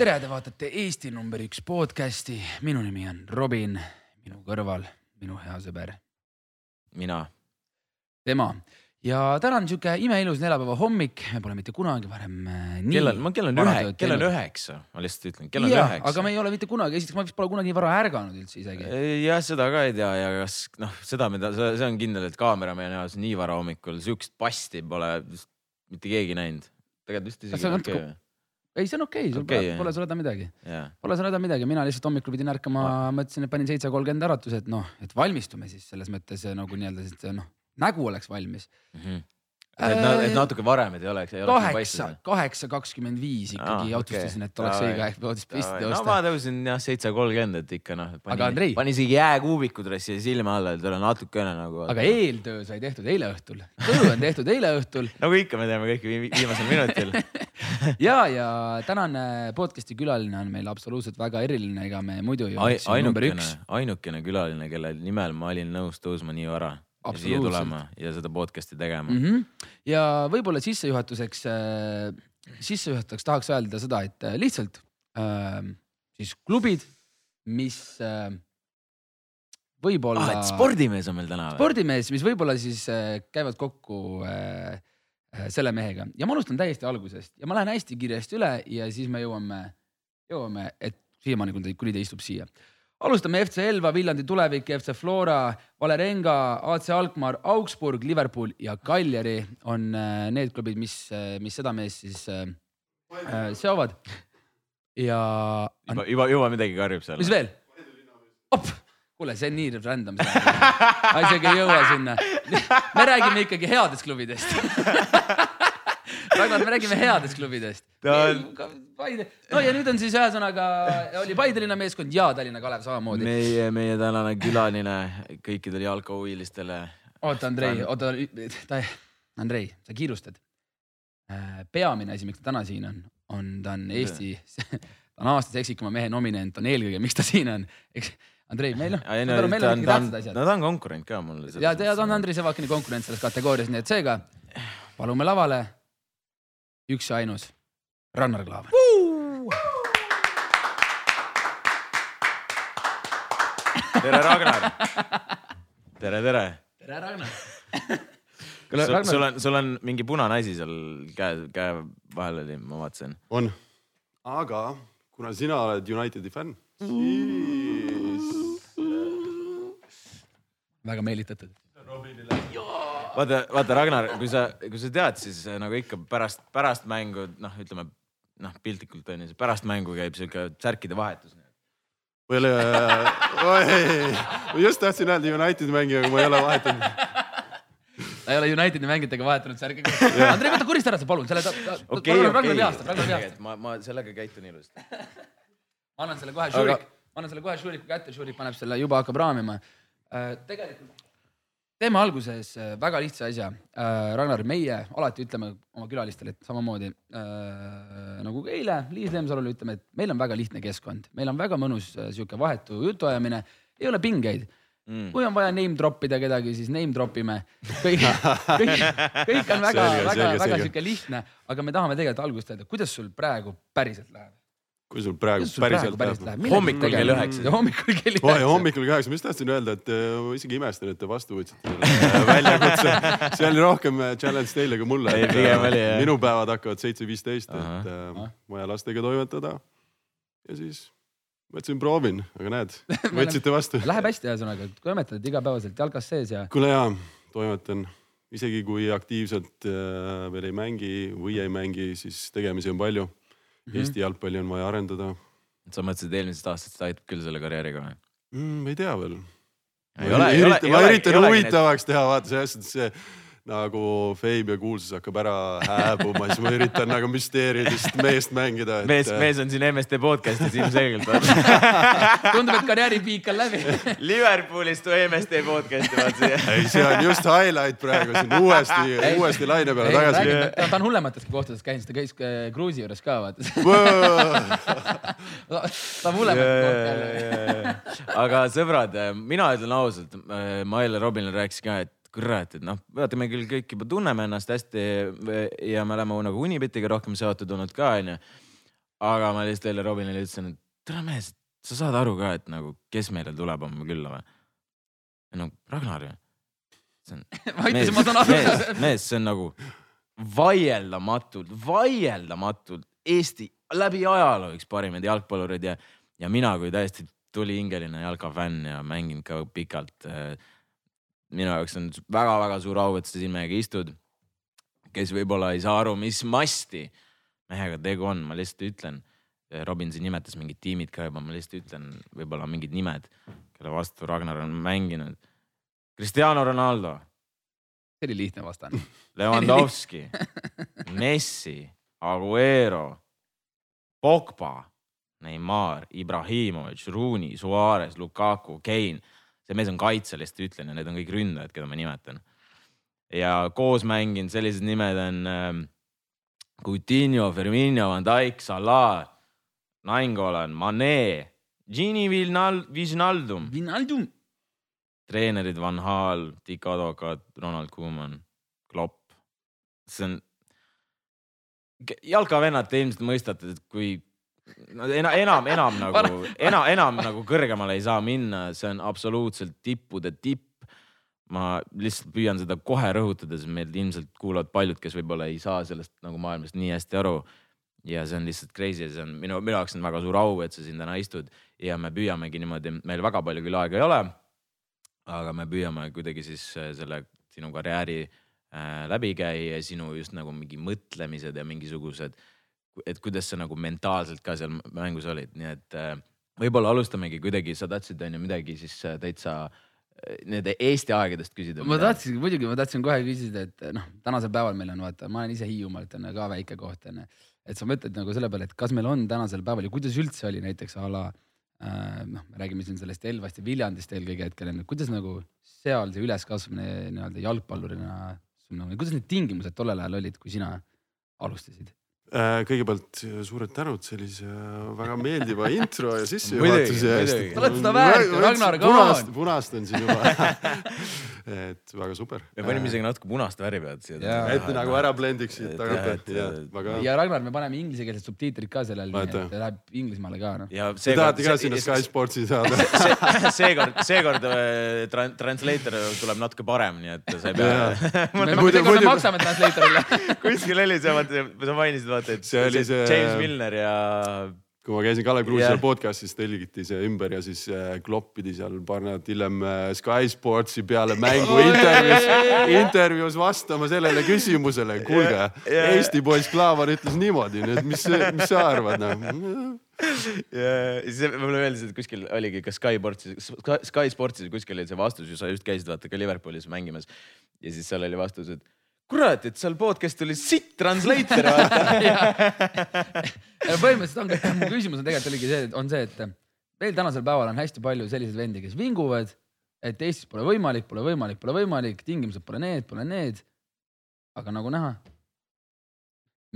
tere, te vaatate Eesti number üks podcast'i, minu nimi on Robin, minu kõrval minu hea sõber, mina. tema ja täna on sihuke imeilus neljapäeva hommik, me pole mitte kunagi varem äh, nii. kell on, kell on ühe, kell on üheksa, ma lihtsalt ütlen, kell on üheksa. aga me ei ole mitte kunagi, esiteks ma vist pole kunagi vara ärganud üldse isegi. jah, seda ka ei tea ja kas noh, seda, mida see on kindel, et kaameramehe näos nii vara hommikul siukest pasti pole mitte keegi näinud. tegelikult vist isegi okei okay ei, see on okei okay,, okay, pole, pole sul häda midagi yeah.. Pole sul häda midagi, mina lihtsalt hommikul pidin ärkama ah., mõtlesin, et panin seitse kolmkümmend äratuse, et noh, et valmistume siis selles mõttes nagu nii-öelda noh, nägu oleks valmis mm. -hmm et, et natuke varem, et ei oleks. kaheksa, kaheksa kakskümmend viis ikkagi ah, otsustasin et oleks õige aeg voodist püsti tõusta. no ma tõusin jah seitse kolmkümmend, et ikka noh. aga Andrei. panin isegi jääkuubiku dressi silma alla, et olla natukene nagu. aga eeltöö sai tehtud eile õhtul, töö on tehtud eile õhtul nagu ikka, me teeme kõike viimasel minutil ja, ja tänane podcast'i külaline on meil absoluutselt väga eriline, ega me muidu ju. ainukene, ainukene külaline, kelle nimel ma olin nõus tõusma nii vara siia tulema ja seda podcast'i tegema mm. -hmm. ja võib-olla sissejuhatuseks äh,, sissejuhatuseks tahaks öelda seda, et äh, lihtsalt äh, siis klubid, mis äh, võib-olla ah,. spordimees on meil täna spordimees, mis võib-olla siis äh, käivad kokku äh, äh, selle mehega ja ma alustan täiesti algusest ja ma lähen hästi kiiresti üle ja siis me jõuame, jõuame, et siiamaani, kuni ta istub siia alustame FC Elva, Viljandi Tulevik, FC Flora, Valerenga, AC Alkmaar, Augsburg, Liverpool ja Cagliari on äh, need klubid, mis, äh, mis seda meest siis äh, äh, seovad. ja. juba, juba, juba midagi karjub seal. mis veel? kuule, see on nii random, ma isegi ei jõua sinna. me räägime ikkagi headest klubidest Ragnar, me räägime headest klubidest on.... No ja nüüd on siis ühesõnaga oli Paide linna meeskond ja Tallinna Kalev samamoodi. meie, meie tänane külaline kõikidele jalkahuvilistele. oota, Andrei, oota, ta, Andrei, sa kiirustad. Äh, peamine asi, miks ta täna siin on, on ta on Eesti, ta on aasta seksikama mehe nominent, on eelkõige, miks ta siin on, eks Andrei, meil noh, meil on ikkagi tähtsad asjad. no ta on konkurent ka mul. ja, ja ta on Andrei Sevakini konkurent selles kategoorias, nii et seega palume lavale üks ja ainus, Rannar Klaavan uh!. tere, Ragnar. tere, tere. tere, Ragnar kuule, Ragnar. sul on, sul on mingi punane asi seal käe, käe vahel oli, ma vaatasin. on, aga kuna sina oled Unitedi fänn, siis. väga meelitatud vaata, vaata Ragnar, kui sa, kui sa tead, siis nagu ikka pärast, pärast mängu noh, ütleme noh, piltlikult on ju, pärast mängu käib sihuke särkide vahetus. või oli, ma just tahtsin öelda Unitedi mängija, aga ma ei ole vahetanud ta ei ole Unitedi mängijatega vahetanud särki. Andrei, võta korista ära see palun, selle ta, ta, okay, Ragnar okay. vihastab, Ragnar vihastab. ma, ma sellega käitun ilusti. ma annan selle kohe Šurik Aga..., ma annan selle kohe Šuriku kätte, Šurik paneb selle, juba hakkab raamima. Äh, tegelikult teeme alguses äh, väga lihtsa asja. Äh, Ragnar, meie alati ütleme oma külalistele, et samamoodi äh, nagu ka eile Liis Lemsalule ütleme, et meil on väga lihtne keskkond, meil on väga mõnus äh, sihuke vahetu jutuajamine, ei ole pingeid mm.. kui on vaja name drop ida kedagi, siis name drop ime. kõik, kõik, kõik on väga, väga, väga sihuke lihtne, aga me tahame tegelikult algust öelda, kuidas sul praegu päriselt läheb? Kui sul praegu sul päriselt, päriselt läheb? hommikul kell üheksa. hommikul kell üheksa. hommikul kell üheksa, ma just tahtsin öelda, et äh, ma isegi imestan, et te vastu võtsite äh, väljakutse. see oli rohkem äh, challenge teile kui mulle. minu päevad hakkavad seitse viisteist, et äh, vaja lastega toimetada. ja siis mõtlesin, proovin, aga näed, võtsite vastu. Läheb hästi, ühesõnaga, toimetad igapäevaselt jalkas sees ja. kuule jaa, toimetan isegi kui aktiivselt äh, veel ei mängi või ei mängi, siis tegemisi on palju mm. -hmm. Eesti jalgpalli on vaja arendada. sa mõtlesid eelmisest aastast, et aitab küll selle karjääriga või mm,? ei tea veel. ma üritan, ma huvitavaks teha, vaata selles suhtes see nagu fame ja kuulsus hakkab ära hääbuma, siis ma üritan nagu müsteeriumist meest mängida et.... mees, mees on siin MSD podcast'is ilmselgelt tundub, et karjääripiik on läbi Liverpoolist või MSD podcast'i vaat siia. ei, see on just highlight praegu siin uuesti, uuesti laine peale tagasi. ta on hullemateski kohtades käinud, ta käis Kruusi juures ka vaata ta on hullemat kohta. aga sõbrad, mina ütlen ausalt, ma eile Robinile rääkisin ka, et kurat, et noh, vaata, me küll kõik juba tunneme ennast hästi ja me oleme nagu Unibetiga rohkem seotud olnud ka, onju. aga ma lihtsalt eile Robinile ütlesin, et tere mees, sa saad aru ka, et nagu, kes meile tuleb homme külla või? no Ragnar ju. ma ütlesin, ma saan aru. mees, mees, see on nagu vaieldamatult, vaieldamatult Eesti läbi ajaloo üks parimaid jalgpallureid ja, ja mina kui täiesti tulihingeline jalkafänn ja mänginud ka pikalt. Äh, minu jaoks on väga-väga suur au, et sa siin meiega istud. kes võib-olla ei saa aru, mis masti mehega tegu on, ma lihtsalt ütlen. Robin siin nimetas mingid tiimid ka juba, ma lihtsalt ütlen võib-olla mingid nimed, kelle vastu Ragnar on mänginud. Cristiano Ronaldo. see oli lihtne vastane. Lewandowski Messi, Aguero, Pogba Neimar, Ibrahimovic, Rooney, Suarez, Lukaku, Kane. See mees on kaitse, lihtsalt ütlen ja need on kõik ründajad, keda ma nimetan. ja koos mänginud sellised nimed on äh, Coutinho, Firmino, Van Dijk, Salah, Nainggolan, Mane, Gini Vinal-, Wijnaldum. Wijnaldum. treenerid Van Hal, Dick Advokaat, Ronald Koeman, Klopp. see on, jalkavennad, te ilmselt mõistate, et kui no enam, enam, enam nagu, enam, enam nagu kõrgemale ei saa minna, see on absoluutselt tippude tipp. ma lihtsalt püüan seda kohe rõhutada, sest meil ilmselt kuulavad paljud, kes võib-olla ei saa sellest nagu maailmast nii hästi aru. ja see on lihtsalt crazy ja see on minu, minu jaoks on väga suur au, et sa siin täna istud ja me püüamegi niimoodi, meil väga palju küll aega ei ole. aga me püüame kuidagi siis äh, selle sinu karjääri äh, läbi käia ja sinu just nagu mingi mõtlemised ja mingisugused äh, et kuidas sa nagu mentaalselt ka seal mängus olid, nii et äh, võib-olla alustamegi kuidagi, sa tahtsid on ju midagi siis äh, täitsa äh, nende Eesti aegadest küsida. ma tahtsin, muidugi ma tahtsin kohe küsida, et noh, tänasel päeval meil on vaata, ma olen ise Hiiumaalt on ka väike koht on ju. et sa mõtled nagu selle peale, et kas meil on tänasel päeval ja kuidas üldse oli näiteks a la äh, noh, me räägime siin sellest Elvast ja Viljandist eelkõige hetkel on ju, kuidas nagu seal see üleskasvamine nii-öelda jalgpallurina, kuidas need tingimused tollel ajal olid, kui sina alustasid? Äh, kõigepealt äh, suured tänud sellise äh, väga meeldiva intro ja sissejuhatuse eest. oled seda väärt, Ragnar, come on. punastan siin juba et väga super. me panime isegi natuke punast värvi pealt siia. et nagu ära blendiksid tagant. ja, väga... ja Ragnar, me paneme inglisekeelsed subtiitrid ka sellel, nii et läheb Inglismaale ka noh. Te tahate ka sinna Sky Sportsi saada seekord, seekord translator tuleb natuke parem, nii et sa ei pea. me maksame translatorile kuskil oli see, sa mainisid vaata, et see oli see James Milner ja kui ma käisin Kalev Kruusi yeah. podcast'is, telgiti see ümber ja siis äh, Klopp pidi seal paar nädalat hiljem äh, Sky Sportsi peale mängu intervjuus, intervjuus vastama sellele küsimusele. kuulge yeah,, yeah. Eesti poiss Klaavan ütles niimoodi, nüüd mis, mis sa arvad noh? ja siis mulle meeldis, et kuskil oligi ka Sky Sportsis, Sky Sportsis kuskil oli see vastus ju, sa just käisid vaata ka Liverpoolis mängimas. ja siis seal oli vastus, et kurat, et seal podcast oli sitt translator vaata põhimõtteliselt ongi, mu küsimus on tegelikult oligi see, on see, et meil tänasel päeval on hästi palju selliseid vendi, kes vinguvad, et Eestis pole võimalik, pole võimalik, pole võimalik, tingimused pole need, pole need. aga nagu näha,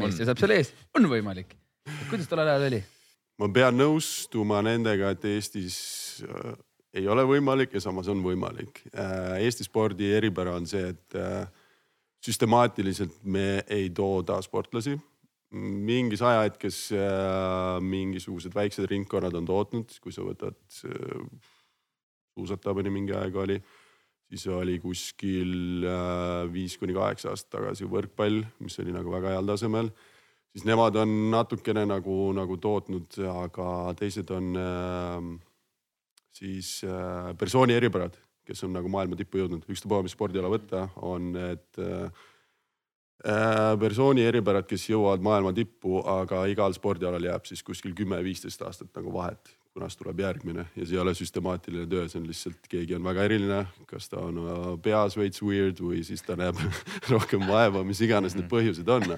mees seisab seal ees, on võimalik. kuidas tollel ajal oli? ma pean nõustuma nendega, et Eestis äh, ei ole võimalik ja samas on võimalik äh,. Eesti spordi eripära on see, et äh, süstemaatiliselt me ei tooda sportlasi. mingis ajahetkes äh, mingisugused väiksed ringkonnad on tootnud, kui sa võtad äh, suusatamine mingi aeg oli, siis oli kuskil äh, viis kuni kaheksa aastat tagasi võrkpall, mis oli nagu väga heal tasemel siis nemad on natukene nagu, nagu tootnud, aga teised on äh, siis äh, persooni eripärad kes on nagu maailma tippu jõudnud, ükstapuha, mis spordiala võtta, on need äh, persooni eripärad, kes jõuavad maailma tippu, aga igal spordialal jääb siis kuskil kümme-viisteist aastat nagu vahet, kunas tuleb järgmine. Ja see ei ole süstemaatiline töö, see on lihtsalt, keegi on väga eriline, kas ta on äh, peas veits weird või siis ta näeb rohkem vaeva, mis iganes need põhjused on.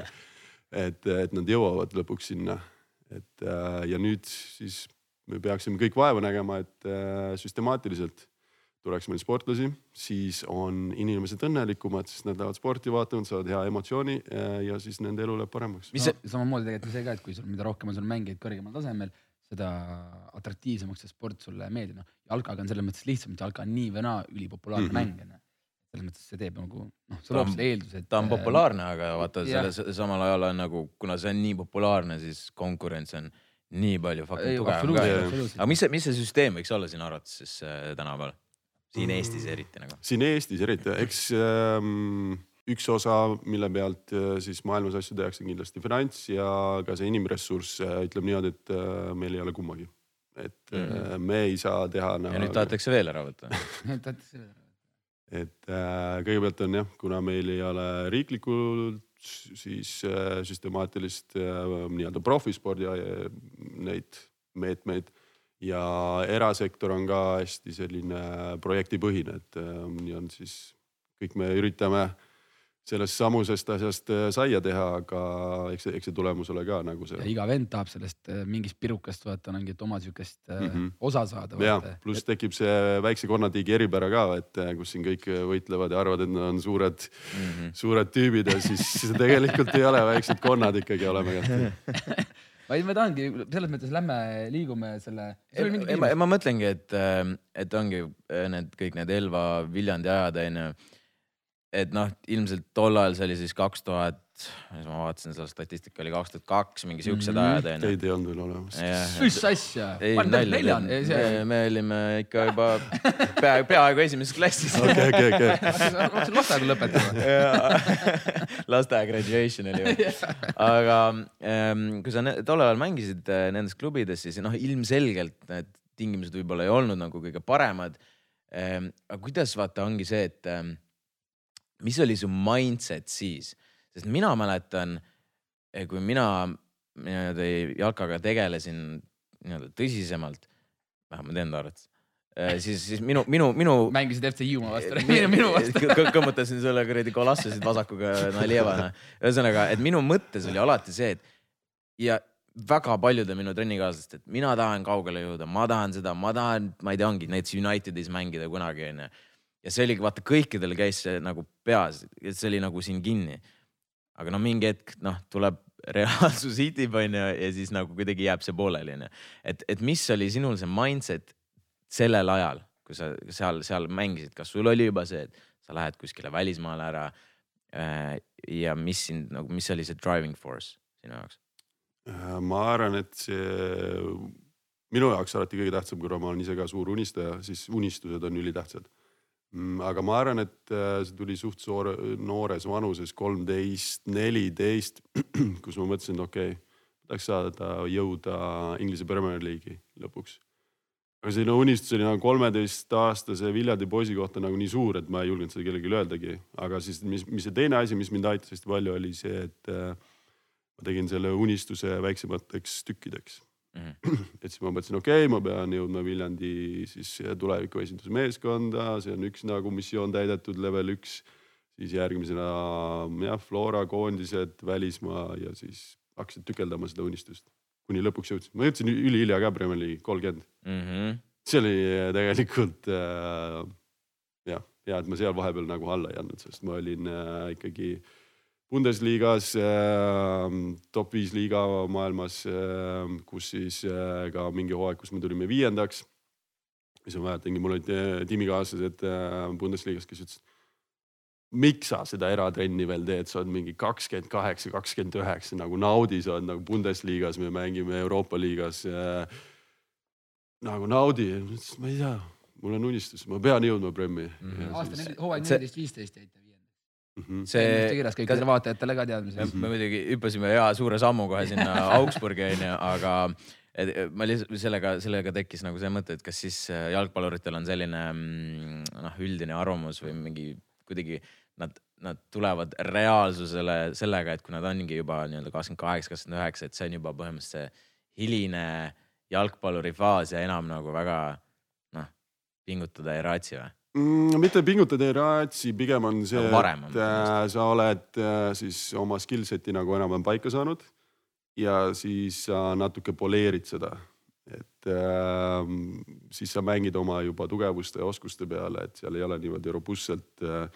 et, et nad jõuavad lõpuks sinna, et äh, ja nüüd siis me peaksime kõik vaeva nägema, et äh, süstemaatiliselt tuleks meil sportlasi, siis on inimesed õnnelikumad, sest nad lähevad sporti vaatama, saavad hea emotsiooni äh, ja siis nende elu läheb paremaks. mis see no,, samamoodi tegelikult see ka, et kui sul, mida rohkem on sul mängijaid kõrgemal tasemel, seda atraktiivsemaks see sport sulle meeldib, noh. jalkaga on selles mõttes lihtsam, et jalka on nii või naa ülipopulaarne mm -hmm. mäng onju. selles mõttes see teeb nagu noh, see loob selle eelduse, et. ta on populaarne, aga vaata selle samal ajal on nagu, kuna see on nii populaarne, siis konkurents on nii palju fucking tugevam ka. aga mis see, mis see süsteem võiks olla sinu arvates siis äh, tänapäeval? Siin. Eestis eriti nagu. siin Eestis eriti, eks ähm, üks osa, mille pealt äh, siis maailmas asju tehakse, kindlasti finants ja ka see inimressurss äh, ütleb niimoodi, et äh, meil ei ole kummagi. et mm -hmm. me ei saa teha nagu.... ja nüüd tahetakse veel ära võtta nüüd tahetakse veel ära võtta. et äh, kõigepealt on jah, kuna meil ei ole riiklikult siis äh, süstemaatilist äh, nii-öelda profispordi äh, neid meetmeid ja erasektor on ka hästi selline projektipõhine, et äh, nii on siis kõik me üritame sellest samusest asjast äh, saia teha, aga eks see, eks see tulemus ole ka nagu see. iga vend tahab sellest äh, mingist pirukast vaata mingit oma siukest mm -hmm. osa saada. ja pluss tekib see väikse konnatiigi eripära ka, et kus siin kõik võitlevad ja arvavad, et nad on suured mm, -hmm. suured tüübid ja siis tegelikult ei ole väiksed konnad ikkagi oleme ka vaid ma tahangi selles mõttes lähme liigume selle. ma, ma mõtlengi, et, et ongi need kõik need Elva, Viljandi ajad onju et noh, ilmselt tol ajal see oli siis kaks tuhat, ma vaatasin seda statistika oli kaks tuhat kaks, mingi siuksed mm -hmm. ajad onju. Teid ei olnud veel olemas. mis asja? me olime ikka juba peaaegu, peaaegu esimeses klassis. okei, okei, okei. hakkasin lasteaeda lõpetama. lasteaia graduation oli ju. aga ähm, kui sa tol ajal mängisid äh, nendes klubides, siis noh, ilmselgelt need tingimused võib-olla ei olnud nagu kõige paremad ähm,. aga kuidas vaata ongi see, et ähm, mis oli su mindset siis, sest mina mäletan, eh, kui mina nii-öelda jalkaga tegelesin nii-öelda tõsisemalt, vähemalt enda arvates eh, siis, siis minu, minu, minu. mängisid FC Hiiumaa vastu minu, minu vastu kõmmutasin sulle kuradi kolassasid vasakuga Naljevana. ühesõnaga, et minu mõttes oli alati see, et ja väga paljude minu trennikaaslased, et mina tahan kaugele jõuda, ma tahan seda, ma tahan, ma ei tea, ongi näiteks Unitedis mängida kunagi onju ja see oligi vaata kõikidel käis see nagu peas, et see oli nagu siin kinni. Aga no mingi hetk noh, tuleb reaalsus hitib onju ja siis nagu kuidagi jääb see pooleli onju. et, et mis oli sinul see mindset sellel ajal, kui sa seal, seal mängisid, kas sul oli juba see, et sa lähed kuskile välismaale ära äh,? ja mis sind nagu, mis oli see driving force sinu jaoks? Äh, ma arvan, et see minu jaoks alati kõige tähtsam, kuna ma olen ise ka suur unistaja, siis unistused on ülitähtsad aga ma arvan, et äh, see tuli suht soore, noores vanuses, kolmteist, neliteist, kus ma mõtlesin, okei okay,, tahaks saada jõuda Inglise Premier League'i lõpuks. aga selline unistus oli nagu kolmeteistaastase Viljandi poisi kohta nagu nii suur, et ma ei julgenud seda kellelegi öeldagi. aga siis, mis, mis see teine asi, mis mind aitas hästi palju, oli see, et äh, ma tegin selle unistuse väiksemateks tükkideks mm. -hmm. et siis ma mõtlesin, okei okay,, ma pean jõudma Viljandi siis tuleviku esindusmeeskonda, see on üks nagu missioon täidetud, level üks. siis järgmisena jah, Flora koondised, välismaa ja siis hakkasin tükeldama seda unistust, kuni lõpuks jõudsin, ma jõudsin ülihilja ka Premier League'i kolmkümmend mm. -hmm. see oli tegelikult äh, jah, hea, et ma seal vahepeal nagu alla ei andnud, sest ma olin äh, ikkagi äh, Bundesligas äh,, top viis liiga maailmas äh,, kus siis äh, ka mingi hooaeg, kus me tulime viiendaks. siis ma mäletangi, mul olid äh, tiimikaaslased äh, Bundesligas, kes ütlesid, miks sa seda eratrenni veel teed, sa oled mingi kakskümmend kaheksa, kakskümmend üheksa, nagu naudi, sa oled nagu Bundesligas, me mängime Euroopa liigas äh,. nagu naudi, ma ei tea, mul on unistus, ma pean jõudma Premi mm. -hmm. aasta hooaeg neliteist, viisteist jäite Mm -hmm. see. kirjas kõikidele vaatajatele ka teadmiseks. me muidugi hüppasime hea suure sammu kohe sinna Augsburgi onju, aga et ma lihtsalt sellega, sellega tekkis nagu see mõte, et kas siis äh, jalgpalluritel on selline mm, noh, üldine arvamus või mingi kuidagi nad, nad tulevad reaalsusele sellega, et kui nad ongi juba nii-öelda kakskümmend kaheksa, kakskümmend üheksa, et see on juba põhimõtteliselt see hiline jalgpalluri faas ja enam nagu väga noh, pingutada ei raatsi või? Mm,? mitte pingutada ei raatsi, pigem on see, et äh, sa oled äh, siis oma skill set'i nagu enam-vähem paika saanud ja siis sa natuke poleerid seda. et äh, siis sa mängid oma juba tugevuste ja oskuste peale, et seal ei ole niimoodi robustselt äh,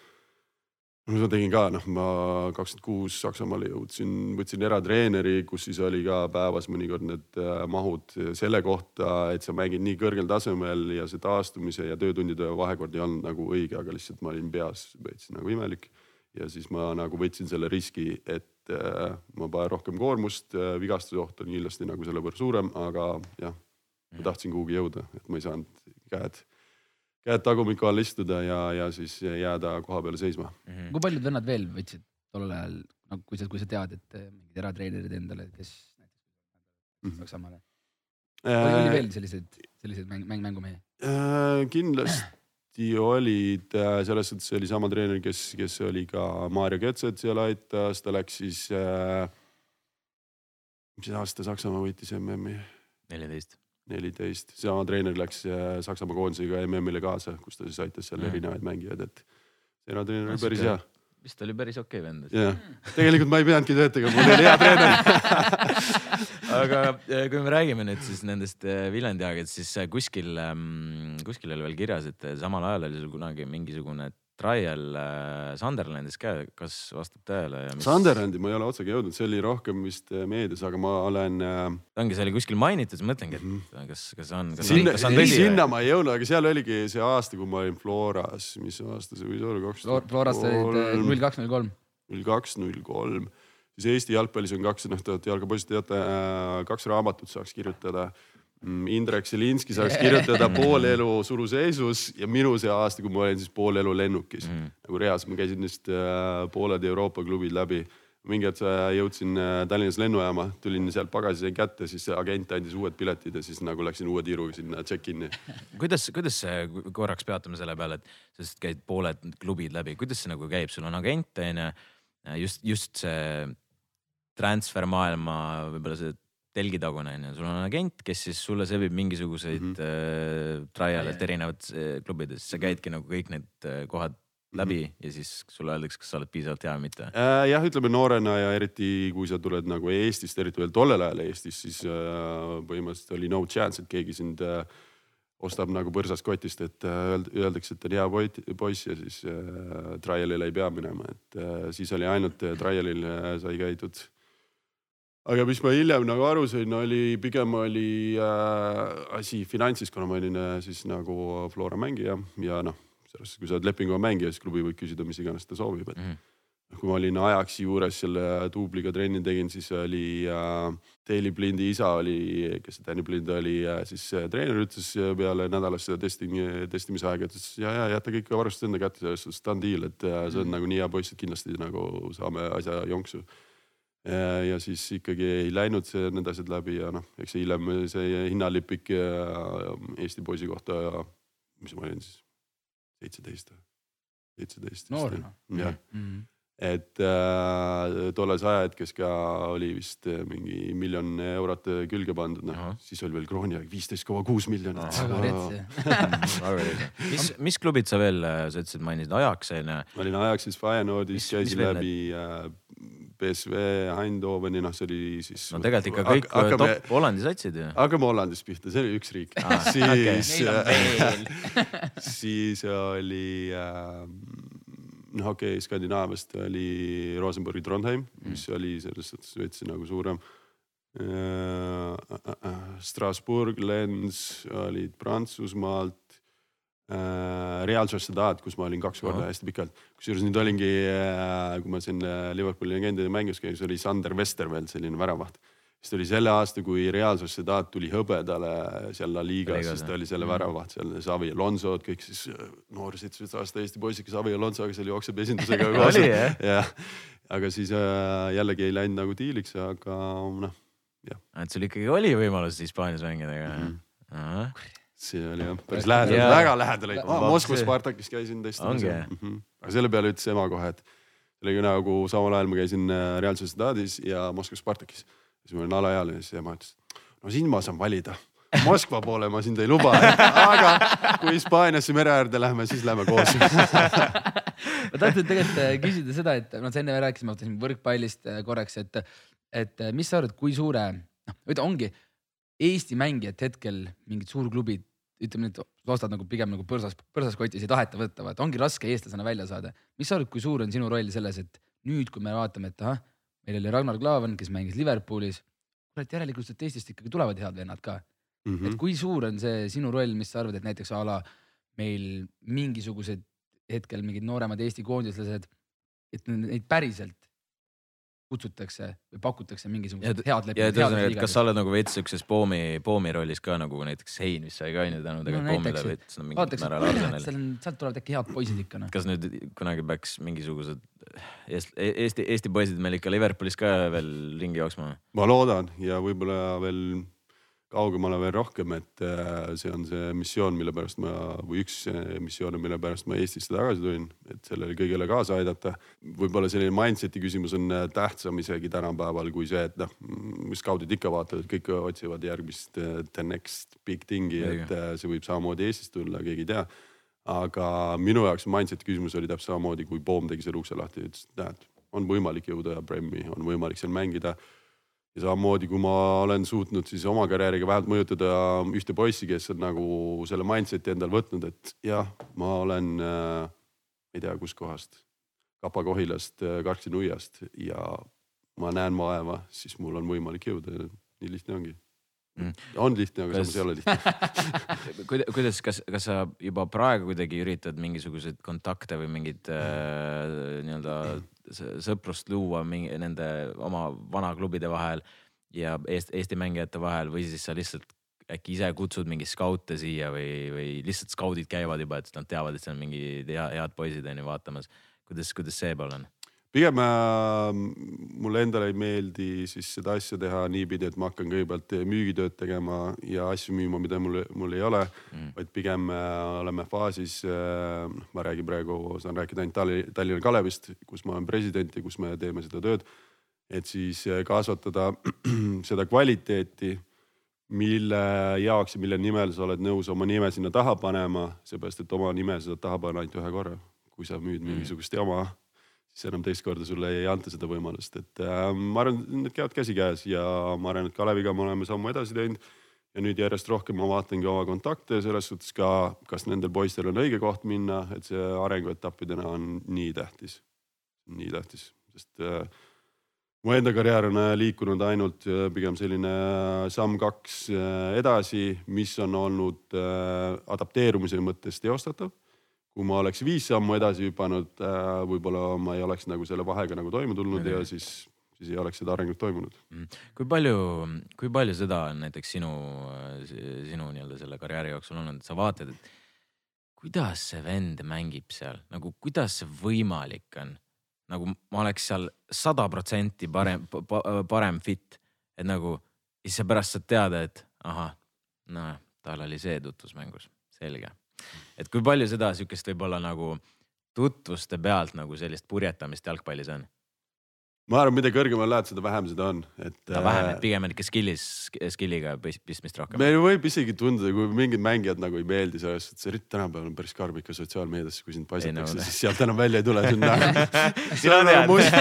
ma tegin ka, noh, ma kakskümmend kuus Saksamaale jõudsin, võtsin eratreeneri, kus siis oli ka päevas mõnikord need äh, mahud selle kohta, et sa mängid nii kõrgel tasemel ja see taastumise ja töötundide vahekord ei olnud nagu õige, aga lihtsalt ma olin peas veits nagu imelik. ja siis ma nagu võtsin selle riski, et äh, ma panen rohkem koormust, äh, vigastuse oht on kindlasti nagu selle võrra suurem, aga jah, ma tahtsin kuhugi jõuda, et ma ei saanud käed käed tagumiku all istuda ja, ja siis jääda koha peale seisma mm. -hmm. kui paljud vennad veel võtsid tollel ajal, no kui sa, kui sa tead, et eh, mingid eratreenerid endale, kes näiteks mm -hmm. Saksamaale äh,. oli veel selliseid, selliseid mäng, mäng, mängumehi äh,? kindlasti olid, äh, selles suhtes oli sama treener, kes, kes oli ka Maarja Ketset seal aitas, ta läks siis äh,. mis aasta Saksamaa võitis MM-i? neliteist neliteist, sama treener läks äh, Saksamaa koondisega MM-ile kaasa, kus ta siis aitas seal erinevaid mängijaid, et see treener oli päris hea. vist oli päris okei okay vend. jah, tegelikult ma ei pidanudki tööd tegema, mul oli hea treener aga äh, kui me räägime nüüd siis nendest äh, Viljandi aegadest, siis kuskil, ähm, kuskil oli veel kirjas, et samal ajal oli sul kunagi mingisugune trial äh, Sunderlandis ka, kas vastab tõele? Mis... Sunderlandi ma ei ole otsega jõudnud, see oli rohkem vist äh, meedias, aga ma olen äh.... ongi, see oli kuskil mainitud, siis mõtlengi, et -hmm. kas, kas on, kas sinna, on, kas on tõsi? sinna ma ei jõudnud, aga seal oligi see aasta, kui ma olin Floras, mis aasta see võis olla, kaks tuhat. Floras olid äh, null kaks, null kolm. null kaks, null kolm, siis Eesti jalgpallis on kaks, noh, te olete jalgpallipoisid, teate äh,, kaks raamatut saaks kirjutada Mm, Indrek Selinski saaks kirjutada pool elu suruseisus ja minu see aasta, kui ma olin siis pool elu lennukis mm. nagu reas, ma käisin vist äh, pooled Euroopa klubid läbi. mingi hetk äh, jõudsin äh, Tallinnas lennujaama, tulin sealt pagasi sain kätte, siis agent andis uued piletid ja siis nagu läksin uue tiiruga sinna check-in'i. kuidas, kuidas see, korraks peatume selle peale, et sest käid pooled klubid läbi, kuidas see nagu käib, sul on agent on ju, just, just see transfer maailma võib-olla see telgitagune on ju, sul on agent, kes siis sulle sebib mingisuguseid mm -hmm. äh, trial'e erinevates äh, klubides, sa käidki nagu kõik need äh, kohad läbi mm -hmm. ja siis sulle öeldakse, kas sa oled piisavalt hea või mitte äh,? jah, ütleme noorena ja eriti kui sa tuled nagu Eestist, eriti veel tollel ajal Eestis, siis äh, põhimõtteliselt oli no chance, et keegi sind äh, ostab nagu põrsast kotist, et äh, öeldakse, et on hea poiss ja siis äh, trial'ile ei pea minema, et äh, siis oli ainult äh, trial'il äh, sai käidud aga mis ma hiljem nagu aru sain, oli pigem oli äh, asi finantsis, kuna ma olin äh, siis nagu Flora mängija ja noh, selles suhtes, kui sa oled lepinguga mängija, siis klubi võib küsida, mis iganes ta soovib, et mm. -hmm kui ma olin Ajaxi juures selle duubliga trenni tegin, siis oli äh, Daily Blindi isa oli, kes see Danny Blind oli äh,, siis äh, treener ütles peale nädalast seda testing, testimise aega, ütles ja, ja jäta kõik varustused enda kätte, selles suhtes done deal, et äh, see on mm nagu nii hea poiss, et kindlasti nagu saame asja jonksu ja siis ikkagi ei läinud see, need asjad läbi ja noh, eks see hiljem see hinnalipik Eesti poisi kohta ja mis ma olin siis, seitseteist või, seitseteist. noor noh. jah mm -hmm., et äh, tolles ajahetkes ka oli vist mingi miljon eurot külge pandud, noh siis oli veel krooni aeg viisteist koma kuus miljonit. mis, mis klubid sa veel, sa ütlesid, mainisid Ajax on ju? ma olin Ajaxis, Feyenoordis, käisin läbi äh, PSV Eindhoveni, noh, see oli siis. no tegelikult ikka kõik hakkame, top Hollandi satsid ju. hakkame Hollandist pihta, see oli üks riik ah,. siis siis oli äh, noh, okei okay,, Skandinaaviast oli Rosenborgi Trondheim mm., mis oli selles suhtes veits nagu suurem äh,. Äh, Strasbourg, Lens olid Prantsusmaalt Äh, Real Sociedad, kus ma olin kaks korda hästi pikalt. kusjuures nüüd olingi, äh, kui ma siin äh, Liverpooli legendide mängus käin, siis oli Sander Westerveld, selline väravaht. siis tuli selle aasta, kui Real Sociedad tuli hõbedale seal La Ligas, siis ta oli selle mm. väravaht seal, Savi Alonsod, kõik siis noor seitsmeteist aasta Eesti poiss, Savi Alonso, kes oli jookseb esindusega koos. jah, aga siis jällegi ei läinud nagu diiliks, aga noh, jah. et sul ikkagi oli võimalus Hispaanias mängida ka mm? -hmm see oli jah, päris lähedal yeah., väga lähedal oli ah,. Moskva Spartakis käisin testimas mm. -hmm. aga selle peale ütles ema kohe, et see oli nagu samal ajal ma käisin äh, Real Sociedadis ja Moskva Spartakis. siis ma olin alaealine, siis ema ütles, no siin ma saan valida. Moskva poole ma sind ei luba, aga kui Hispaaniasse mere äärde lähme, siis lähme koos ma tahtsin tegelikult äh, küsida seda, et noh, sa enne rääkisime võrkpallist äh, korraks, et, et mis sa arvad, kui suure, noh, ongi Eesti mängijad hetkel, mingid suurklubid ütleme nüüd, ostad nagu pigem nagu põrsas, põrsas kotis ei taheta võtta, vaata ongi raske eestlasena välja saada. mis sa arvad, kui suur on sinu roll selles, et nüüd, kui me vaatame, et ahah, meil oli Ragnar Klavan, kes mängis Liverpoolis. kurat, järelikult sealt Eestist ikkagi tulevad head vennad ka mm. -hmm. et kui suur on see sinu roll, mis sa arvad, et näiteks a la meil mingisugused hetkel mingid nooremad Eesti koondislased, et neid päriselt kutsutakse või pakutakse mingisugused head et kas sa oled nagu veits siukses poomi, poomi rollis ka nagu näiteks Hein vist sai ka onju tänu tegelikult no, poomile veits no, mingil määral Arsenali. sealt tulevad äkki head poisid ikka noh. kas nüüd kunagi peaks mingisugused Eesti, Eesti, Eesti poisid meil ikka Liverpoolis ka veel ringi jooksma? ma loodan ja võib-olla veel kaugemale veel rohkem, et äh, see on see missioon, mille pärast ma või üks missioone, mille pärast ma Eestisse tagasi tulin, et sellele kõigele kaasa aidata. võib-olla selline mindset'i küsimus on äh, tähtsam isegi tänapäeval kui see, et noh, skaudid ikka vaatavad, kõik otsivad järgmist äh, the next big thing'i, et see võib samamoodi Eestist tulla, keegi ei tea. aga minu jaoks mindset'i küsimus oli täpselt samamoodi, kui Poom tegi selle ukse lahti, ütles, et näed, on võimalik jõuda Premi, on võimalik seal mängida ja samamoodi, kui ma olen suutnud siis oma karjääriga vähemalt mõjutada ühte poissi, kes on nagu selle mindset'i endal võtnud, et jah, ma olen äh,, ei tea kuskohast, Kapa-Kohilast äh,, Karksi-Nuiast ja ma näen vaeva, siis mul on võimalik jõuda. nii lihtne ongi mm.. on lihtne, aga kas... samas ei ole lihtne kuidas, kas, kas sa juba praegu kuidagi üritad mingisuguseid kontakte või mingeid äh, nii-öelda sõprust luua mingi nende oma vanaklubide vahel ja Eesti, Eesti mängijate vahel või siis sa lihtsalt äkki ise kutsud mingi skaute siia või, või lihtsalt skaudid käivad juba, et nad teavad, et seal mingid hea, head poisid on ju vaatamas. kuidas, kuidas see pool on? Pigem äh, mulle endale ei meeldi siis seda asja teha niipidi, et ma hakkan kõigepealt müügitööd tegema ja asju müüma, mida mul, mul ei ole mm., vaid pigem äh, oleme faasis äh,. ma räägin praegu, saan rääkida ainult Tallinna, Tallinna Kalevist, kus ma olen president ja kus me teeme seda tööd. et siis äh, kasvatada seda kvaliteeti, mille jaoks ja mille nimel sa oled nõus oma nime sinna taha panema, seepärast et oma nime sa taha panna ainult ühe korra, kui sa müüd mm. mingisugust jama siis enam teist korda sulle ei anta seda võimalust, et äh, ma arvan, need käivad käsikäes ja ma arvan, et Kaleviga me oleme sammu edasi teinud. ja nüüd järjest rohkem ma vaatangi oma kontakte selles suhtes ka, kas nendel poistel on õige koht minna, et see arenguetappidena on nii tähtis, nii tähtis, sest äh, mu enda karjäär on äh, liikunud ainult äh, pigem selline äh, samm-kaks edasi, mis on olnud adapteerumise mõttes teostatav kui ma oleks viis sammu edasi hüpanud, äh, võib-olla ma ei oleks nagu selle vahega nagu toime tulnud ja, ja siis, siis ei oleks seda arengut toimunud. Mm. kui palju, kui palju seda on näiteks sinu, sinu nii-öelda selle karjääri jooksul olnud, et sa vaatad, et kuidas see vend mängib seal, nagu kuidas see võimalik on? nagu ma oleks seal sada protsenti parem, parem fit, et nagu siis sa pärast saad teada, et ahah, noh, tal oli see tutvusmängus, selge et kui palju seda sihukest võib-olla nagu tutvuste pealt nagu sellist purjetamist jalgpallis on? ma arvan, mida kõrgemale lähed, seda vähem seda on, et. no vähem, et äh, pigem on ikka skill'is, skill'iga pistmist rohkem. meil võib isegi tunduda, kui mingid mängijad nagu ei meeldi selles suhtes, eriti tänapäeval on päris karm ikka sotsiaalmeedias, kui sind passitakse, no, siis sealt enam välja ei tule, see on nagu, see on must.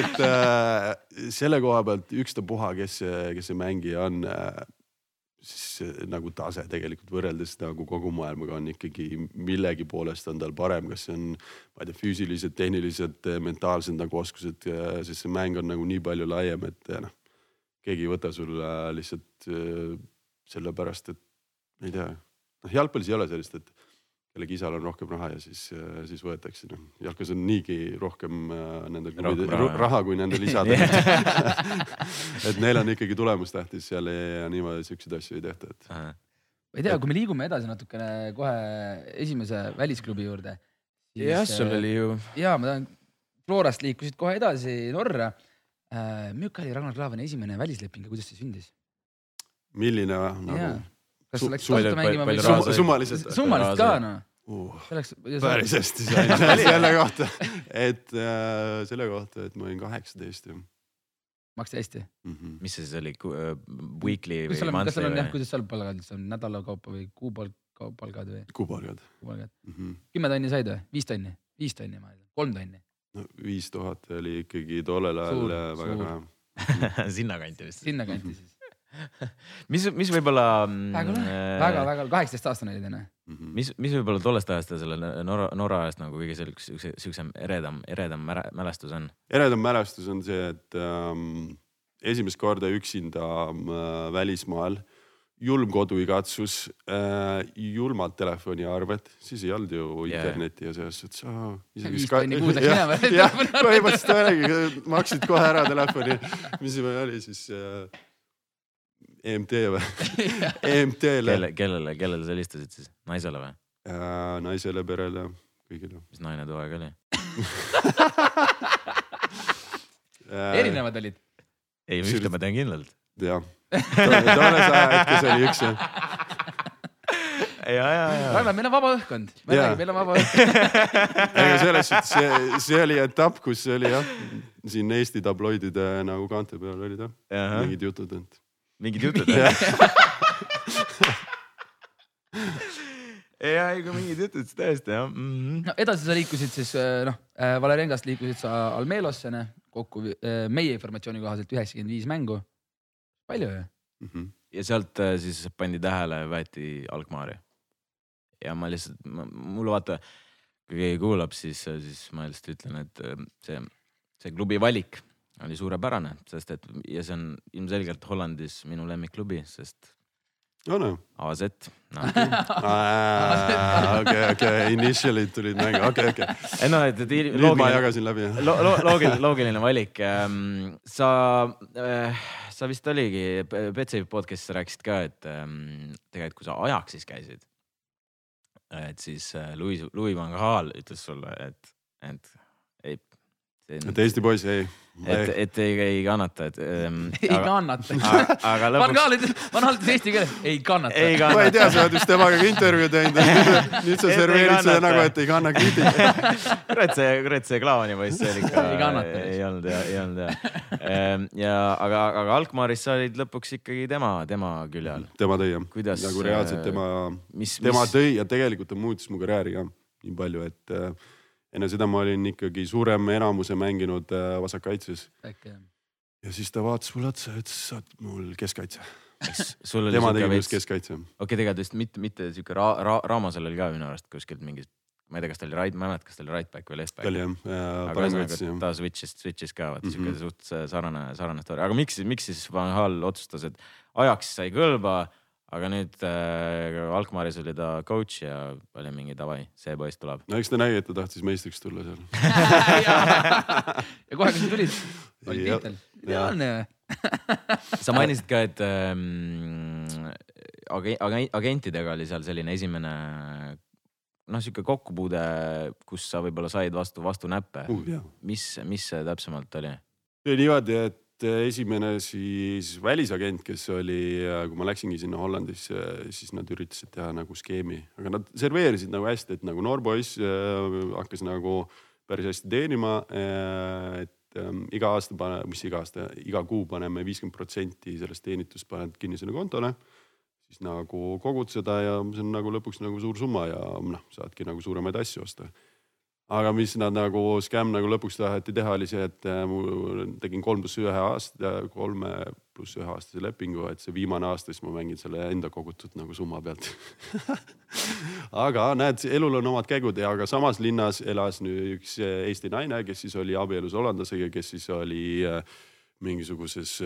et äh, selle koha pealt ükstapuha, kes see, kes see mängija on äh, siis nagu tase tegelikult võrreldes nagu kogu maailmaga on ikkagi millegi poolest on tal parem, kas see on, ma ei tea, füüsilised, tehnilised, mentaalsed nagu oskused, sest see mäng on nagu nii palju laiem, et noh, keegi ei võta sulle lihtsalt äh, sellepärast, et ma ei tea, noh jalgpallis ei ole sellist, et kellegi isal on rohkem raha ja siis, äh, siis võetakse, noh jalkas on niigi rohkem äh, nendel klubidel raha, raha kui nendel isadel et neil on ikkagi tulemus tähtis seal ja niimoodi siukseid asju ei tehta, et. ma ei tea, kui me liigume edasi natukene kohe esimese välisklubi juurde. jah, sul oli ju. ja ma tahan, Florast liikusid kohe edasi Norra äh,. milline oli Ragnar Klavani esimene välisleping ja kuidas see sündis? milline nagu? Kas läks tasuta mängima või? summaliselt. summaliselt ka noh uh,. Läks... päris hästi sain selle kohta, et äh, selle kohta, et ma olin kaheksateist jah. maksti hästi mm? -hmm. mis see siis oli uh,, weekly või monthly? kas seal on jah, kuidas seal palgad, kas on nädala kaupa või kuupalk, palgad või? kuupalgad. kuupalgad mm -hmm.. kümme tonni said või? viis tonni? viis tonni ma ei tea, kolm tonni? no viis tuhat oli ikkagi tollel ajal väga vähe sinnakanti vist. sinnakanti siis mis, mis võib-olla. väga lahe, väga, väga, kaheksateist aastane olid onju. Mhm. mis, mis võib-olla tollest ajast ja selle Norra, Norra ajast nagu kõige siukse, siuksem eredam, eredam mälestus on? eredam mälestus on see, et ähm, esimest korda üksinda äh, välismaal julm koduigatsus äh,, julmad telefoniarved, siis ei olnud ju yeah. internetti ja selles suhtes oh,. viis tonni kuus läks minema. põhimõtteliselt oligi, maksid kohe ära telefoni, mis see oli siis äh, EMT või EMT-le. kelle, kellele, kellele sa helistasid siis, naisele või äh,? naisele, perele, kõigile. mis naine too aeg oli erinevad olid? ei, ühte ma tean kindlalt. jah, tolles ajahetkes oli üks jah ja, ja, ja. Raivo, meil on vaba õhkkond, meil on vaba õhkkond. ega selles suhtes see, see oli etapp, kus oli jah, siin Eesti tabloidide nagu kaante peal olid jah mingid jutud, et mingid jutud ja ikka mingid jutud, tõesti jah mm. -hmm. no edasi sa liikusid siis äh, noh, äh, Valerengast liikusid sa Almelosse kokku äh, meie informatsiooni kohaselt üheksakümmend viis mängu. palju ju mm. -hmm. ja sealt siis pandi tähele, võeti algmaari. ja ma lihtsalt, mulle vaata, kui keegi kuulab, siis, siis ma lihtsalt ütlen, et see, see klubi valik oli suurepärane, sest et ja see on ilmselgelt Hollandis minu lemmikklubi, sest no no. AZ no.. okei, okei, initial'id tulid mängu, okei, okei. ei no, et, et loogiline. nüüd ma jagasin läbi lo, lo, loogiline, loogiline valik. Ähm, sa, äh, sa vist oligi, Betsafe podcast'is sa rääkisid ka, et ähm, tegelikult kui sa Ajaxis käisid, et siis äh, Louis, Louis van Gaal ütles sulle, et, et ei. Et Eesti poiss, ei et, et ei, ei kannata, et ähm,. ei aga, kannata. aga lõpuks. Van Gaal ütles, Van Gaal ütles eesti keeles, ei kannata. ma ei tea, sa oled vist temaga intervjuu teinud, nüüd sa serveerid seda nagu, et ei kanna kriitikat. kurat see, kurat see Klaavani poiss, see oli ikka. ei kannata. ei olnud ja, ei olnud ja. Ehm, ja aga, aga Alkmaaris sa olid lõpuks ikkagi tema, tema külje all. tema tõi jah. nagu reaalselt tema, tema mis... tõi ja tegelikult ta muutis mu karjääri ka nii palju, et äh, enne seda ma olin ikkagi suurem enamuse mänginud äh, vasakkaitses. ja siis ta vaatas mulle otsa ja ütles, sa oled mul keskkaitse. tema tegi minust keskkaitse. okei okay,, tegelikult mitte, mitte sihuke ra-, ra-, Raamosel oli ka minu arust kuskilt mingis, ma ei tea, kas ta oli right, ma ei mäleta, kas ta oli right back või left back. oli jah äh,, parem kaitse jah. ta switch'is, switch'is ka vaata mm -hmm. sihuke suht sarnane, sarnane story, aga miks, miks siis Van Hal otsustas, et ajaks sai kõlba aga nüüd äh, Alkmaaris oli ta coach ja oli mingi davai, see poiss tuleb. no eks ta nägi, et ta tahtis meistriks tulla seal. Ja kohe, kui sa tulid, oli tiitel, ideaalne. Sa mainisid ka, et ähm, ag agentidega oli seal selline esimene noh, sihuke kokkupuude, kus sa võib-olla said vastu, vastu näppe. Uh,. mis, mis see täpsemalt oli? see oli niimoodi, et Eh, esimene siis välisagent, kes oli, kui ma läksingi sinna Hollandisse, siis nad üritasid teha nagu skeemi, aga nad serveerisid nagu hästi, et nagu noor poiss äh, hakkas nagu päris hästi teenima äh,. et äh, iga aasta pane, mis iga aasta, iga kuu paneme viiskümmend protsenti sellest teenitust paned kinnisele kontole. siis nagu kogud seda ja see on nagu lõpuks nagu suur summa ja noh, saadki nagu suuremaid asju osta aga mis nad nagu, skäm nagu lõpuks taheti teha, oli see, et äh, ma tegin kolm pluss ühe aasta, kolme pluss ühe aastase lepingu, et see viimane aasta, siis ma mängin selle enda kogutud nagu summa pealt aga näed, elul on omad käigud ja, aga samas linnas elas nüüd üks äh, Eesti naine, kes siis oli abielus hollandlasega, kes siis oli äh, mingisuguses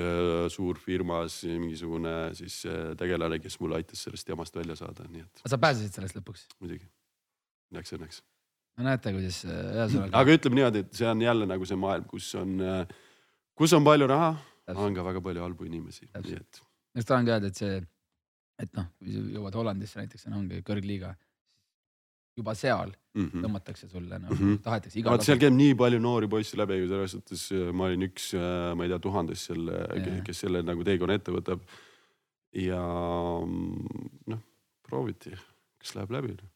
suurfirmas mingisugune siis tegelane, kes mulle aitas sellest jamast välja saada, nii et. sa pääsesid sellest lõpuks? muidugi, läks õnneks no näete, kuidas äh, ühesõnaga. aga ütleme niimoodi, et see on jälle nagu see maailm, kus on, äh, kus on palju raha, on ka väga palju halbu inimesi, nii et. just tahangi öelda, et see, et noh, kui sa jõuad Hollandisse näiteks, ongi kõrgliiga, juba seal mm -hmm. tõmmatakse sulle noh mm, -hmm. tahetakse iga. seal käib nii palju noori poisse läbi, selles suhtes äh, ma olin üks, ma ei tea, tuhandest selle, kes selle nagu teekonna ette võtab. ja mm, noh, prooviti, kas läheb läbi noh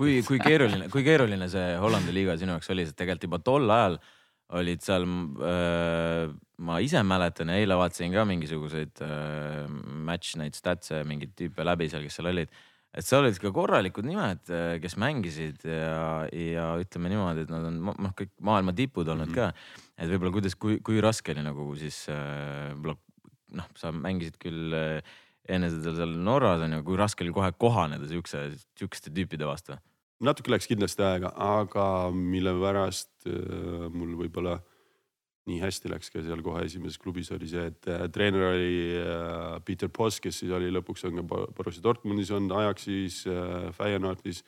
kui, kui keeruline, kui keeruline see Hollandi liiga sinu jaoks oli, sest tegelikult juba tol ajal olid seal äh,, ma ise mäletan ja eile vaatasin ka mingisuguseid äh, match neid stats'e mingeid tüüpe läbi seal, kes seal olid. et seal olid ka korralikud nimed, kes mängisid ja, ja ütleme niimoodi, et nad on noh, kõik maailma tipud olnud mm -hmm. ka. et võib-olla kuidas, kui, kui raske oli nagu siis äh, noh, sa mängisid küll äh, enne seda seal Norras on ju, kui raske oli kohe kohaneda siukse, siukeste tüüpide vastu? Natuke läks kindlasti aega, aga mille pärast äh, mul võib-olla nii hästi läks ka seal kohe esimeses klubis oli see, et äh, treener oli äh, Peter Poss, kes siis oli lõpuks on ka Borussia Dortmundis olnud, Ajaxis Feyenoordis.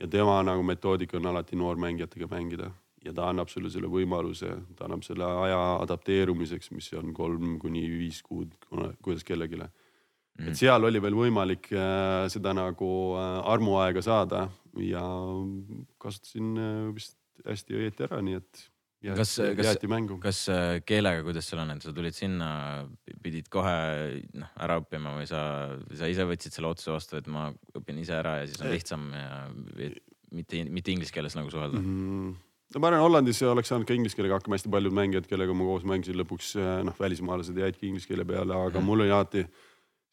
ja tema nagu metoodika on alati noormängijatega mängida. Ja ta annab sulle selle võimaluse, ta annab selle aja adapteerumiseks, mis on kolm kuni viis kuud, kuidas kellelegi. Mm.. et seal oli veel võimalik seda nagu armuaega saada ja kasutasin äh, vist hästi õieti ära, nii et jääti, kas, mängu. kas äh, keelega, kuidas sul on, et sa tulid sinna, pidid kohe noh ära õppima või sa, sa ise võtsid selle otsuse vastu, et ma õpin ise ära ja siis on lihtsam ja mitte, mitte inglise keeles nagu suhelda mm? -hmm no ma arvan, Hollandis oleks saanud ka inglise keelega hakkama, hästi paljud mängijad, kellega ma koos mängisin, lõpuks äh, noh, välismaalased jäidki inglise keele peale, aga mm. mul oli alati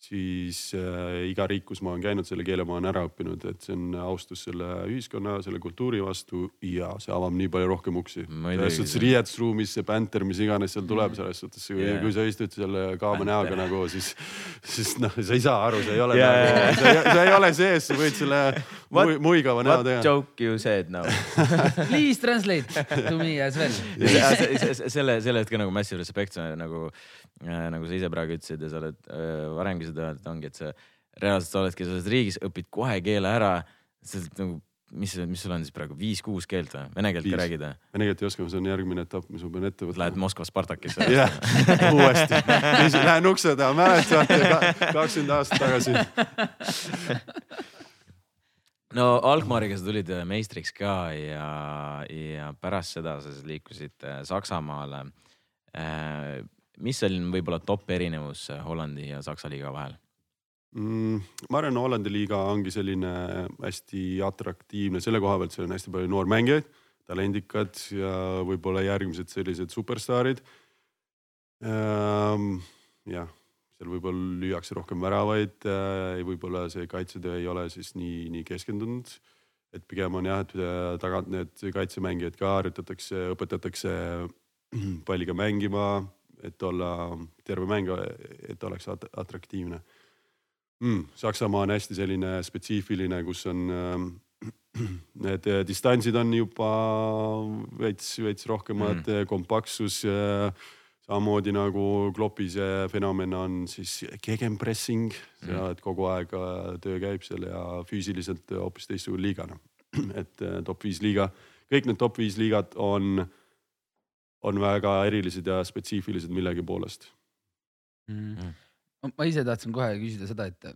siis äh, iga riik, kus ma olen käinud, selle keele ma olen ära õppinud, et see on austus selle ühiskonna, selle kultuuri vastu ja see avab nii palju rohkem uksi. selles suhtes riietusruumis see bänter, mis iganes seal tuleb, selles suhtes yeah., kui sa istud selle kaama näoga nagu, siis, siis noh, sa ei saa aru, sa ei ole yeah, nagu sa, sa ei ole sees, sa võid selle what, muigava näo teha. What joke you said now Please translate to me as well selle, selle hetke nagu massive respect nagu nagu sa ise praegu ütlesid ja sa oled äh, varemgi seda öelnud, ongi, et sa reaalselt sa oledki selles riigis, õpid kohe keele ära. sa oled nagu, mis, mis sul on siis praegu viis-kuus keelt või? Vene keelt ka räägid või? Vene keelt ei oska, see on järgmine etapp, mis ma pean ette võtma. Lähed Moskva Spartakisse jah, uuesti. Lähen ukse taha, mäletad, kakskümmend aastat tagasi no Alkmaariga sa tulid äh, meistriks ka ja, ja pärast seda sa siis liikusid Saksamaale mis on võib-olla top erinevus Hollandi ja Saksa liiga vahel mm,? ma arvan, Hollandi liiga ongi selline hästi atraktiivne selle koha pealt, seal on hästi palju noormängijaid, talendikad ja võib-olla järgmised sellised superstaarid ähm,. jah, seal võib-olla lüüakse rohkem väravaid äh,, võib-olla see kaitsetöö ei ole siis nii, nii keskendunud et pigem on jah, et äh, tagant need kaitsemängijad ka harjutatakse, õpetatakse palliga mängima et olla terve mäng, et oleks atraktiivne mm,. Saksamaa on hästi selline spetsiifiline, kus on äh, need distantsid on juba veits, veits rohkemad mm., kompaktsus äh, samamoodi nagu Kloppis see fenomen on siis gegenpressing mm., et kogu aeg äh, töö käib seal ja füüsiliselt hoopis teistsugune liiga noh. et äh, top viis liiga, kõik need top viis liigad on on väga erilised ja spetsiifilised millegi poolest mm.. mm. ma ise tahtsin kohe küsida seda, et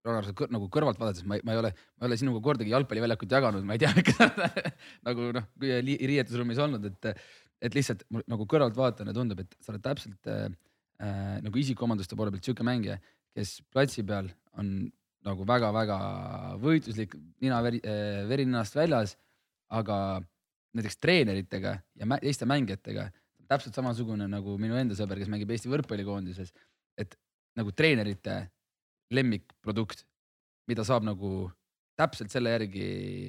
Ragnar, sa nagu kõrvalt vaadates, ma ma ei ole, ma ei ole sinuga kordagi jalgpalliväljakut jaganud, ma ei tea, miks sa nagu noh, riietusruumis olnud, et, et lihtsalt nagu kõrvalt vaatan ja tundub, et sa oled täpselt äh, äh, nagu isikuomaduste poole pealt sihuke mängija, kes platsi peal on nagu väga-väga võitluslik, nina veri, äh, veri ninast väljas, aga näiteks treeneritega ja teiste mängijatega täpselt samasugune nagu minu enda sõber, kes mängib Eesti võrkpallikoondises, et nagu treenerite lemmikprodukt, mida saab nagu täpselt selle järgi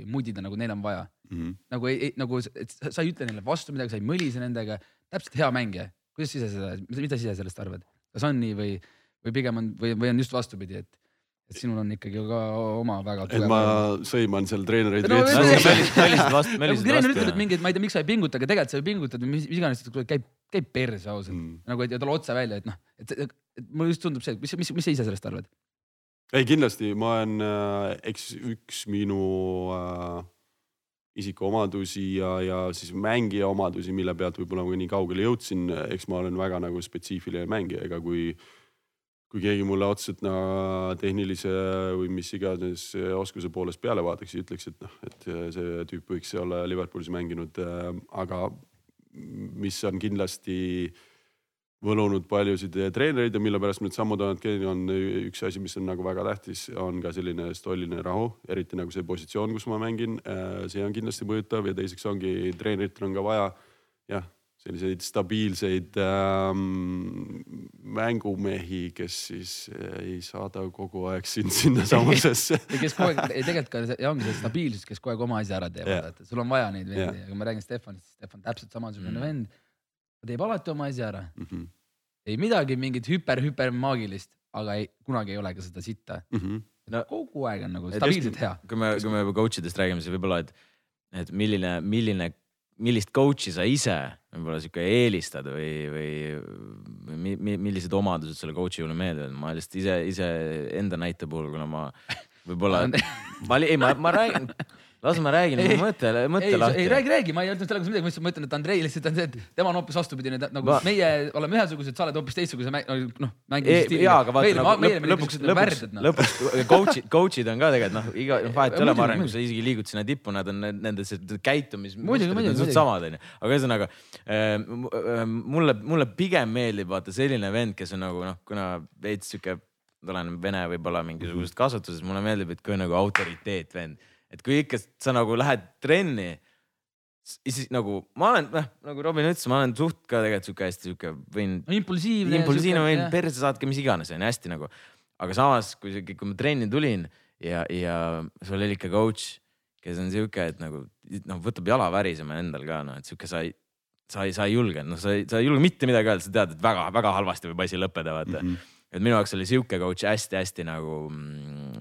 mudida, nagu neil on vaja mm. -hmm. nagu ei, nagu, sa ei ütle neile vastu midagi, sa ei mõlise nendega, täpselt hea mängija. kuidas sa ise seda, mida sa ise sellest arvad, kas on nii või, või pigem on või, või on just vastupidi, et et sinul on ikkagi ka oma väga tugev. et ma sõiman seal treenereid no,. treener ütleb, et mingeid, ma ei tea, miks sa ei pinguta, aga tegelikult sa ju pingutad, mis iganes, käib, käib perse ausalt mm.. nagu et talle otse välja, et noh, et, et, et mulle just tundub see, et mis, mis, mis sa ise sellest arvad? ei, kindlasti ma olen äh,, eks üks minu äh, isikuomadusi ja, ja siis mängija omadusi, mille pealt võib-olla ma nii kaugele jõudsin, eks ma olen väga nagu spetsiifiline mängija, ega kui äh, kui keegi mulle otseselt no, tehnilise või mis iganes oskuse poolest peale vaataks ja ütleks, et noh, et see tüüp võiks olla Liverpoolis mänginud, aga mis on kindlasti võlunud paljusid treenereid ja mille pärast need sammud on, on üks asi, mis on nagu väga tähtis, on ka selline stolline rahu, eriti nagu see positsioon, kus ma mängin. see on kindlasti mõjutav ja teiseks ongi treeneritel on ka vaja jah selliseid stabiilseid ähm, mängumehi, kes siis äh, ei saada kogu aeg sind sinnasamusesse ja kes kogu aeg, tegelikult ka ja ongi see stabiilsus, kes kogu aeg oma asja ära teevad yeah., et sul on vaja neid vendi yeah., aga ma räägin Stefanist, Stefan täpselt samasugune mm. vend. ta teeb alati oma asja ära mm. -hmm. ei midagi mingit hüper-hüper maagilist, aga ei, kunagi ei ole ka seda sitta mm. -hmm. No, kogu aeg on nagu stabiilselt hea. kui me, kui me coach idest räägime, siis võib-olla, et, et milline, milline, millist coach'i sa ise võib-olla sihuke eelistad või, või, või millised omadused selle coach'i juurde meeldivad, ma lihtsalt ise, ise enda näite puhul, kuna ma võib-olla ma, ei, ma, ma räägin las ma räägin, mõtle, mõtle lahti. ei räägi, räägi, ma ei öelnud selle kohta midagi, ma ütlen, et Andrei lihtsalt on see, et tema on hoopis vastupidine, nagu ma... meie oleme ühesugused, sa oled hoopis teistsuguse noh mängimisstiiliga. jaa, aga vaata nagu lõpuks, lõpuks, noh. lõpuks coach'id, coach'id on ka tegelikult noh, iga noh, vahet ei ole, ma arvan, kui sa isegi liigud sinna tippu, nad on nende käitumis. suht samad onju, aga ühesõnaga äh, mulle, mulle pigem meeldib vaata selline vend, kes on nagu noh, kuna veits sihuke, olen vene võib-olla mingisugusest kasvatusest, mulle meeldib, et kui on nagu autoriteet vend et kui ikka sa nagu lähed trenni, siis nagu ma olen, noh nagu Robin ütles, ma olen suht ka tegelikult sihuke hästi sihuke võin. impulsiivne. impulsiivne võin perse saatke mis iganes onju, hästi nagu. aga samas, kui, kui ma trenni tulin ja, ja sul oli ikka coach, kes on sihuke, et nagu noh, võtab jala värisema endal ka noh, et sihuke sa ei, sa ei, sa ei julge, noh, sa ei, sa ei julge mitte midagi öelda, sa tead, et väga-väga halvasti võib asi lõppeda, vaata mm. -hmm. et minu jaoks oli sihuke coach hästi-hästi nagu mm,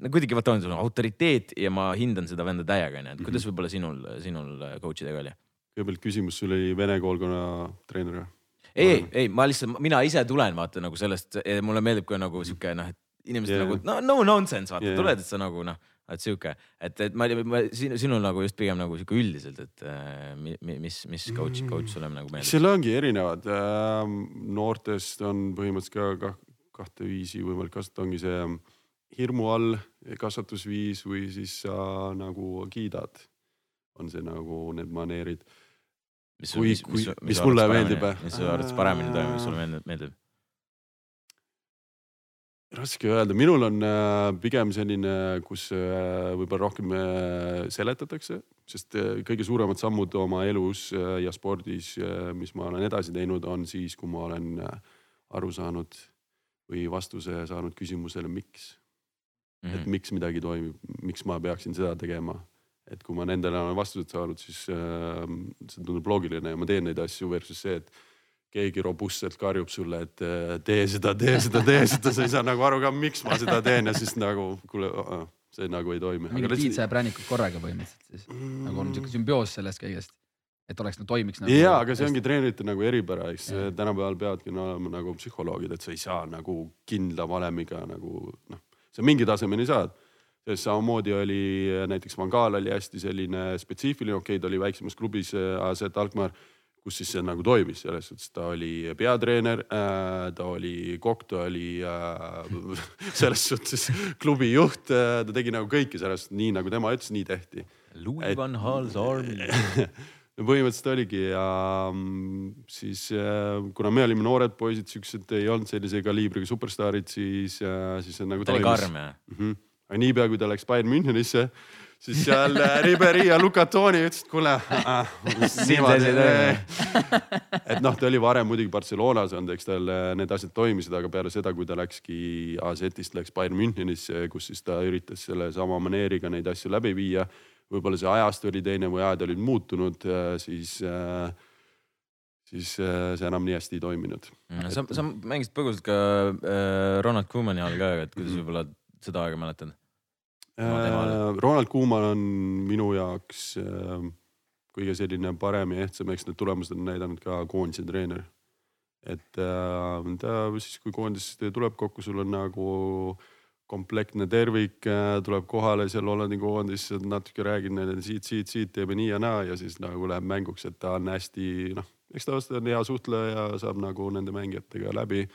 no kuidagi vaata on sul autoriteet ja ma hindan seda venda täiega onju, et kuidas mhm. võib-olla sinul, sinul äh, coach idega oli? kõigepealt küsimus, sul oli vene koolkonna treener või? ei, ei, ma lihtsalt, mina ise tulen vaata nagu sellest, mulle meeldib ka nagu sihuke noh, et inimesed yeah. nagu no, no nonsense vaata yeah., tuled, et sa nagu noh, et sihuke, et, et ma, ma sinu, sinul nagu just pigem nagu sihuke üldiselt, et äh, mis, mis coach, coach sulle nagu meeldib? seal ongi erinevad äh,, noortest on põhimõtteliselt ka kahte viisi võimalik kasutada, ongi see hirmu all kasvatusviis või siis sa nagu kiidad. on see nagu need maneerid. mis, mis, mis, mis, mis mulle meeldib? mis su arvates paremini toimub, mis sulle meeldib? raske öelda, minul on äh, pigem selline, kus äh, võib-olla rohkem äh, seletatakse, sest kõige suuremad sammud oma elus ja spordis, mis ma olen edasi teinud, on siis, kui ma olen aru saanud või vastuse saanud küsimusele, miks mm, -hmm. et mhm. miks midagi toimub, miks ma peaksin seda tegema. et kui ma nendele olen vastused saanud, siis äh, see tundub loogiline ja ma teen neid asju versus see, et keegi robustselt karjub sulle, et äh, tee seda, tee seda, tee seda, sa ei saa nagu aru ka, miks ma seda teen ja siis nagu kuule, see nagu ei toimi. mingid piitsa ja präänikud korraga põhimõtteliselt siis mm., nagu on siuke sümbioos sellest kõigest et oleks, toimiks nagu. ja, aga see ongi treenerite nagu eripära, eks tänapäeval peavadki no, olema nagu psühholoogid, et sa ei saa nagu kindla valemiga nagu noh, sa mingi tasemeni saad. sest samamoodi oli näiteks Van Gaal oli hästi selline spetsiifiline, okei okay,, ta oli väiksemas klubis AZ Alkmaar, kus siis see nagu toimis, selles suhtes ta oli peatreener äh,, ta oli kokk, ta oli äh, selles suhtes klubi juht äh,, ta tegi nagu kõike sellest nii nagu tema ütles, nii tehti. Louis van Gaal's army no põhimõtteliselt oligi ja mm, siis äh, kuna me olime noored poisid, siuksed ei olnud sellise kaliibriga superstaarid, siis, äh, siis see nagu. ta oli karm jah mm -hmm.? aga niipea kui ta läks Bayern Münchenisse, siis seal äh, Riberi ja Lucatoni ütlesid, kuule äh,. et noh, ta oli varem muidugi Barcelonas olnud, eks tal need asjad toimisid, aga peale seda, kui ta läkski AZ-ist läks Bayern Münchenisse, kus siis ta üritas sellesama maneeriga neid asju läbi viia võib-olla see ajastu oli teine või ajad olid muutunud, äh, siis, äh, siis äh, see enam nii hästi ei toiminud. Mm, sa, sa mängisid põgusalt ka Ronald Koemani all ka, et kuidas mhm. võib-olla seda aega mäletad? Ronald Koeman on minu jaoks kõige selline parem ja ehtsam, eks need tulemused on näidanud ka koondise treener. et ta siis, kui koondis tuleb kokku, sul on nagu äh, komplektne tervik äh, tuleb kohale seal Hollandi koondisse, natuke räägin neile siit, siit, siit teeme nii ja naa ja siis nagu läheb mänguks, et ta on hästi noh, eks ta on hea suhtleja, saab nagu nende mängijatega läbi.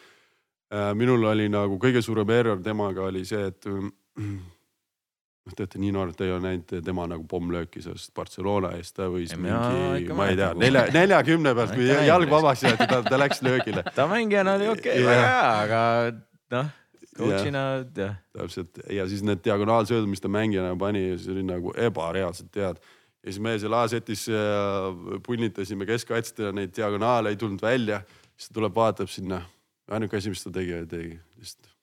Äh, minul oli nagu kõige suurem error temaga oli see, et noh, te olete nii noor, te ei ole näinud tema nagu pommlööki sellest Barcelona eest, ta võis ja mingi, ma ei tea, nelja, neljakümne pealt, kui jalg vabaks jäeti, ta, ta läks löögile. ta mängijana oli okei okay,, väga hea, aga noh coach'ina jah. täpselt ja siis need diagonaalsöödud, mis ta mängijana pani, siis oli nagu ebareaalselt head. ja siis me seal A-setis äh, punnitasime keskkaitsjatena neid diagonaale, ei tulnud välja. siis ta tuleb, vaatab sinna. ainuke asi, mis ta tegi, tegi lihtsalt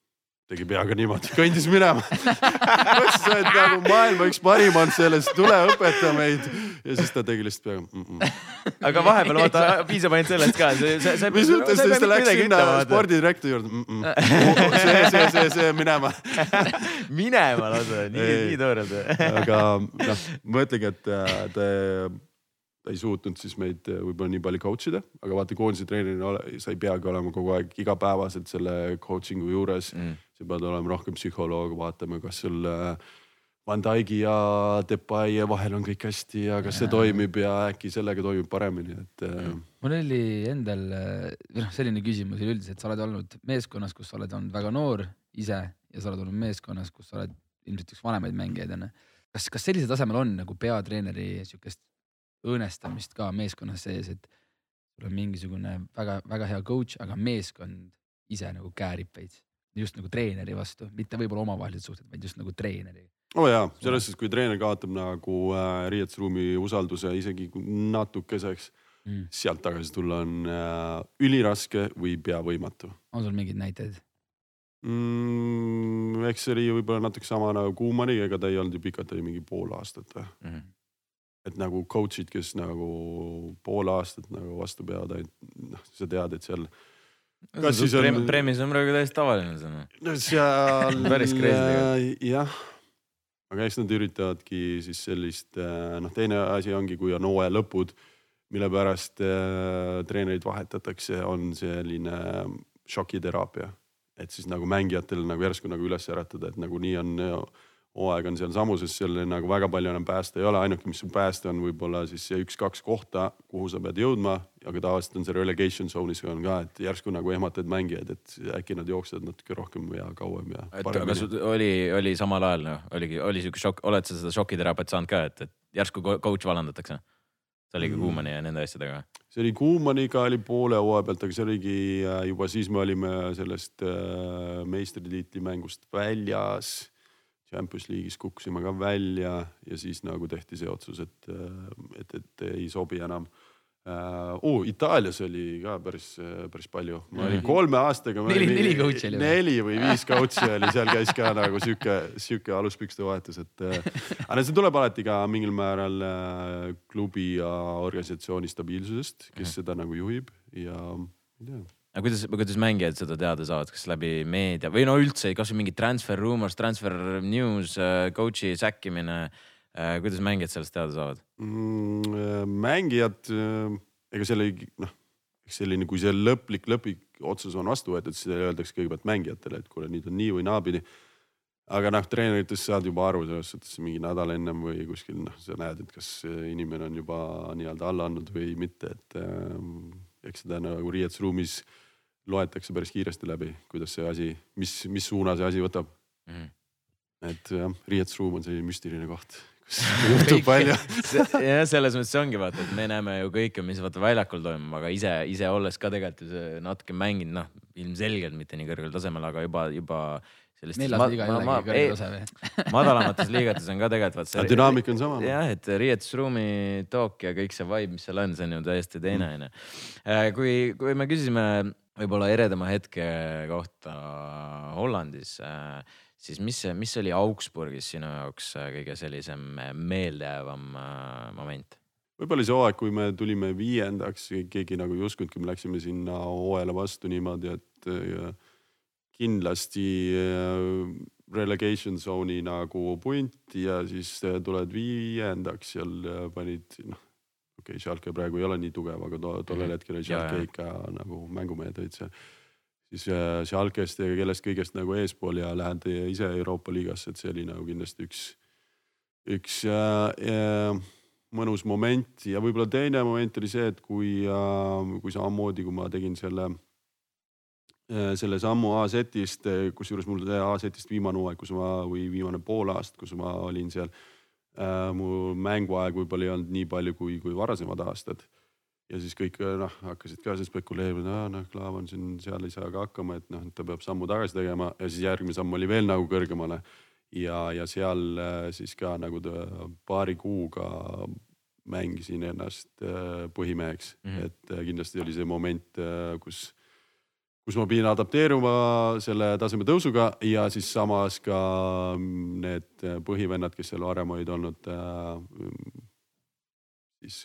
tegi peaga niimoodi, kõndis minema mõtlesin, sa oled nagu maailma üks parim on selles, tule õpeta meid. ja siis ta tegi lihtsalt peaga mm. -mm. aga vahepeal vaata, piisab ainult sellest ka. mis mõttes, siis ta läks sinna spordidirektori juurde mm. -mm. see, see, see, see minema minema lausa, nii, nii toorelt aga noh, ma ütlengi, et äh, te ta ei suutnud siis meid äh, võib-olla nii palju coach ida, aga vaata koondise treenerina sa ei peagi olema kogu aeg igapäevaselt selle coaching'u juures mm.. Sa pead olema rohkem psühholoog, vaatama, kas sul äh, Van Dyke'i ja Depay vahel on kõik hästi ja kas see toimib ja äkki sellega toimib paremini, et mm.. mul oli endal, või noh, selline küsimus üleüldiselt, sa oled olnud meeskonnas, kus sa oled olnud väga noor ise ja sa oled olnud meeskonnas, kus sa oled ilmselt üks vanemaid mängijaid onju. kas, kas sellisel tasemel on nagu peatreeneri siukest õõnestamist ka meeskonnas sees, et sul on mingisugune väga-väga hea coach, aga meeskond ise nagu käärib veits just nagu treeneri vastu, mitte võib-olla omavahelised suhted, vaid just nagu treeneri. oo oh jaa, selles suhtes, kui treener kaotab nagu äh, riietusruumi usalduse isegi natukeseks mm., sealt tagasi tulla on äh, üliraske või pea võimatu. on sul mingeid näiteid mm,? eks see oli võib-olla natuke sama nagu Kuumaniga, ega ta ei olnud ju pikalt, oli mingi pool aastat või mm -hmm et nagu coach'id, kes nagu pool aastat nagu vastu peavad, noh, sa tead, et seal. Kas siis on. preemis on praegu täiesti tavaline see noh. no seal päris crazy jah, aga eks nad üritavadki siis sellist, äh, noh, teine asi ongi, kui on hooaja lõpud, mille pärast äh, treenerid vahetatakse, on selline šokiteraapia. et siis nagu mängijatel nagu järsku nagu üles äratada, et nagu nii on hooaeg on seal samuses, seal nagu väga palju enam päästa ei ole, ainuke, mis sul päästa on võib-olla siis see üks-kaks kohta, kuhu sa pead jõudma, aga tavaliselt on see relegation zone'is on ka, et järsku nagu ehmatad mängijaid, et äkki nad jooksevad natuke rohkem ja kauem ja. et aga sul oli, oli samal ajal noh, oligi, oli siuke šokk, oled sa seda šokiteraapiat saanud ka, et, et järsku coach vallandatakse? see oligi mm. Kuumani ja nende asjadega? see oli Kuumaniga oli poole hooaja pealt, aga see oligi äh, juba siis me olime sellest äh, meistritiitli mängust väljas Champions League'is kukkusime ka välja ja siis nagu tehti see otsus, et, et, et ei sobi enam uh,. Itaalias oli ka päris, päris palju, ma olin mhm. kolme aastaga. neli, neli coach'i oli. neli või viis coach'i oli, seal käis ka nagu sihuke, sihuke aluspükste vahetus, et aga see tuleb alati ka mingil määral uh, klubi ja organisatsiooni stabiilsusest, kes mhm. seda nagu juhib ja ei tea aga kuidas, kuidas mängijad seda teada saavad, kas läbi meedia või no üldse kasvõi mingi transfer rumors, transfer news, äh, coach'i säkkimine. Äh, kuidas mängijad sellest teada saavad mm,? Äh, mängijad, ega selle noh, eks selline, kui see lõplik, lõplik otsus on vastu võetud, siis öeldakse kõigepealt mängijatele, et kuule, nüüd on nii või naapidi aga noh, treeneritest saad juba aru selles suhtes mingi nädal ennem või kuskil noh, sa näed, et kas inimene on juba nii-öelda alla andnud või mitte, et äh, eks seda nagu riietusruumis loetakse päris kiiresti läbi, kuidas see asi, mis, mis suuna see asi võtab mm. -hmm. et jah, riietusruum on selline müstiline koht, kus juhtub palju jah, selles mõttes ongi vaata, et me näeme ju kõike, mis vaata väljakul toimub, aga ise, ise olles ka tegelikult ju natuke mänginud, noh ilmselgelt mitte nii kõrgel tasemel, aga juba, juba sellist. neljas liiga ei olegi kõrge tase või? madalamates liigates on ka tegelikult vaat see. dünaamika on sama. jah, et riietusruumi talk ja kõik see vibe, mis seal on, see on ju täiesti teine onju. Äh, kui, kui me küsisime võib-olla eredama hetke kohta Hollandis, äh, siis mis, mis oli Augsburgis sinu jaoks äh, kõige sellisem meeldejäävam moment? võib-olla see hooaeg, kui me tulime viiendaks, keegi nagu ei uskunudki, me läksime sinna hooajale vastu niimoodi, et kindlasti relegation zone'i nagu punt ja siis tuled viiendaks seal panid noh okei okay,, Schalke praegu ei ole nii tugev, aga to, tollel mhm. hetkel oli Schalke ikka nagu mängumehed olid seal. siis äh, Schalkest ja kellest kõigest nagu eespool ja lähed ise Euroopa liigasse, et see oli nagu kindlasti üks, üks äh, äh, mõnus moment ja võib-olla teine moment oli see, et kui äh,, kui samamoodi, kui ma tegin selle äh, selle sammu A-setist, kusjuures mul A-setist viimane hooaeg, kus ma või viimane pool aastat, kus ma olin seal äh,. mu mänguaeg võib-olla ei olnud nii palju kui, kui varasemad aastad. ja siis kõik noh, hakkasid ka spekuleerima, noh Klaavan siin seal ei saa ka hakkama, et noh, ta peab sammu tagasi tegema ja siis järgmine samm oli veel nagu kõrgemale. ja, ja seal äh, siis ka nagu paari kuuga mängisin ennast äh, põhimeheks mm, -hmm. et äh, kindlasti oli see moment, kus kus ma pidin adapteeruma selle taseme tõusuga ja siis samas ka need põhivennad, kes seal varem olid olnud äh,, siis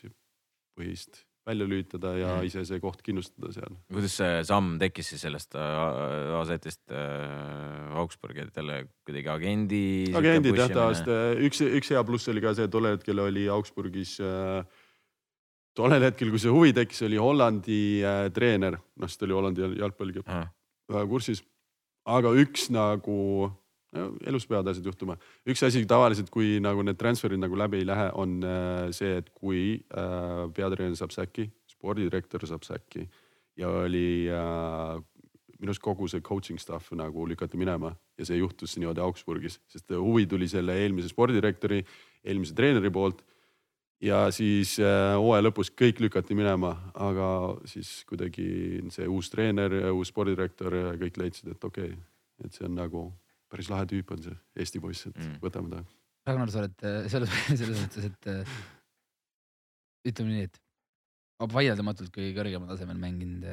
põhist välja lülitada ja mm. ise see koht kindlustada seal. kuidas see samm tekkis siis sellest äh, AZ-ist äh, Augsburgi, et jälle kuidagi agendi? agendid jah, tavaliselt üks, üks hea pluss oli ka see, tollel hetkel oli Augsburgis äh, tollel hetkel, kui see huvi tekkis, oli Hollandi äh, treener, noh, siis ta oli Hollandi jalgpalliga väga kursis. aga üks nagu elus peavad asjad juhtuma. üks asi tavaliselt, kui nagu need transfer'id nagu läbi ei lähe, on äh, see, et kui äh, peatreener saab säki, spordidirektor saab säki ja oli minu arust kogu see coaching staff nagu lükati minema ja see juhtus niimoodi Augsburgis, sest huvi tuli selle eelmise spordidirektori, eelmise treeneri poolt ja siis äh, hooaja lõpus kõik lükati minema, aga siis kuidagi see uus treener, uus spordidirektor, kõik leidsid, et okei okay,, et see on nagu päris lahe tüüp on see Eesti poiss, et mm. võtame ta. Ragnar, sa oled äh, selles, selles mõttes, et äh, ütleme nii, et vaieldamatult kõige kõrgemal tasemel mänginud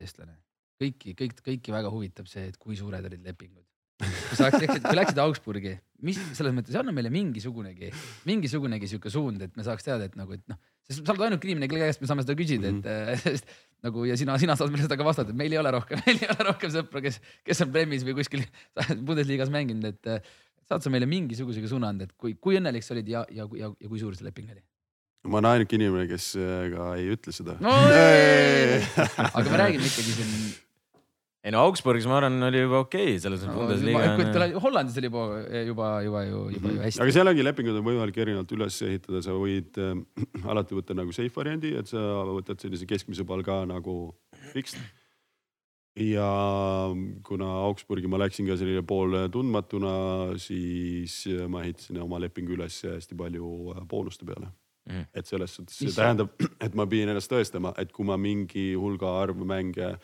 eestlane. kõiki, kõik, kõiki väga huvitab see, et kui suured olid lepingud kui sa läksid, kui läksid Augsburgi, mis selles mõttes anna meile mingisugunegi, mingisugunegi sihuke suund, et me saaks teada, et nagu, et noh, sest sa oled ainuke inimene, kelle käest me saame seda küsida mm, -hmm. et mhm. sest nagu ja sina, sina saad meile seda ka vastata, et meil ei ole rohkem, meil ei ole rohkem sõpru, kes, kes on Premis või kuskil Bundesliga-s mänginud, et saad sa meile mingisugusegi suuna anda, et kui, kui õnnelik sa olid ja, ja, ja, ja kui suur see leping oli? ma olen ainuke inimene, kes ka ei ütle seda no,. aga me räägime ikkagi siin ei no Augsburgis ma arvan, oli juba okei okay, selles no, Bundesliga. Hollandis oli juba, juba, juba ju, juba ju mhm. hästi. aga sealgi lepingud on võimalik erinevalt üles ehitada, sa võid äh, alati võtta nagu safe variandi, et sa võtad sellise keskmise palga nagu fixed. ja kuna Augsburgi ma läksin ka selline pool tundmatuna, siis ma ehitasin oma lepingu üles hästi palju äh, boonuste peale mm.. et selles suhtes see tähendab, et ma pidin ennast tõestama, et kui ma mingi hulga arv mänge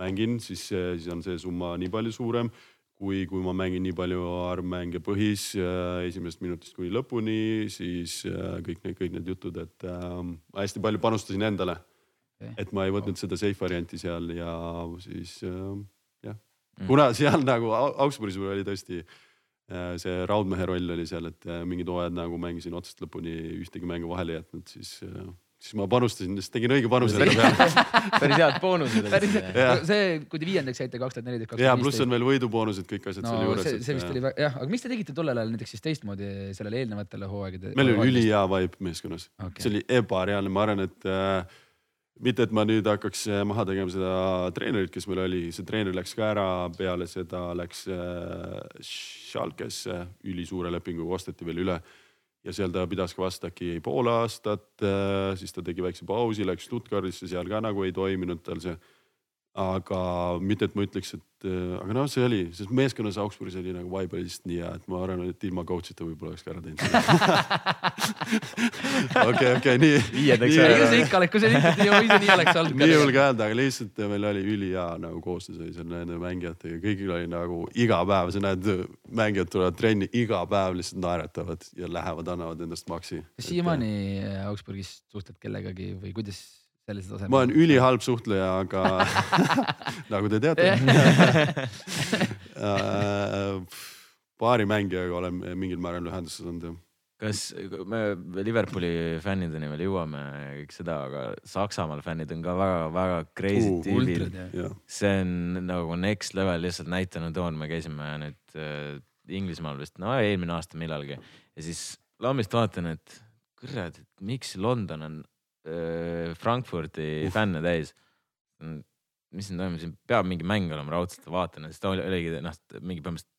mängin, siis, siis on see summa nii palju suurem kui, kui ma mängin nii palju arvmänge põhis esimesest minutist kuni lõpuni, siis äh, kõik need, kõik need jutud, et äh, hästi palju panustasin endale okay.. et ma ei võtnud seda safe varianti seal ja siis äh, jah mm., kuna seal nagu Augsburgis oli tõesti äh, see raudmehe roll oli seal, et äh, mingid hooajad nagu mängisin otsast lõpuni, ühtegi mängu vahele ei jätnud, siis äh, siis ma panustasin, siis tegin õige panuse enda peale. päris head boonused olid. see, kui te viiendaks jäite kaks tuhat neliteist, kaks tuhat viisteist. ja pluss on veel võiduboonused, kõik asjad no, selle juures. see, see vist oli jah, aga mis te tegite tollel ajal näiteks siis teistmoodi sellele eelnevatele hooaegadele? meil oli ülihea vibe meeskonnas okay., see oli ebareaalne, ma arvan, et äh, mitte, et ma nüüd hakkaks äh, maha tegema seda treenerit, kes meil oli, see treener läks ka ära, peale seda läks äh, Schalkesse ülisuure lepinguga osteti veel üle ja seal ta pidas ka vast äkki pool aastat, äh, siis ta tegi väikse pausi, läks Stuttgardisse, seal ka nagu ei toiminud tal see. Aga mitte, et ma ütleks, et äh, aga noh, see oli, sest meeskonnas Augsburgis oli nagu vibe oli lihtsalt nii hea, et ma arvan, et ilma coach'ita võib-olla oleks ka ära teinud okei, okei, nii. viiendaks ära. ega sa ikka oled, kui sa ikka nii, nii oleks olnud. nii ka öelda, aga lihtsalt meil oli ülihea nagu koostöös oli seal nende mängijatega, kõigil oli nagu iga päev, sa näed, mängijad tulevad trenni iga päev lihtsalt naeratavad ja lähevad, annavad endast maksi. kas siiamaani Augsburgis suhtled kellegagi või kuidas sellise tasemel? ma olen ülihalb suhtleja, aga nagu te teate. Äh, paari mängijaga olen mingil määral ühenduses olnud jah. Kas me Liverpooli fännideni veel jõuame kõik seda, aga Saksamaal fännid on ka väga-väga crazy uh, tüübid. see on nagu next level, lihtsalt näitena toon, me käisime nüüd äh, Inglismaal vist, no eelmine aasta millalgi. Ja siis lambist vaatan, et kurat, et miks London on Frankfurdi uh. fänne täis. mis siin toimub, siin peab mingi mäng olema raudselt, vaatan, sest oligi noh, mingi põhimõtteliselt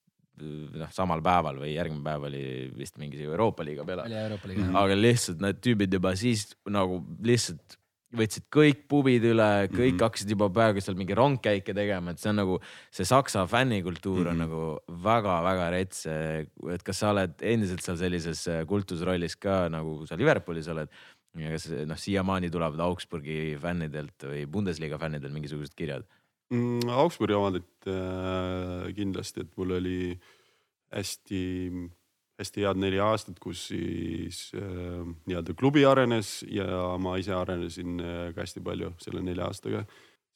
noh, samal päeval või järgmine päev oli vist mingi Euroopa liiga peale. aga lihtsalt need tüübid juba siis nagu lihtsalt võtsid kõik pubid üle, kõik mm -hmm. hakkasid juba praegu seal mingi rongkäike tegema, et see on nagu see saksa fännikultuur mm -hmm. on mhm. nagu väga-väga rets. et kas sa oled endiselt seal sellises kultusrollis ka nagu sa Liverpoolis oled? Kas noh, siiamaani tulevad Augsburgi fännidelt või Bundesliga fännidelt mingisugused kirjad? mm,? Augsburgi omad, et äh, kindlasti, et mul oli hästi, hästi head neli aastat, kus siis äh, nii-öelda klubi arenes ja ma ise arenesin äh, ka hästi palju selle nelja aastaga.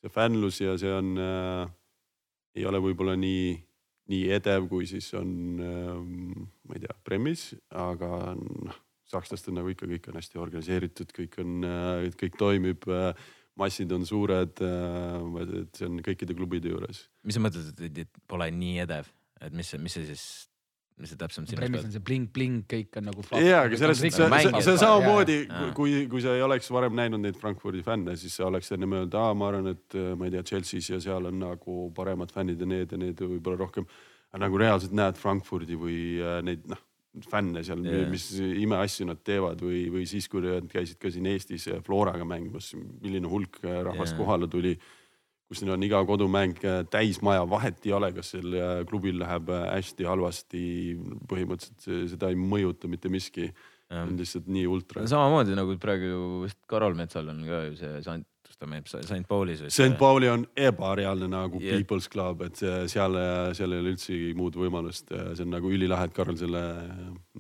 see fännlus ja see on äh,, ei ole võib-olla nii, nii edev, kui siis on äh,, ma ei tea, Premis, aga noh, sakslastel nagu ikka kõik on hästi organiseeritud, kõik on äh,, kõik toimib äh, massid on suured, äh, et see on kõikide klubide juures. mis sa mõtled, et pole nii edev, et mis mis see siis mis see täpsemalt silmas peab? on see bling-bling, kõik on nagu. ja, aga selles suhtes see, see, see samamoodi, kui, kui sa ei oleks varem näinud neid Frankfurdi fänne, siis sa oleks enne mõelnud, aa, ma arvan, et ma ei tea, Chelsea's ja seal on nagu paremad fännid ja need ja need võib-olla rohkem. nagu reaalselt näed Frankfurdi või neid noh, fänne seal yeah., mis imeasju nad teevad või, või siis, kui nad käisid ka siin Eestis Floraga mängimas, milline hulk rahvast yeah. kohale tuli kus neil on iga kodumäng äh, täismaja, vahet ei ole, kas sel äh, klubil läheb äh, hästi, halvasti, põhimõtteliselt seda ei mõjuta mitte miski. on lihtsalt nii ultra. samamoodi nagu praegu vist Karol Metsal on ka ju see ta mängib, St Paulis. St Pauli on ebareaalne nagu yeah. People's Club, et seal, seal ei ole üldsegi muud võimalust, see on nagu ülilahe, et Karol selle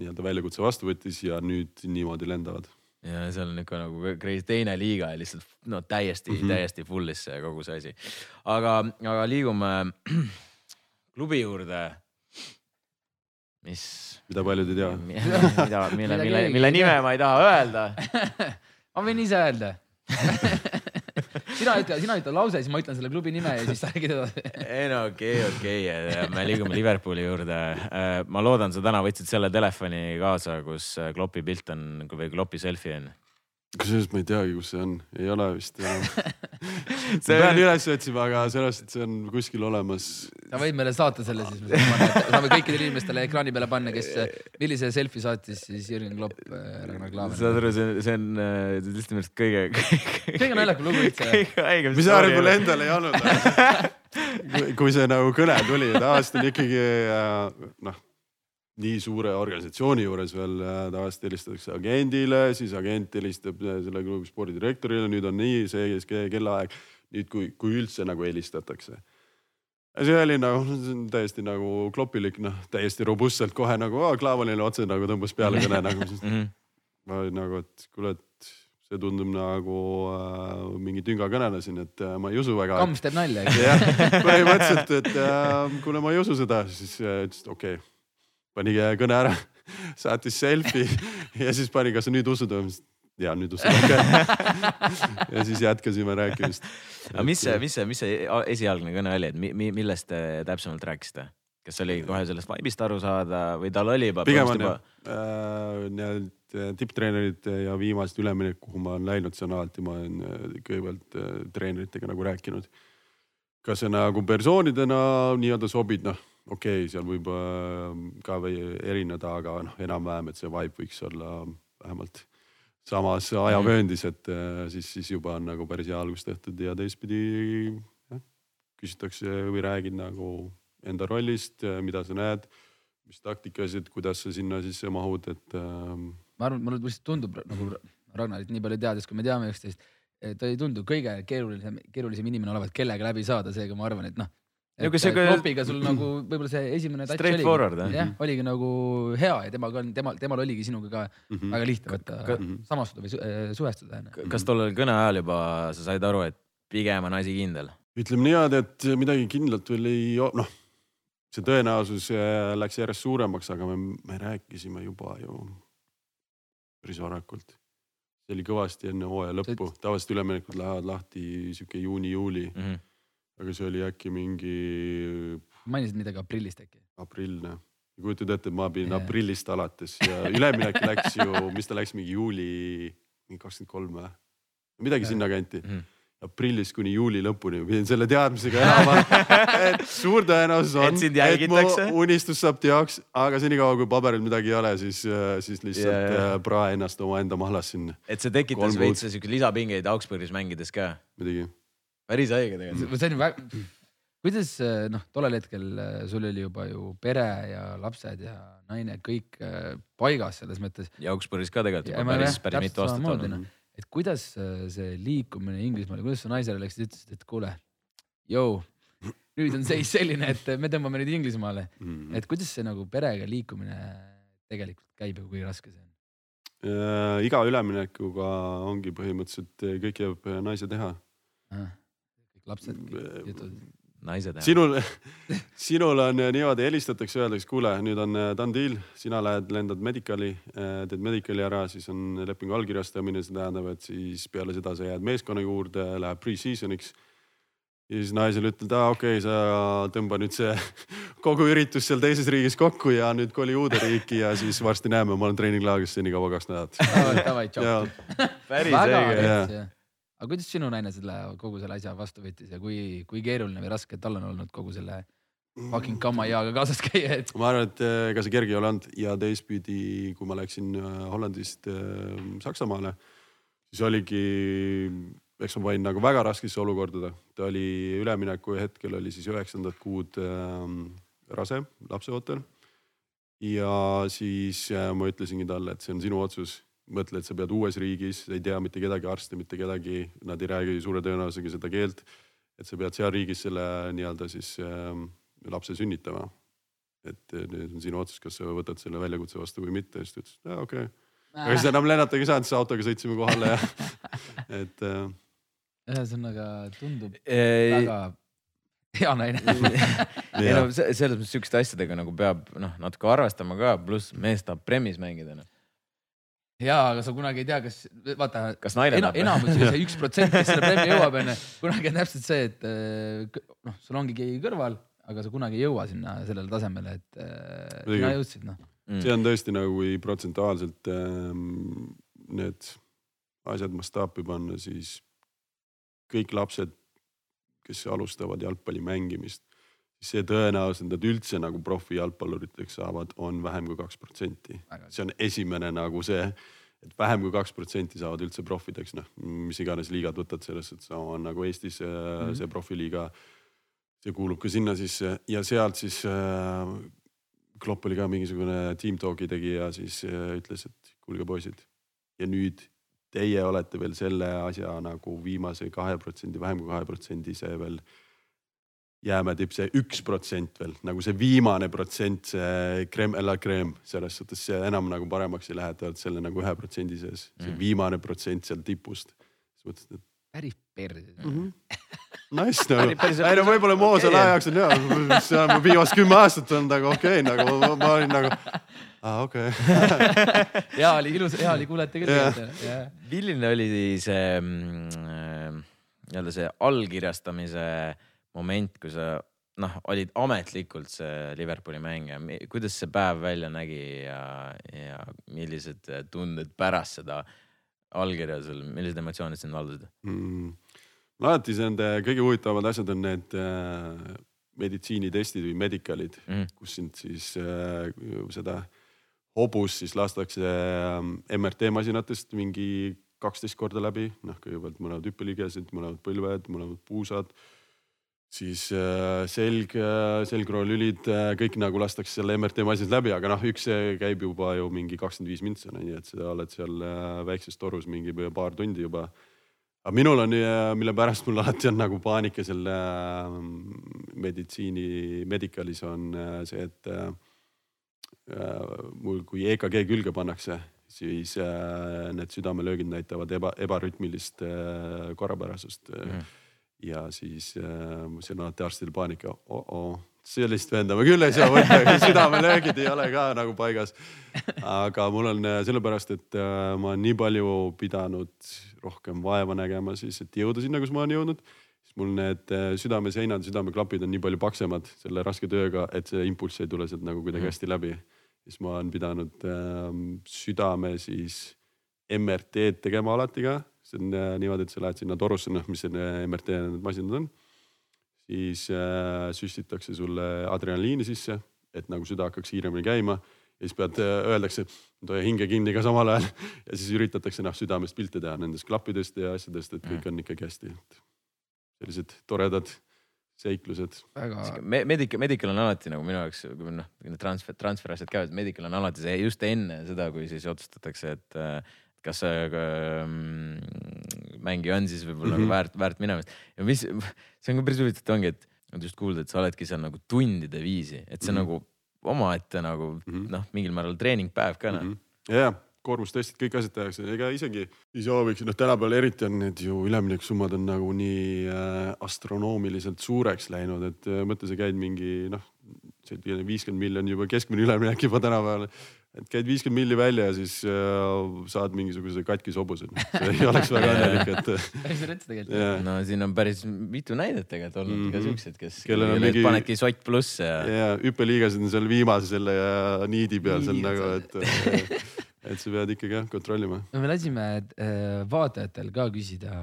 nii-öelda väljakutse vastu võttis ja nüüd niimoodi lendavad ja seal on ikka nagu crazy teine liiga ja lihtsalt no täiesti mm, -hmm. täiesti full'isse kogu see asi. aga, aga liigume klubi juurde, mis. mida paljud ei tea. mida, mille, mille, mille nime ma ei taha öelda ma võin ise öelda sina ütle, sina ütle lause, siis ma ütlen selle klubi nime ja siis sa räägid edasi. ei no okei okay,, okei okay., me liigume Liverpooli juurde. Äh, ma loodan, sa täna võtsid selle telefoni kaasa, kus äh, Kloppi pilt on või Kloppi selfie on kusjuures ma ei teagi, kus see on, ei ole vist enam ma pean üles otsima, aga sellest, et see on kuskil olemas. sa võid meile saata selle siis, saame kõikidele inimestele ekraani peale panna, kes, millise selfie saatis siis Jürgen Klopp äh, Ragnar Klavan. saad aru, see on, see on äh, lihtsalt minu arust kõige, kõige. kõige naljakam lugu üldse. mis arvul endal ei olnud kui see nagu kõne tuli, tavaliselt on ikkagi äh, noh nii suure organisatsiooni juures veel äh, tavaliselt helistatakse agendile, siis agent helistab äh, selle klubi spordidirektorile, nüüd on nii, see kellaaeg. nüüd, kui, kui üldse nagu helistatakse. see oli nagu täiesti nagu klopilik, noh täiesti robustselt kohe nagu Klaavanile otse nagu tõmbas peale kõne nagu mhm. ma olin nagu, et kuule, et see tundub nagu äh, mingi tüngakõnena siin, et äh, ma ei usu väga. Kams teeb nalja, jah, põhimõtteliselt, et äh, kuule, ma ei usu seda, siis äh, ütles, et okei okay pani kõne ära, saatis selfie ja siis pani, kas sa nüüd usud või? ja nüüd usun okay. ja siis jätkasime rääkimist. aga mis see, mis see, mis see esialgne kõne oli, et mi, mi, millest te täpsemalt rääkisite? kas oli kohe sellest vibe'ist aru saada või tal oli juba? pigem on jah äh,, tipptreenerid ja viimased üleminek, kuhu ma olen läinud, see on alati, ma olen äh, kõigepealt äh, treeneritega nagu rääkinud. kas sa nagu persoonidena nii-öelda sobid, noh okei okay,, seal võib äh, ka erineda, aga noh, enam-vähem, et see vibe võiks olla vähemalt samas ajavööndis, et äh, siis, siis juba on nagu päris hea algus tehtud ja teistpidi jah, küsitakse või räägid nagu enda rollist, mida sa näed, mis taktikasid, kuidas sa sinna sisse mahud, et ähm.... ma arvan, mulle lihtsalt tundub nagu Ragnarit nii palju teades, kui me teame üksteist, ta ei tundu kõige keerulisem, keerulisem inimene olevat kellega läbi saada, seega ma arvan, et noh et see klopiga sul nagu võib-olla see esimene touch oligi, jah, oligi nagu hea ja temaga on, temal, temal oligi sinuga ka mm -hmm. väga lihtne võtta ka, samastuda või äh, suhestuda. kas tollel kõne ajal juba sa said aru, et pigem on asi kindel? ütleme niimoodi, et midagi kindlat veel ei, noh, see tõenäosus äh, läks järjest suuremaks, aga me, me rääkisime juba ju päris varakult. see oli kõvasti enne hooaja lõppu, tavaliselt üleminekud lähevad lahti sihuke juuni-juuli mm. -hmm aga see oli äkki mingi. mainisid midagi aprillist äkki? aprill noh, kujutad ette, et ma pidin yeah. aprillist alates ja üleminek läks ju, mis ta läks mingi juuli, mingi kakskümmend kolm või? midagi yeah. sinnakanti mm. -hmm aprillist kuni juuli lõpuni pidin selle teadmisega elama, et suur tõenäosus on, et mu unistus saab teoks, aga senikaua kui paberil midagi ei ole, siis, siis lihtsalt yeah, yeah. prae ennast omaenda mahlas sinna. et see tekitas veits siukseid lisapingeid Augsburgis mängides ka? muidugi päris õige tegelikult. see on väga, kuidas noh, tollel hetkel äh, sul oli juba ju pere ja lapsed ja naine kõik äh, paigas selles mõttes. ja Augsburgis ka tegelikult juba päris, päris mitu aastat olnud. No. et kuidas äh, see liikumine Inglismaale, kuidas sa naisele läksid, ütlesid, et kuule, jõu, nüüd on seis selline, et me tõmbame nüüd Inglismaale mm. -hmm. et kuidas see nagu perega liikumine tegelikult käib ja kui raske see on? iga üleminekuga ongi põhimõtteliselt kõik jääb naise teha kõik jutud naised. sinul, sinul on niimoodi, helistatakse, öeldakse, kuule, nüüd on äh, done deal, sina lähed, lendad medical'i, äh, teed medical'i ära, siis on lepingu allkirjastamine, see tähendab, et siis peale seda sa jääd meeskonna juurde, läheb pre-season'iks. ja siis naisele ütled, aa okei okay,, sa tõmba nüüd see kogu üritus seal teises riigis kokku ja nüüd koli uude riiki ja siis varsti näeme, ma olen treeninglaagris senikaua kaks nädalat. päris õige aga kuidas sinu naine selle kogu selle asja vastu võttis ja kui, kui keeruline või raske tal on olnud kogu selle fucking kammajaaga kaasas käia, et? ma arvan, et eh, ega see kerge ei ole olnud ja teistpidi, kui ma läksin eh, Hollandist äh, Saksamaale, siis oligi, eks ma panin nagu väga raskesse olukorda. ta oli ülemineku hetkel oli siis üheksandat kuud äh, rase, lapseootel. ja siis ma ütlesingi talle, et see on sinu otsus mõtle, et sa pead uues riigis, ei tea mitte kedagi arste, mitte kedagi, nad ei räägi suure tõenäosusega seda keelt. et sa pead seal riigis selle nii-öelda siis äh, lapse sünnitama. et nüüd on sinu otsus, kas sa võtad selle väljakutse vastu või mitte, siis ta ütles, et okei. Okay.. aga siis enam lennatagi ei saanud, siis autoga sõitsime kohale ja et äh.... ühesõnaga tundub ei... väga hea naine. Ei no selles mõttes sihukeste asjadega nagu peab noh, natuke arvestama ka, pluss mees tahab premis mängida noh ja, aga sa kunagi ei tea, kas vaata, kas naine ena, enamus ju see üks protsent, kes selle premmi jõuab, onju. kunagi on täpselt see, et eh, noh, sul ongi keegi kõrval, aga sa kunagi ei jõua sinna sellele tasemele, et äh, sina jõudsid noh. Mm.. see on tõesti nagu, kui protsentuaalselt ähm, need asjad mastaapi panna, siis kõik lapsed, kes alustavad jalgpalli mängimist see tõenäosus, et nad üldse nagu profijalgpalluriteks saavad, on vähem kui kaks protsenti. see on esimene nagu see, et vähem kui kaks protsenti saavad üldse profideks, noh, mis iganes liigad võtad selles suhtes, on nagu Eestis mm -hmm. see profiliiga. see kuulub ka sinna sisse ja sealt siis äh, Klopp oli ka mingisugune team talk'i tegija, siis äh, ütles, et kuulge poisid ja nüüd teie olete veel selle asja nagu viimase kahe protsendi, vähem kui kahe protsendi see veel jääme tipp see üks protsent veel nagu see viimane protsent, see creme la creme selles suhtes see enam nagu paremaks ei lähe, te olete selle nagu ühe protsendi sees, see mm. viimane protsent seal tipust. siis mõtlesin, et. päris perse mm. -hmm. Nice nagu, ei no võib-olla Moosel aja jaoks on hea, see on viimased kümme aastat olnud nagu okei okay, nagu ma, ma olin nagu aa okei okay. hea oli ilus, hea oli kuulata küll yeah.. milline oli see nii-öelda see allkirjastamise äh, moment, kui sa noh, olid ametlikult see Liverpooli mängija, kuidas see päev välja nägi ja, ja millised tunded pärast seda allkirja sul, millised emotsioonid sind valdasid mm.? alati see nende kõige huvitavamad asjad on need äh, meditsiinitestid või medical'id mm, kus sind siis äh, seda hobust siis lastakse äh, MRT masinatest mingi kaksteist korda läbi, noh, kõigepealt mõlemad hüppeliigesed, mõlemad põlved, mõlemad puusad siis äh, selg, äh, selgroolülid, äh, kõik nagu lastakse selle MRT masinas läbi, aga noh, üks käib juba ju mingi kakskümmend viis mintsa, nii et sa oled seal väikses torus mingi paar tundi juba. aga minul on, mille pärast mul alati on nagu paanika selle meditsiini, medical'is on see, et mul, kui EKG külge pannakse, siis need südamelöögid näitavad eba, ebarütmilist korrapärasust mm ja siis äh, see on alati arstidel paanika oh, -oh sellist venda ma küll ei saa võtta, südamelöögid ei ole ka nagu paigas. aga mul on äh, sellepärast, et äh, ma olen nii palju pidanud rohkem vaeva nägema siis, et jõuda sinna, kus ma olen jõudnud. siis mul need äh, südameseinad, südameklapid on nii palju paksemad selle raske tööga, et see impulss ei tule sealt nagu kuidagi mhm. hästi läbi. siis ma olen pidanud äh, südame siis MRT-d tegema alati ka see on äh, niimoodi, et sa lähed sinna torusse, noh, mis need MRT need masinad on. siis äh, süstitakse sulle adrenaliini sisse, et nagu süda hakkaks kiiremini käima ja siis pead äh,, öeldakse, et hoia hinge kinni ka samal ajal ja siis üritatakse noh südamest pilte teha nendest klappidest ja asjadest, et kõik on ikkagi hästi. sellised toredad seiklused. väga Me,. Medical, medical on alati nagu minu jaoks, kui noh, need transfer, transfer asjad käivad, medical on alati see just enne seda, kui siis otsustatakse, et äh, kas see ähm, mängija on siis võib-olla mm -hmm. väärt, väärt minemist. ja mis, see on ka päris huvitav, et ongi, et just kuulda, et sa oledki seal nagu tundide viisi, et see mm -hmm. nagu omaette nagu mm -hmm. noh, mingil määral treeningpäev ka noh mm -hmm.. jah, koormustestid, kõik asjad tehakse, ega isegi ei sooviks, noh tänapäeval eriti on need ju üleminekusummad on nagu nii äh, astronoomiliselt suureks läinud, et äh, mõtle, sa käid mingi noh, viiskümmend miljonit juba keskmine üleminek juba tänapäeval et käid viiskümmend milli välja ja siis äh, saad mingisuguse katkise hobuse. see ei oleks väga õnnelik, et. päris rets tegelikult. no siin on päris mitu näidet tegelikult olnud mm -hmm. ka siuksed, kes. kellel on mingi. panedki sott pluss ja. ja hüppeliigased on seal viimase selle niidi peal seal nagu, et et sa pead ikkagi jah kontrollima. no me lasime äh, vaatajatel ka küsida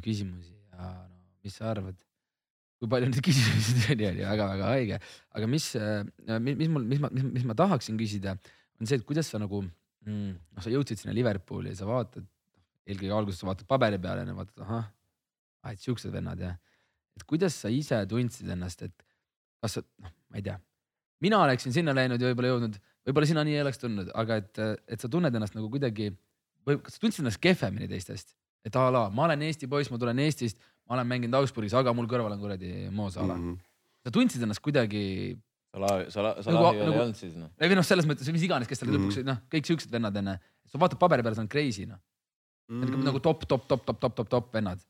küsimusi ja no mis sa arvad? kui palju neid küsimusi tuli, oli väga-väga haige, aga mis, äh, mis, mul, mis ma, mis ma tahaksin küsida on see, et kuidas sa nagu mm,, noh, sa jõudsid sinna Liverpooli ja sa vaatad, eelkõige alguses sa vaatad paberi peale ja vaatad, ahah, et siuksed vennad ja. et kuidas sa ise tundsid ennast, et kas sa, noh, ma ei tea, mina oleksin sinna läinud ja võib-olla jõudnud, võib-olla sina nii ei oleks tundnud, aga et, et sa tunned ennast nagu kuidagi või kas sa tundsid ennast kehvemini teistest, et a la ma olen Eesti poiss, ma tulen Eestist, ma olen mänginud Augsburgis, aga mul kõrval on kuradi Mo Salah mm. -hmm. sa tundsid ennast kuidagi Salavi, Sala-, Salavi nagu, veel nagu, ei olnud siis noh. ei või noh, selles mõttes mis iganes, kes tal mm. lõpuks noh, kõik siuksed vennad onju. sa vaatad paberi peale, see on crazy noh mm.. nagu top, top, top, top, top, top, top vennad.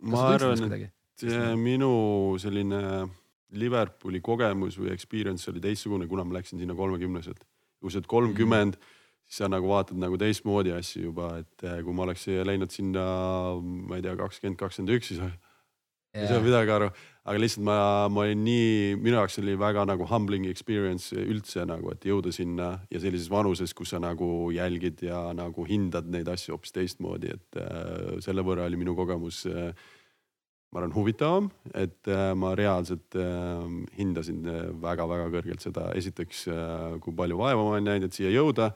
ma arvan, et minu selline Liverpooli kogemus või experience oli teistsugune, kuna ma läksin sinna kolmekümneselt. kui sa oled kolmkümmend mm., siis sa nagu vaatad nagu teistmoodi asju juba, et eh, kui ma oleks läinud sinna, ma ei tea, kakskümmend, kakskümmend üks, siis ei saa midagi aru, aga lihtsalt ma, ma olin nii, minu jaoks oli väga nagu humbling experience üldse nagu, et jõuda sinna ja sellises vanuses, kus sa nagu jälgid ja nagu hindad neid asju hoopis teistmoodi, et äh, selle võrra oli minu kogemus äh, ma arvan, huvitavam, et äh, ma reaalselt äh, hindasin väga-väga kõrgelt seda, esiteks äh, kui palju vaeva ma olen näinud, et siia jõuda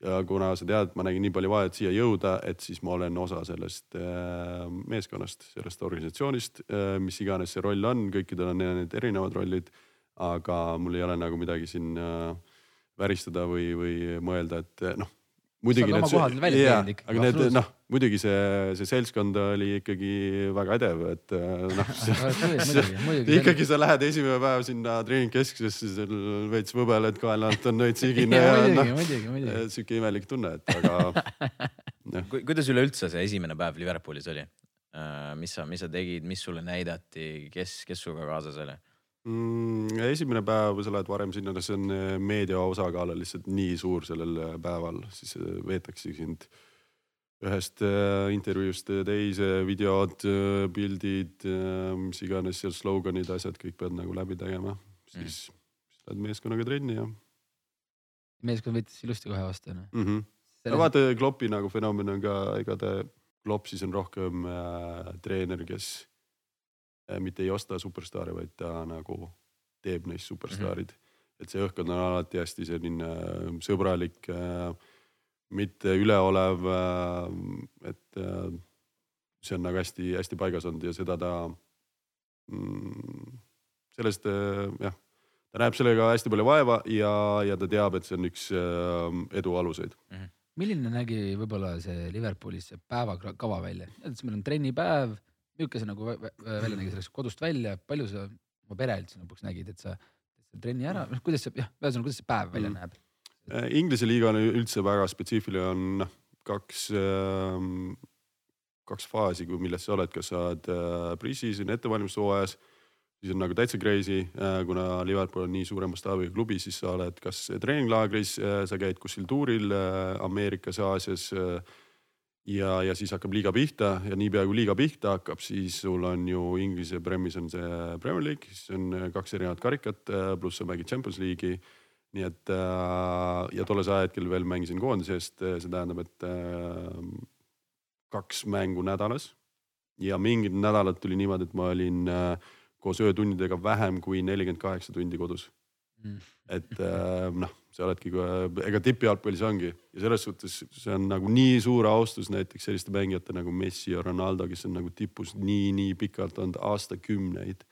ja kuna sa tead, ma nägin nii palju vahet siia jõuda, et siis ma olen osa sellest äh, meeskonnast, sellest organisatsioonist äh,, mis iganes see roll on, kõikidel on need erinevad rollid. aga mul ei ole nagu midagi siin äh, väristada või, või mõelda, et noh muidugi need, jaa, aga need noh, muidugi see, see seltskond oli ikkagi väga edev, et äh, noh ikkagi sa lähed esimene päev sinna treeningkeskusesse, seal veits võbeled kaela alt on nõid sigine ja, ja noh, sihuke imelik tunne, et aga noh. kuidas üleüldse see esimene päev Liverpoolis oli? Äh, mis sa, mis sa tegid, mis sulle näidati, kes, kes sinuga kaasas oli? Mm,? esimene päev, sa lähed varem sinna, see on eh, meedia osakaal on lihtsalt nii suur sellel eh, päeval, siis eh, veetakse sind ühest intervjuust teise, videod, pildid, mis iganes seal sloganid, asjad, kõik pead nagu läbi tegema, siis mm. lähed meeskonnaga trenni ja. meeskond võttis ilusti kohe vastu noh mm -hmm. Selles... no vaata, Kloppi nagu fenomen on ka, ega ta, Klopp siis on rohkem äh, treener, kes mitte ei osta superstaare, vaid ta nagu teeb neist superstaarid mm. -hmm. et see õhkkond on alati hästi selline äh, sõbralik, äh, mitte üleolev. et see on nagu hästi-hästi paigas olnud ja seda ta mm,, sellest jah, ta näeb sellega hästi palju vaeva ja, ja ta teab, et see on üks edu aluseid mm. -hmm milline nägi võib-olla see Liverpoolis see päevakava välja, et meil on trennipäev milline see nagu välja nägi, sa läksid kodust välja, palju sa oma pere üldse lõpuks nägid, et sa teed trenni ära, noh kuidas see jah, ühesõnaga, kuidas see päev välja mm. näeb? Äh, Inglise liiga on üldse väga spetsiifiline, on noh kaks äh,, kaks faasi, kui milles sa oled, kas sa oled äh, pre-season ettevalmistushooajas, siis on nagu täitsa crazy äh,, kuna Liverpool on nii suure mastaabiga klubi, siis sa oled kas treeninglaagris äh,, sa käid kuskil tuuril äh, Ameerikas, Aasias äh, ja, ja siis hakkab liiga pihta ja niipea kui liiga pihta hakkab, siis sul on ju Inglise Premis on see Premier League, siis on äh, kaks erinevat karikat, äh, pluss sa mängid Champions League'i. nii et äh, ja tollel ajahetkel veel mängisin koondise eest, see tähendab, et kaks mängu nädalas. ja mingid nädalad tuli niimoodi, et ma olin koos öötundidega vähem kui nelikümmend kaheksa tundi kodus. Et noh sa oledki, ega tippjalgpallis ongi ja selles suhtes see on nagu nii suur austus näiteks selliste mängijate nagu Messi ja Ronaldo, kes on nagu tipus nii-nii pikalt olnud aastakümneid.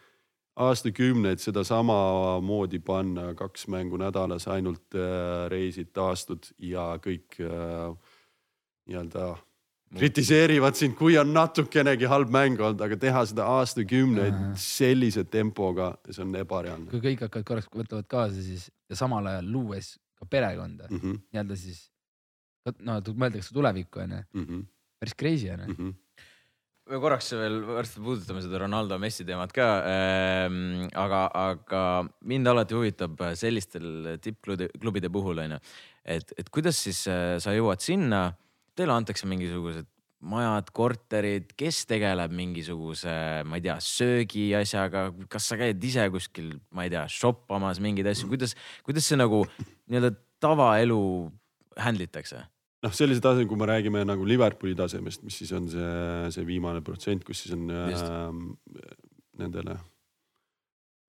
aastakümneid seda samamoodi panna, kaks mängu nädalas, ainult äh, reisid, taastud ja kõik äh, nii-öelda kritiseerivad sind, kui on natukenegi halb mäng olnud, aga teha seda aastakümneid uh -huh. sellise tempoga, see on ebareaalne. kui kõik hakkavad korraks võtavad kaasa, siis ja samal ajal luues ka perekonda mm -hmm. nii-öelda siis no mõeldakse tulevikku onju mm -hmm., päris crazy onju mm. -hmm me korraks veel varsti puudutame seda Ronaldo Messi teemat ka ähm,. aga, aga mind alati huvitab sellistel tippklubide puhul onju, et, et kuidas siis äh, sa jõuad sinna, teile antakse mingisugused majad, korterid, kes tegeleb mingisuguse, ma ei tea, söögiasjaga, kas sa käid ise kuskil, ma ei tea, shoppamas mingeid asju, kuidas, kuidas see nagu nii-öelda tavaelu handle itakse? noh, sellise taseme, kui me räägime nagu Liverpooli tasemest, mis siis on see, see viimane protsent, kus siis on äh, nendele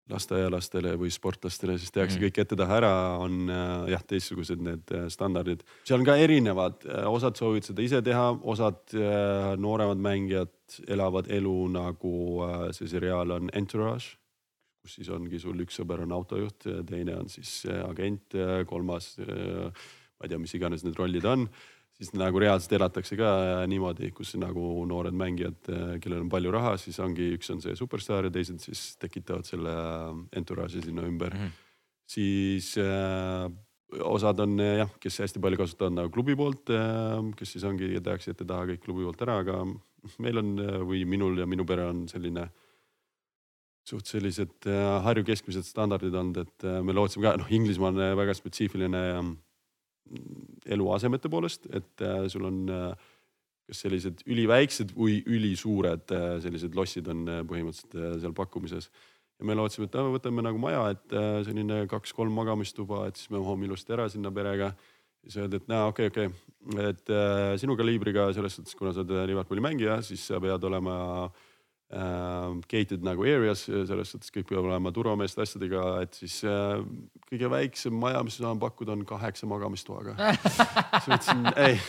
lasteaialastele või sportlastele, siis tehakse mm. kõik ette-taha ära, on äh, jah, teistsugused need äh, standardid. seal on ka erinevad, äh, osad soovivad seda ise teha, osad nooremad mängijad elavad elu nagu see seriaal on Entourage, kus siis ongi sul üks sõber on autojuht, teine on siis agent, kolmas ma ei tea, mis iganes need rollid on siis nagu reaalselt elatakse ka niimoodi, kus nagu noored mängijad, kellel on palju raha, siis ongi, üks on see superstaar ja teised siis tekitavad selle entouraaži sinna ümber mm. -hmm. siis äh, osad on jah, kes hästi palju kasutavad nagu klubi poolt äh,, kes siis ongi, tehakse ette-taha kõik klubi poolt ära, aga meil on või minul ja minu pere on selline suht sellised äh, Harju keskmised standardid olnud, et äh, me lootsime ka, noh, Inglismaa on väga spetsiifiline eluasemete poolest, et äh, sul on äh, kas sellised üliväiksed või ülisuured äh, sellised lossid on põhimõtteliselt seal pakkumises. ja me lootsime, et võtame nagu maja, et selline kaks-kolm magamistuba, et siis me mahume ilusti ära sinna perega. siis öeldi, et näe, okei okay,, okei okay., et sinu kaliibriga selles suhtes, kuna sa oled Liverpooli mängija, siis sa pead olema äh, gated nagu areas, selles suhtes kõik peab olema turvameeste asjadega, et siis äh, kõige väiksem maja, mis ma saan pakkuda, on kaheksa magamistoaga siis mõtlesin ei.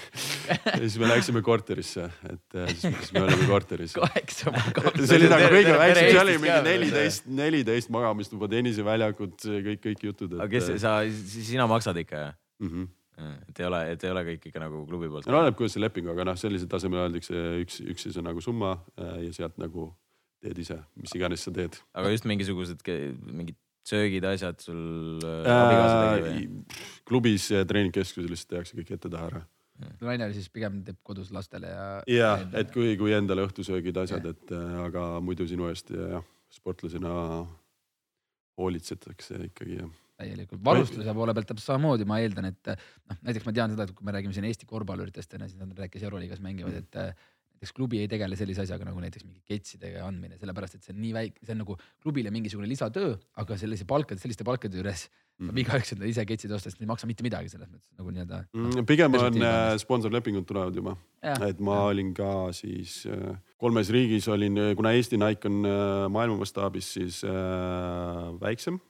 ja siis me läksime korterisse, et äh, siis, siis me olime korteris. kaheksa magamistoaga. see oli nagu kõige väiksem, see oli mingi neliteist, neliteist magamistuba, tenniseväljakud, kõik, kõik jutud et.... aga kes sa, sina maksad ikka jah mm? -hmm et ei ole, et ei ole kõik ikka nagu klubi poolt. no oleneb, kuidas see leping, aga noh, sellisel tasemel öeldakse üks, üks siis on nagu summa äh, ja sealt nagu teed ise, mis iganes sa teed. aga just mingisugused mingid söögid, asjad sul äh,? klubis ja treeningkeskuses lihtsalt tehakse kõik ette-taha ära naine siis pigem teeb kodus lastele ja. ja, et kui, kui endale õhtusöögid, asjad, et äh, aga muidu sinu eest ja jah, sportlasena hoolitsetakse ikkagi jah täielikult. varustuse poole pealt täpselt samamoodi, ma eeldan, et noh, näiteks ma tean seda, et kui me räägime siin Eesti korvpalluritest onju, siis nad rääkis Euroliigas mängivad, et näiteks klubi ei tegele sellise asjaga nagu näiteks mingi ketsidega andmine, sellepärast et see on nii väike, see on nagu klubile mingisugune lisatöö, aga sellise palkade, selliste palkade juures saab mm. igaüks enda ise ketsid osta, sest ei maksa mitte midagi selles mõttes nagu nii-öelda mm,. pigem on äh, sponsorlepingud tulevad juba, et ma ja. olin ka siis äh, kolmes riigis olin, kuna Eesti Nike on äh, maailma mastaabis, siis äh, väiksem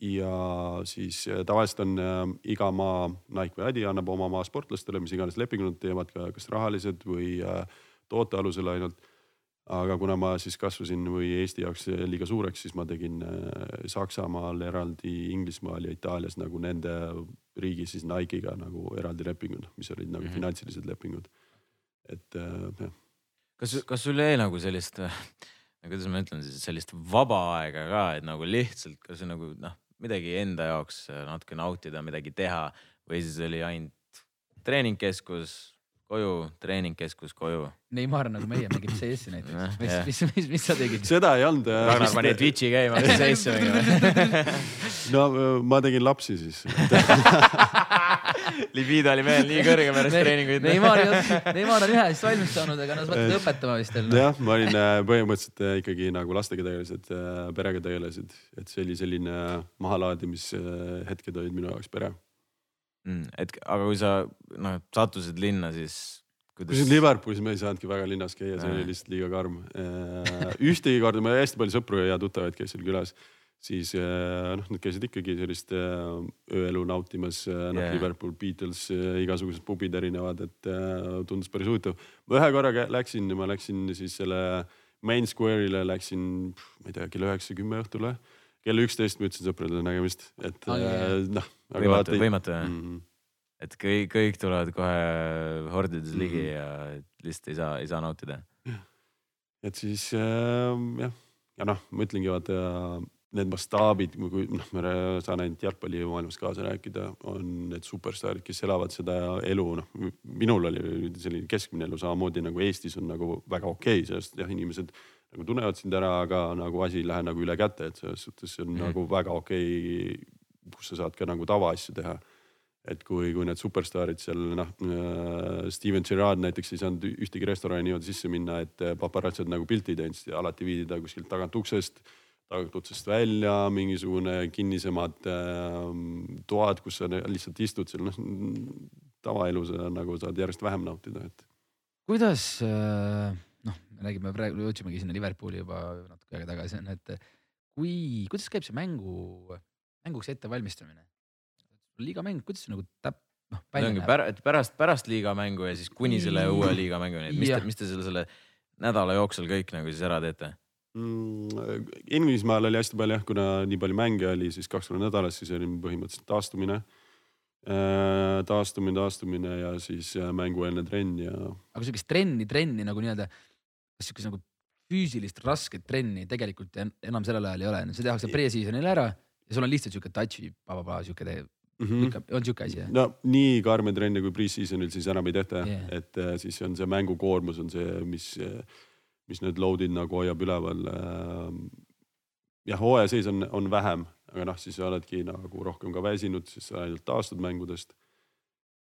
ja siis äh, tavaliselt on äh, iga maa, Nike või Adi annab oma maa sportlastele, mis iganes lepingud nad teevad, ka kas rahalised või äh, toote alusel ainult. aga kuna ma siis kasvasin või Eesti jaoks liiga suureks, siis ma tegin Saksamaal eraldi, Inglismaal ja Itaalias nagu nende riigi siis Nike'iga nagu eraldi lepingud, mis olid nagu mm -hmm. finantsilised lepingud. et jah. kas, kas sul jäi nagu sellist kuidas ma ütlen siis sellist vaba aega ka, et nagu lihtsalt kas nagu noh, midagi enda jaoks äh, natuke nautida, midagi teha. Või siis oli ainult treeningkeskus, koju, treeningkeskus, koju. Neimar nagu meie mängib CS-i näiteks. mis, mis, mis, mis sa tegid? seda ei olnud. Ragnar pani Twitch'i käima, CS-i mängima. no ma tegin lapsi siis libido oli mehel nii kõrge pärast treeninguid. Neimar, Neimar on ühe eest valmis saanud, aga no sa mõtled õpetama vist veel. jah, ma olin äh, põhimõtteliselt äh, ikkagi nagu lastega tegelesid, äh, perega tegelesid, et see oli selline mahalaadimishetked olid minu jaoks pere mm,. et aga kui sa noh sattusid linna, siis kuidas? kui siin Liverpoolis me ei saanudki väga linnas käia, see oli lihtsalt liiga karm. ühtegi korda, meil hästi palju sõpru ja tuttavaid käis seal külas siis äh, noh, nad käisid ikkagi sellist äh, ööelu nautimas, äh, noh yeah. Liverpool, Beatles, igasugused pubid erinevad, et tundus päris huvitav. ma ühe korra läksin, ma läksin siis selle Main Square'ile läksin, ma ei tea, kell üheksa, kümme õhtul või. kell üksteist ma ütlesin sõpradele nägemist, et ah, noh. Võimatu, võimatu jah mm? -hmm. et kõik, kõik tulevad kohe hordides ligi mm -hmm. ja lihtsalt ei saa, ei saa nautida. et siis äh, jah, ja noh, ma ütlengi vaata need mastaabid, kui noh, ma saan ainult jalgpallimaailmas kaasa rääkida, on need superstaarid, kes elavad seda elu, noh minul oli selline keskmine elu samamoodi nagu Eestis on nagu väga okei okay,, sest jah, inimesed nagu tunnevad sind ära, aga nagu asi ei lähe nagu üle käte, et selles suhtes on mm. nagu väga okei okay,, kus sa saad ka nagu tavaasju teha et kui, kui need superstaarid seal noh äh,, Steven Gerrard näiteks ei saanud ühtegi restorani niimoodi sisse minna, et paparatsad nagu pilti ei teinud, siis alati viidi ta kuskilt tagant uksest tagant otsast välja, mingisugune kinnisemad äh, toad, kus sa lihtsalt istud seal, noh tavaelu sa nagu saad järjest vähem nautida, et. kuidas äh, noh, me räägime praegu, jõudsimegi sinna Liverpooli juba natuke aega tagasi on, et kui, kuidas käib see mängu, mänguks ettevalmistamine? liigamäng, kuidas see nagu täp-, noh. see ongi pär, pärast, pärast liigamängu ja siis kuni selle uue liigamänguni, et mis te, mis te selle, selle nädala jooksul kõik nagu siis ära teete? mm,? Inglismaal oli hästi palju jah, kuna nii palju mänge oli, siis kaks korda nädalas, siis oli põhimõtteliselt taastumine äh,. taastumine, taastumine ja siis äh, mängueelne trenn ja. aga sihukest trenni, trenni nagu nii-öelda, kas sihukest nagu füüsilist rasket trenni tegelikult enam sellel ajal ei ole, see tehakse pre-season'il ära ja sul on lihtsalt sihuke touch'i, sihuke mm -hmm. on sihuke asi jah? no nii karme trenne kui pre-season'il siis enam ei tehta yeah., et äh, siis on see mängukoormus on see, mis äh, mis need load'id nagu hoiab üleval. Ähm, jah, hooaja sees on, on vähem, aga noh, siis oledki nagu rohkem ka väsinud, siis sa ainult taastud mängudest.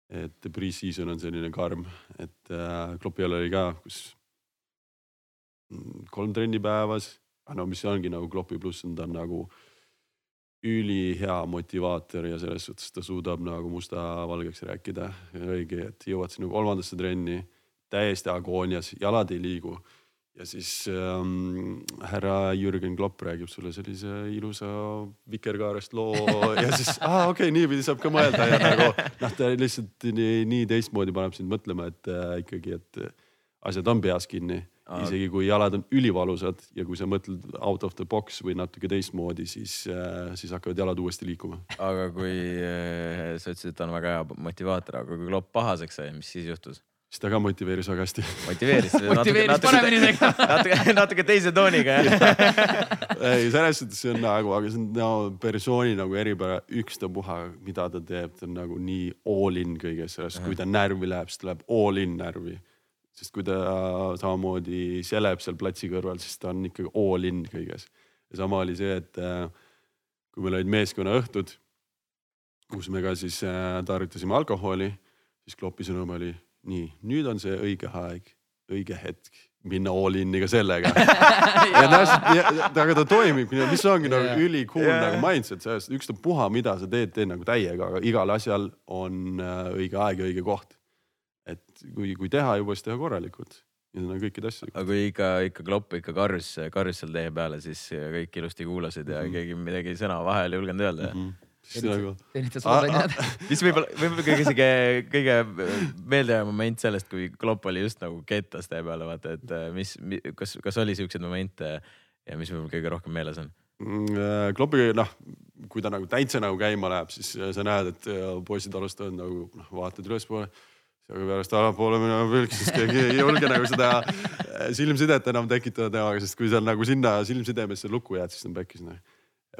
et pre-season on selline karm, et äh, Klopi ajal oli ka, kus kolm trenni päevas, aga no mis ongi nagu Klopi pluss on, ta nagu ülihea motivaator ja selles suhtes ta suudab nagu musta-valgeks rääkida. õige, et jõuad sinna kolmandasse trenni täiesti agoonias, jalad ei liigu ja siis ähm, härra Jürgen Klopp räägib sulle sellise ilusa vikerkaarest loo ja siis aa okei okay,, niipidi saab ka mõelda ja nagu noh, ta lihtsalt nii, nii teistmoodi paneb sind mõtlema, et äh, ikkagi, et asjad on peas kinni. Isegi kui jalad on ülivalusad ja kui sa mõtled out of the box või natuke teistmoodi, siis äh,, siis hakkavad jalad uuesti liikuma. aga kui äh, sa ütlesid, et ta on väga hea motivaator, aga kui Klopp pahaseks sai, mis siis juhtus? siis ta ka motiveeris väga hästi. motiveeris motiveeris paremini tegema natuke, natuke teise tooniga jah ei, selles suhtes see on nagu, aga see on no, persooni nagu eripära, ükstapuha, mida ta teeb, ta on nagu nii all in kõiges selles, kui ta närvi läheb, siis ta läheb all in närvi. Sest kui ta samamoodi seleb seal platsi kõrval, siis ta on ikkagi all in kõiges. ja sama oli see, et äh, kui meil olid meeskonnaõhtud, kus me ka siis äh, tarvitasime alkoholi, siis Kloppi sõnum oli nii, nüüd on see õige aeg, õige hetk minna all in'i ka sellega ja täpselt, aga ta toimibki, mis ongi nagu yeah. ülikool yeah. nagu mindset, sellest ükstapuha, mida sa teed, tee nagu täiega, aga igal asjal on äh, õige aeg ja õige koht. Kui, kui teha juba, siis teha korralikult on kõikide asjadega. aga kui ikka, ikka klopp ikka karjus, karjus seal tee peale, siis kõik ilusti kuulasid ja mm -hmm. keegi midagi sõna vahele ei julgenud öelda mm. -hmm nagu. mis võib-olla, võib-olla kõige sihuke, kõige meeldejääv moment sellest, kui Klopp oli just nagu kettas tee peale, vaata, et äh, mis, kas, kas oli siukseid momente ja mis võib-olla kõige rohkem meeles on? Mm, äh, Kloppi noh, kui ta nagu täitsa nagu käima läheb, siis äh, sa näed, et poisid alustavad nagu noh, vaatad ülespoole aga pärast allapoole minema pülk, siis keegi ei julge nagu seda silmsidet enam tekitada temaga, sest kui sa nagu sinna silmsidemesse lukku jääd, siis on pekkis noh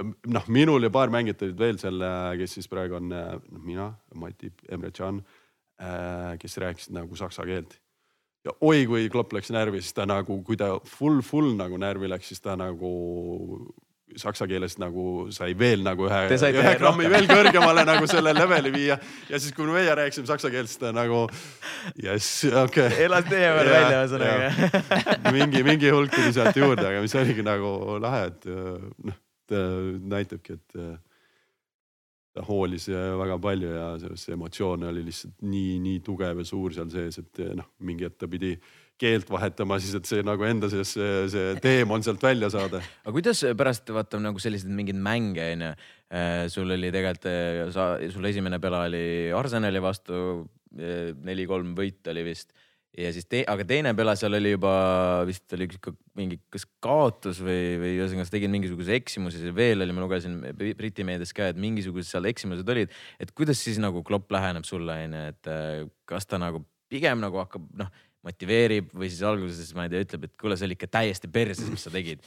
noh, minul ja paar mängijat olid veel seal, kes siis praegu on noh, mina, Mati, Emre Can, äh, kes rääkisid nagu saksa keelt. ja oi, kui Klopp läks närvi, siis ta nagu, kui ta full, full nagu närvi läks, siis ta nagu saksa keeles nagu sai veel nagu ühe, ühe grammi veel kõrgemale nagu selle leveli viia. ja siis, kui meie rääkisime saksa keelt, siis ta nagu jess, okei okay.. elas teie peal välja ühesõnaga. mingi, mingi hulk tuli sealt juurde, aga mis oligi nagu lahe, et noh ta äh, näitabki, et äh, ta hoolis äh, väga palju ja see emotsioon oli lihtsalt nii, nii tugev ja suur seal sees, et noh, mingi hetk ta pidi keelt vahetama siis, et see nagu enda sees see, see teemon sealt välja saada. aga kuidas pärast vaata nagu selliseid mingeid mänge onju, sul oli tegelikult, sa, sul esimene pela oli Arsenali vastu, neli-kolm võit oli vist ja siis te, aga teine pela seal oli juba vist oli mingi, kas kaotus või, või ühesõnaga sa tegid mingisuguse eksimuse, siis veel oli, ma lugesin Briti meedias ka, et mingisugused seal eksimused olid. et kuidas siis nagu Klopp läheneb sulle onju, et äh, kas ta nagu pigem nagu hakkab noh, motiveerib või siis alguses ma ei tea, ütleb, et kuule, see oli ikka täiesti perses, mis sa tegid.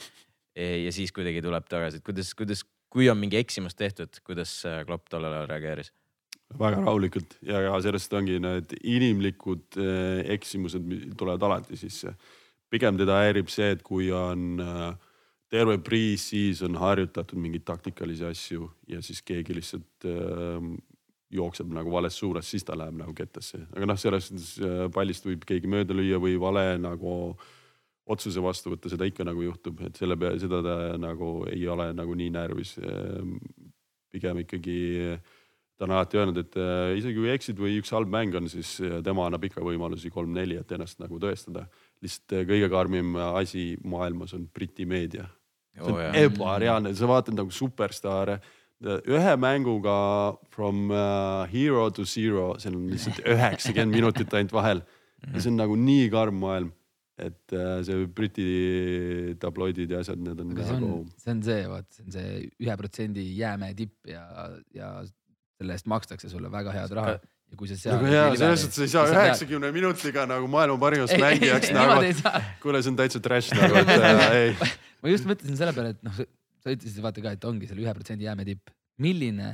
ja siis kuidagi tuleb tagasi, et kuidas, kuidas, kui on mingi eksimus tehtud, kuidas Klopp tollel ajal reageeris? väga rahulikult ja, ja sellest ongi need inimlikud eh, eksimused tulevad alati sisse. pigem teda häirib see, et kui on äh, terve pre-season harjutatud mingeid taktikalisi asju ja siis keegi lihtsalt äh, jookseb nagu vales suunas, siis ta läheb nagu kettasse. aga noh, selles suhtes äh, pallist võib keegi mööda lüüa või vale nagu otsuse vastu võtta, seda ikka nagu juhtub, et selle peale, seda ta nagu ei ole nagu nii närvis. Ehm, pigem ikkagi ta on alati öelnud, et äh, isegi kui eksid või üks halb mäng on, siis äh, tema annab ikka võimalusi kolm-neli, et ennast nagu tõestada. lihtsalt kõige karmim asi maailmas on Briti meedia see on oh, ebareaalne, sa vaatad nagu superstaare ühe mänguga from uh, hero to zero, seal on lihtsalt üheksakümmend minutit ainult vahel. ja see on nagu nii karm maailm, et uh, see Briti tabloidid ja asjad, need on Aga nagu. see on see, vaat see on see ühe protsendi jäämäe tipp ja, ja selle eest makstakse sulle väga head raha ja kui sa seal. aga jaa, selles suhtes ei saa üheksakümne minutiga nagu maailma parimast mängijaks nagu. kuule, see on täitsa trash nagu, et äh, ei. ma just mõtlesin selle peale, et noh, sa ütlesid vaata ka, et ongi selle ühe protsendi jäämäe tipp. milline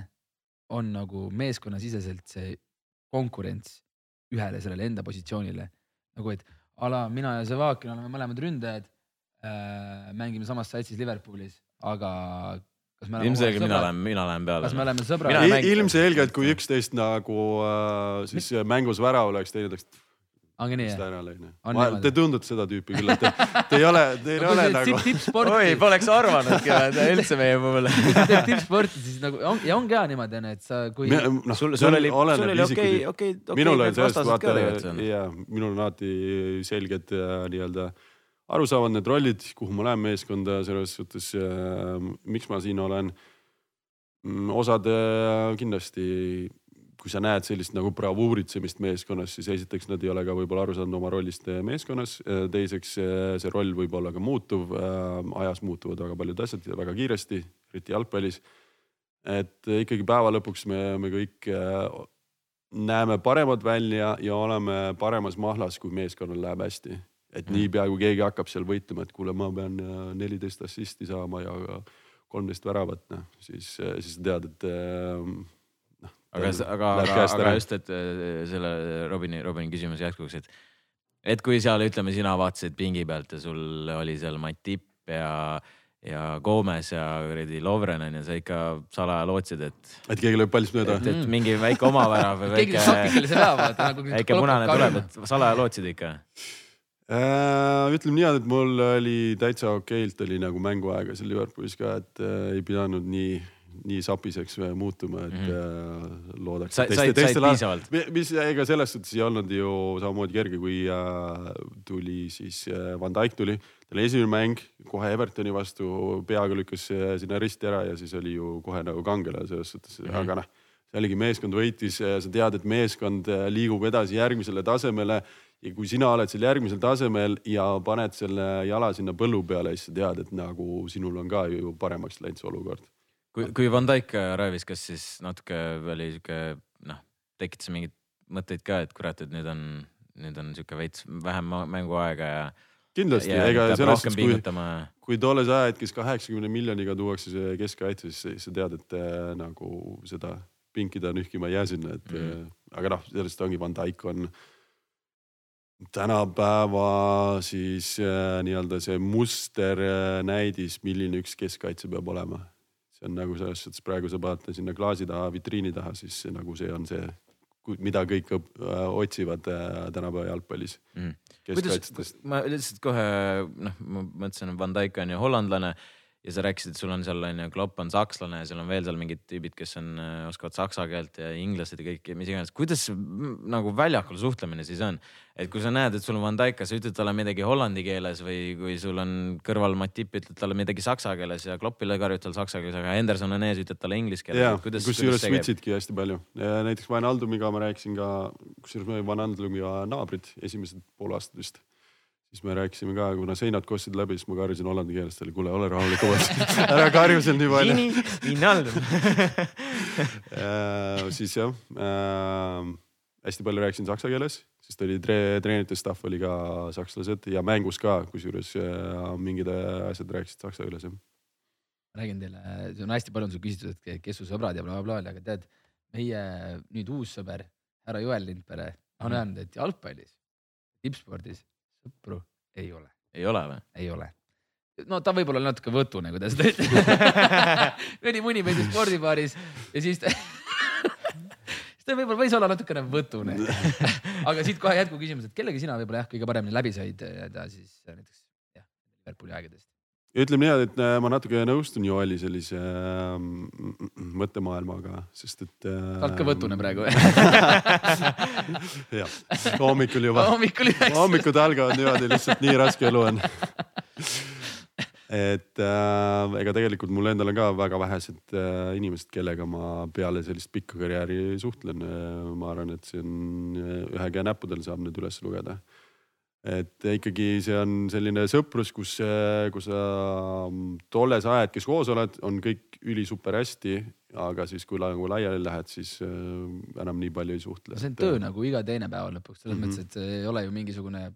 on nagu meeskonnasiseselt see konkurents ühele sellele enda positsioonile nagu, et ala mina ja Zevakin oleme mõlemad ründajad äh,. mängime samas satsis Liverpoolis, aga ilmselgelt mina lähen, mina lähen peale. kas me oleme sõbrad? ilmselgelt, kui üksteist nagu äh, siis Mis? mängus värav oleks, teine oleks. Ongi nii jah? Te tundute seda tüüpi küll, et te, te ei ole, te ei ole nagu. oi, poleks arvanudki üldse meie puhul. kui sa teed tippsporti, siis nagu on, ja ongi hea niimoodi onju, et sa, kui. noh, sul, sul oli, sul oli okei, okei, okei. minul oli sellest vaata, ja minul on alati selged äh, nii-öelda aru saavad need rollid, kuhu ma lähen meeskonda selles suhtes äh,, miks ma siin olen. Mm, osad äh, kindlasti, kui sa näed sellist nagu bravuuritsemist meeskonnas, siis esiteks nad ei ole ka võib-olla aru saanud oma rollist äh, meeskonnas. Äh, teiseks see roll võib olla ka muutuv, ajas muutuvad väga paljud asjad ja väga kiiresti, eriti jalgpallis. et ikkagi päeva lõpuks me, me kõik näeme paremad välja ja oleme paremas mahlas, kui meeskonnal läheb hästi et mm. niipea kui keegi hakkab seal võitlema, et kuule, ma pean äh, neliteist assisti saama ja kolmteist väravat, noh siis, äh, siis tead, et äh. Aga, aga, aga, aga just, et selle Robini, Robini küsimuse jätkuks, et, et kui seal ütleme, sina vaatasid pingi pealt ja sul oli seal Matip ja ja Gomes ja kuradi Lovren on ju, sa ikka salaja lootsid, et. et keegi lööb pallist mööda. et, et mingi väike omavärav või väike. Nagu väike punane tuleb, et salaja lootsid ikka Äh, ütleme niimoodi, et mul oli täitsa okeilt oli nagu mänguaega seal Liverpoolis ka, et äh, ei pidanud nii, nii sapiseks muutuma, et mm -hmm. loodaks. mis, ega selles suhtes ei olnud ju samamoodi kerge, kui äh, tuli siis äh, Van Dijk tuli, tal esimene mäng kohe Evertoni vastu peaga lükkas sinna risti ära ja siis oli ju kohe nagu kangela selles suhtes mm, -hmm. aga noh jällegi meeskond võitis, sa tead, et meeskond liigub edasi järgmisele tasemele ja kui sina oled seal järgmisel tasemel ja paned selle jala sinna põllu peale, siis sa tead, et nagu sinul on ka ju paremaks läinud see olukord. Kui, kui Van Dijk raivis, kas siis natuke oli sihuke noh, tekitas mingeid mõtteid ka, et kurat, et nüüd on, nüüd on sihuke veits vähem mänguaega ja. kindlasti, ega selles suhtes, kui, kui tolles ajahetkes kaheksakümne miljoniga tuuakse see keskkaitse, siis sa tead, et äh, nagu seda pinkida nühkima ei jää sinna, et mm. äh, aga noh, sellest ongi Van Dijk on äh, tänapäeva siis äh, nii-öelda see musternäidis, äh, milline üks keskkaitse peab olema. See on nagu selles suhtes praegu sa paned sinna klaasi taha, vitriini taha, siis nagu see on see, mida kõik äh, otsivad äh, tänapäeva jalgpallis. Mm.. keskkaitsetest. ma lihtsalt kohe noh, ma mõtlesin, Van Dijk on ju hollandlane ja sa rääkisid, et sul on seal on ju, Klopp on sakslane ja seal on veel seal mingid tüübid, kes on, äh, oskavad saksa keelt ja inglased ja kõik ja mis iganes. kuidas nagu väljakul suhtlemine siis on? et kui sa näed, et sul on Van Dijk, kas sa ütled talle midagi hollandi keeles või kui sul on kõrval Matip, ütled talle midagi saksa keeles ja Kloppile karjud tal saksa keeles, aga Henderson on ees, ütled talle inglise keeles. kusjuures switch'idki hästi palju. näiteks Van Aldumiga ma rääkisin ka, kusjuures me Van Aldumiga naabrid esimesed pool aastat vist siis me rääkisime ka, kuna seinad kostsid läbi, siis ma karjusin hollandi keeles talle, kuule, ole rahulik ära karju seal nii palju. Äh, siis jah äh,, hästi palju rääkisin saksa keeles, sest oli tre, treenerite staff oli ka sakslased ja mängus ka, kusjuures mingid asjad rääkisid saksa keeles jah. räägin teile, see on hästi palju on sul küsitud, et kes su sõbrad ja blablabla bla, bla, aga tead, meie nüüd uus sõber, härra Joel Lindpere on mhm. öelnud, et jalgpallis, tippspordis sõpru ei ole. ei ole või? ei ole no ta võib-olla natuke võtune, kui ta seda ütleb mõni mõni meeldib spordibaaris ja siis ta ta võib-olla võis olla natukene võtune aga siit kohe jätkuküsimus, et kellega sina võib-olla jah, kõige paremini läbi said ja siis näiteks jah, Liverpooli aegadest? Ütleme niimoodi, et äh, ma natuke nõustun Joeli sellise äh, mõttemaailmaga, sest et äh,. sa oled ka võtune praegu jah, hommikul juba hommikul üheksa. hommikud algavad niimoodi, lihtsalt nii raske elu on et äh, ega tegelikult mul endal on ka väga vähesed äh, inimesed, kellega ma peale sellist pikka karjääri suhtlen äh,. ma arvan, et see on äh, ühe käe näppudel saab need üles lugeda. Et ikkagi see on selline sõprus, kus, äh, kus sa mm, tolles ajahetkes koos oled, on kõik ülisuper hästi, aga siis, kui nagu laiali lähed, siis äh, enam nii palju ei suhtle. see on töö nagu iga teine päev lõpuks, selles mm -hmm. mõttes, et ei ole ju mingisugune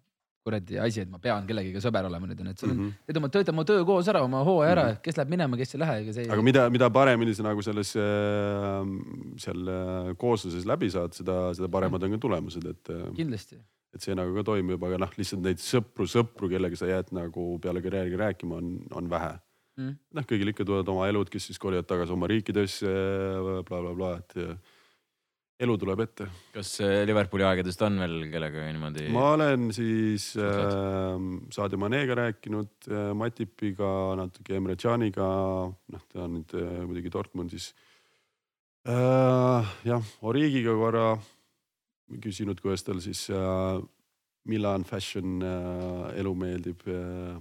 kuradi asi, et ma pean kellegiga sõber olema nüüd on, et sul on mm, -hmm. teed oma, tööta oma töö koos ära, oma hooaja ära mm, -hmm. kes läheb minema, kes ei lähe, ega see. aga mida, mida paremini sa nagu selles äh,, seal äh, koosluses läbi saad, seda, seda paremad on ka tulemused, et. Äh, kindlasti. Et see nagu ka toimib, aga noh, lihtsalt neid sõpru, sõpru, kellega sa jääd nagu peale karjääri rääkima, on, on vähe mm.. noh, kõigil ikka tulevad oma elud, kes siis kolivad tagasi oma riikidesse bla,, blablabla bla,, et elu tuleb ette. kas äh, Liverpooli aegadest on veel kellega niimoodi? ma olen siis äh, Sadio Manega rääkinud äh,, Matipiga, natuke Emre Caniga, noh, ta on nüüd äh, muidugi Dortmundis äh,. jah, Origiga korra küsinud, kuidas tal siis äh, Milan fashion äh, elu meeldib äh,,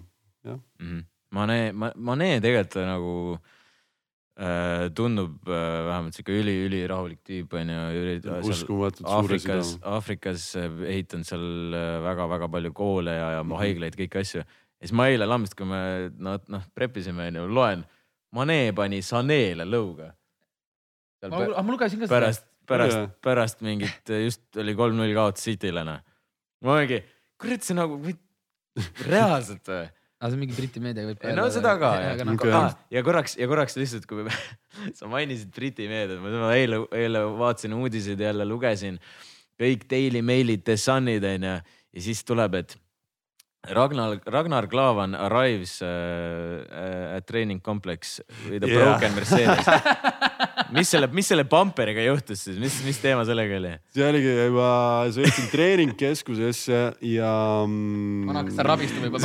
jah mm. -hmm. Mane, Mane tegelikult nagu äh, Äh, tundub äh, vähemalt sihuke üli-ülirahulik tüüp on ju. uskumatult suure südame. Aafrikas äh, ehitanud seal väga-väga palju koole ja, ja mm -hmm. haiglaid, kõiki asju. ja siis ma eile lambist, kui me noh, noh prepisime onju, loen, Mane pani Sanele lõuga. ma, ma lugesin ka seda. pärast, pärast, pärast mingit, just oli kolm-null kaotus Cityle noh. ma olengi, kurat, see nagu, reaalselt või? aga see on mingi Briti meedia võib ka. no seda ka ja, ja, no, ah, ja korraks ja korraks lihtsalt, kui me, sa mainisid Briti meediat, ma eile, eile vaatasin uudiseid jälle lugesin kõik Daily Mailid, The Sunid onju ja siis tuleb, et Ragnar, Ragnar Klavan arrives uh, at training complex with a yeah. broken Mercedes mis selle, mis selle bumperiga juhtus siis, mis, mis teema sellega oli? see oligi, ma sõitsin treeningkeskusesse ja mm,. ma hakkasin rabistama juba.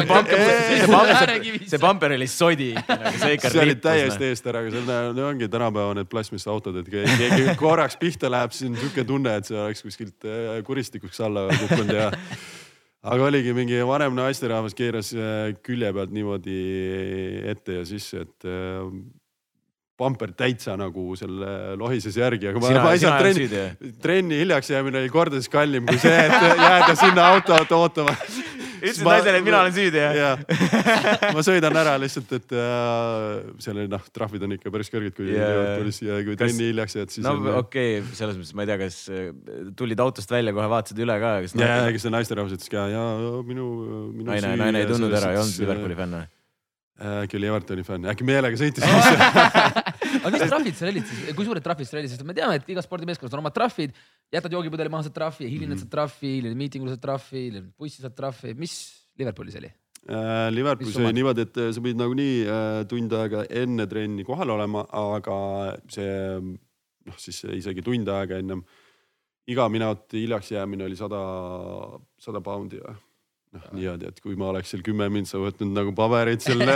see bumper oli sodi nagu, see ikka. see oli täiesti eest ära, aga seal ongi tänapäeva need plastmassautod, et keegi korraks pihta läheb, siis on siuke tunne, et see oleks kuskilt äh, kuristikuks alla kukkunud ja aga oligi mingi vanem naisterahvas keeras äh, külje pealt niimoodi ette ja sisse, et äh, pamper täitsa nagu selle lohises järgi, aga sina, ma ei saanud trenni, trenni hiljaks jäämine oli kordades kallim kui see, et jääda sinna autot ootama ütlesid naisele, et mina olen süüdi jah ja. ma sõidan ära lihtsalt, et äh, seal oli noh, trahvid on ikka päris kõrged, kui yeah. Liverpoolis ja kui kas... trenni hiljaks jääd, siis. no okei okay,, selles mõttes ma ei tea, kas äh, tulid autost välja, kohe vaatasid üle ka, kas. ja, ja, kes see naisterahvas ütles ka ja minu, minu. naine, naine ei tundnud ära, ei olnud Liverpooli fänn või? Äkki oli Evertoni fänn, äkki meelega sõitis sisse. Aga mis trahvid seal olid siis, kui suured trahvid seal olid, sest me teame, et igas spordimeeskonnas on omad trahvid. jätad joogipudeli maha, saad trahvi, hilined -hmm. saad trahvi, hilined miitingul saad trahvi, bussi saad trahvi, mis Liverpoolis oli? Äh,? Liverpoolis oli niimoodi, et äh, sa pidid nagunii äh, tund aega enne trenni kohal olema, aga see noh, siis isegi tund aega ennem iga minuti hiljaks jäämine oli sada, sada poundi või noh, niimoodi, et kui ma oleks seal kümme mintsa võtnud nagu pabereid selle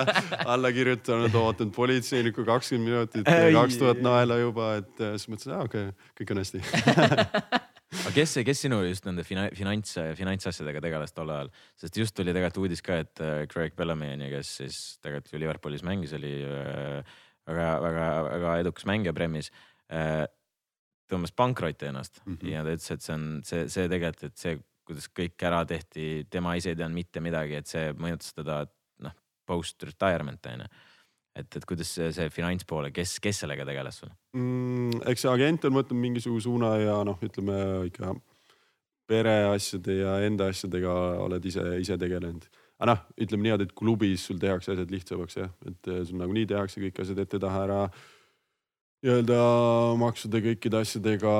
alla kirjutanud, ootanud politseinikku kakskümmend minutit, kaks tuhat naela juba, et äh, siis mõtlesin, aa okei okay,, kõik on hästi. Aga kes, kes sinu just nende finants, finantsasjadega tegeles tol ajal, sest just tuli tegelikult uudis ka, et äh, Craig Bellamy on ju, kes siis tegelikult ju Liverpoolis mängis, oli väga-väga-väga äh, edukas mängija Premis tõmbas pankrotti ennast. Mm -hmm. ja ta ütles, et see on see, see tegelikult, et see kuidas kõik ära tehti, tema ise ei teadnud mitte midagi, et see mõjutas teda noh, post retirement on ju. et, et kuidas see, see finantspoole, kes, kes sellega tegeles sul mm,? eks see agent on võtnud mingisuguse suuna ja noh, ütleme ikka pereasjade ja enda asjadega oled ise, ise tegelenud. aga noh, ütleme niimoodi, et klubis sul tehakse asjad lihtsamaks jah, et sul nagunii tehakse kõik asjad ette-taha ära. nii-öelda maksude kõikide asjadega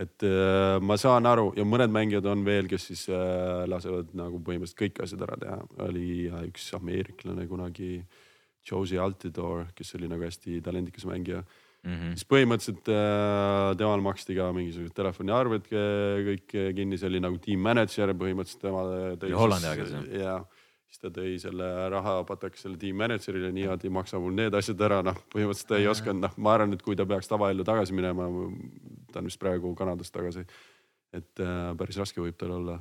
et äh, ma saan aru ja mõned mängijad on veel, kes siis äh, lasevad nagu põhimõtteliselt kõik asjad ära teha. oli üks ameeriklane kunagi, Josie Altidore, kes oli nagu hästi talendikas mängija mm. -hmm. siis põhimõtteliselt äh, temal maksti ka mingisugused telefoniarved kõik kinni, see oli nagu team manager põhimõtteliselt tema. Hollandi ajas jah? jah siis ta tõi selle raha pataks selle tiim manager'ile, niimoodi maksa mul need asjad ära, noh põhimõtteliselt ta ei osanud, noh, ma arvan, et kui ta peaks tavaellu tagasi minema, ta on vist praegu Kanadas tagasi. et äh, päris raske võib tal olla.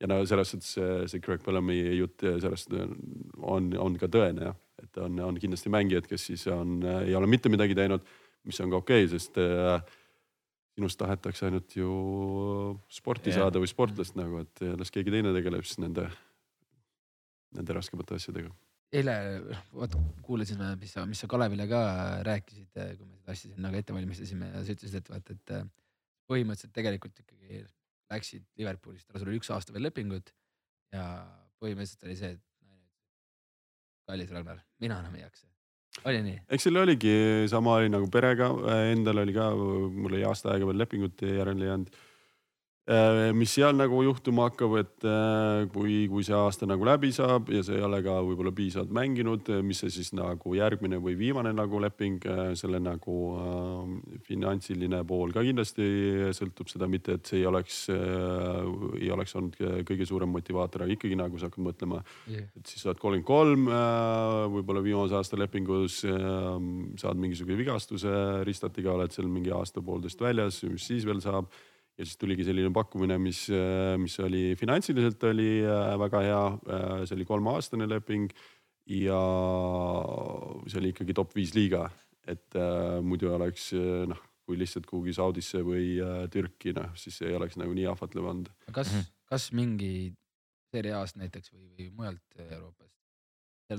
ja no selles suhtes see, see Greg Bellamy jutt sellest on, on ka tõene jah, et on, on kindlasti mängijad, kes siis on, ei ole mitte midagi teinud, mis on ka okei okay,, sest äh, sinust tahetakse ainult ju sporti yeah. saada või sportlast nagu, et las keegi teine tegeleb siis nende nende raskemate asjadega. Eile, vaata kuulasin, mis sa, mis sa Kalevile ka rääkisid, kui me seda asja siin nagu ette valmistasime ja sa ütlesid, et vaata, et äh, põhimõtteliselt tegelikult ikkagi läksid Liverpoolist, sul oli üks aasta veel lepingut ja põhimõtteliselt oli see, et kallis Ragnar, mina enam ei jaksa oli nii? eks seal oligi sama oli nagu perega, endal oli ka, mul oli aasta aega veel lepingut järele jäänud mis seal nagu juhtuma hakkab, et äh, kui, kui see aasta nagu läbi saab ja sa ei ole ka võib-olla piisavalt mänginud, äh, mis see siis nagu järgmine või viimane nagu leping, selle nagu äh, finantsiline pool ka kindlasti sõltub seda, mitte et see ei oleks äh,, ei oleks olnud kõige suurem motivaator, aga ikkagi nagu sa hakkad mõtlema yeah., et siis sa oled kolmkümmend kolm, võib-olla viimase aasta lepingus äh, saad mingisuguse vigastuse, ristatiga oled seal mingi aasta-poolteist väljas, mis siis veel saab ja siis tuligi selline pakkumine, mis, mis oli finantsiliselt oli äh, väga hea, äh, see oli kolmeaastane leping ja see oli ikkagi top viis liiga, et äh, muidu oleks noh, kui lihtsalt kuhugi Saudisse või äh, Türki, noh siis ei oleks nagu nii ahvatlev olnud. kas -hmm. kas mingi Serie A-st näiteks või, või mujalt Euroopast seal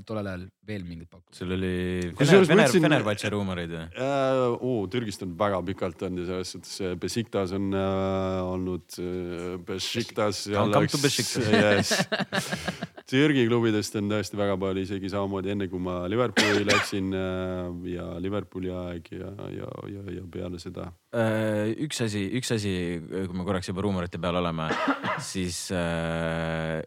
tollel ajal veel mingit pakkumist? sul oli Fener, Fener, Fenerbahce ruumoreid või äh,? oo, Türgist on väga pikalt olnud ja selles suhtes Besiktas on äh, olnud äh,, Besiktas yes. Türgi klubidest on tõesti väga palju, isegi samamoodi enne kui ma Liverpooli läksin äh, ja Liverpooli aeg ja, ja, ja, ja peale seda. Äh, üks asi, üks asi, kui me korraks juba ruumorite peal oleme, siis äh,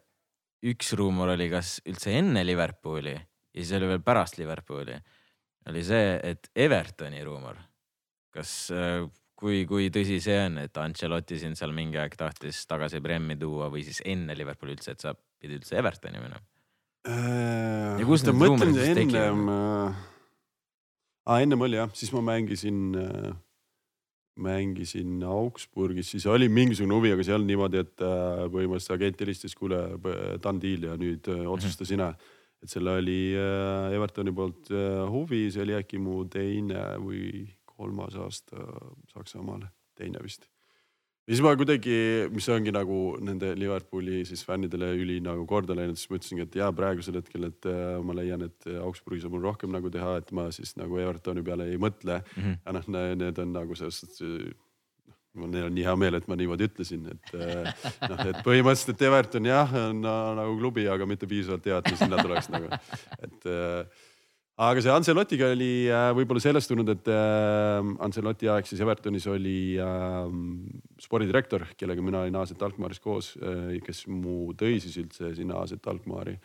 üks ruumor oli, kas üldse enne Liverpooli ja siis oli veel pärast Liverpooli, oli see, et Evertoni ruumor. kas, äh, kui, kui tõsi see on, et Ancelotti sind seal mingi aeg tahtis tagasi Premi tuua või siis enne Liverpooli üldse, et sa pidid üldse Evertoni minema äh,? ja kus need ruumorid siis tekivad? Aa, ennem oli jah, siis ma mängisin äh mängisin Augsburgis, siis oli mingisugune huvi, aga olnud niimoodi, et äh, põhimõtteliselt agent helistas, kuule, done deal ja nüüd äh, otsusta mhm. sina. et selle oli äh, Evertoni poolt huvi, see oli äkki mu teine või kolmas aasta Saksamaale, teine vist ja siis ma kuidagi, mis ongi nagu nende Liverpooli siis fännidele üli nagu korda läinud, siis ma ütlesingi, et jaa, praegusel hetkel, et äh, ma leian, et Augsburgis on mul rohkem nagu teha, et ma siis nagu Evertoni peale ei mõtle mm. -hmm. ja noh, need on nagu selles suhtes noh, mul on nii hea meel, et ma niimoodi ütlesin, et äh, noh, et põhimõtteliselt, et Everton jah, on nagu klubi, aga mitte piisavalt hea, et ma sinna tuleks nagu, et äh, aga see Ancelotiga oli äh, võib-olla sellest tulnud, et äh, Ancelotti aeg siis Evertonis oli äh, spordidirektor, kellega mina olin AZ Alkmaaris koos, kes mu tõi siis üldse sinna AZ Alkmaari.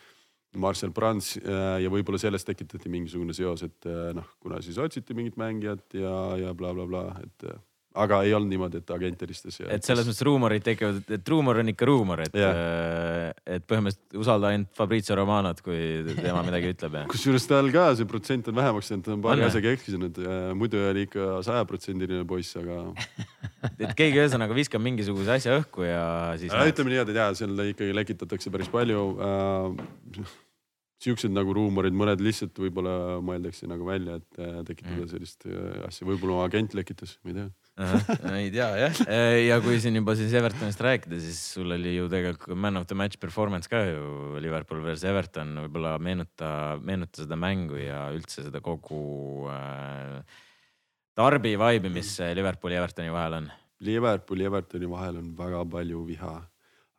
Marcel Brands ja võib-olla sellest tekitati mingisugune seos, et noh, kuna siis otsiti mingit mängijat ja, ja blablabla bla, bla, et aga ei olnud niimoodi, et agent helistas. et selles mõttes ruumorid tekivad, et ruumor on ikka ruumor, et yeah., et põhimõtteliselt usalda ainult Fabrizio Romanot, kui tema midagi ütleb kusjuures tal ka see protsent on vähemaks jäänud, ta on paari asjaga eksinud, muidu oli ikka sajaprotsendiline poiss, aga et keegi ühesõnaga viskab mingisuguse asja õhku ja siis. ütleme nii, et ja seal ikkagi lekitatakse päris palju äh, siuksed nagu ruumorid, mõned lihtsalt võib-olla mõeldakse nagu välja, et tekitada mm. sellist asja, võib-olla agent lekitas, ma ei tea ei tea jah. ja kui siin juba siis Evertonist rääkida, siis sul oli ju tegelikult man of the match performance ka ju Liverpool versus Everton, võib-olla meenuta, meenuta seda mängu ja üldse seda kogu äh, Darby vibe'i, mis Liverpooli ja Evertoni vahel on. Liverpooli ja Evertoni vahel on väga palju viha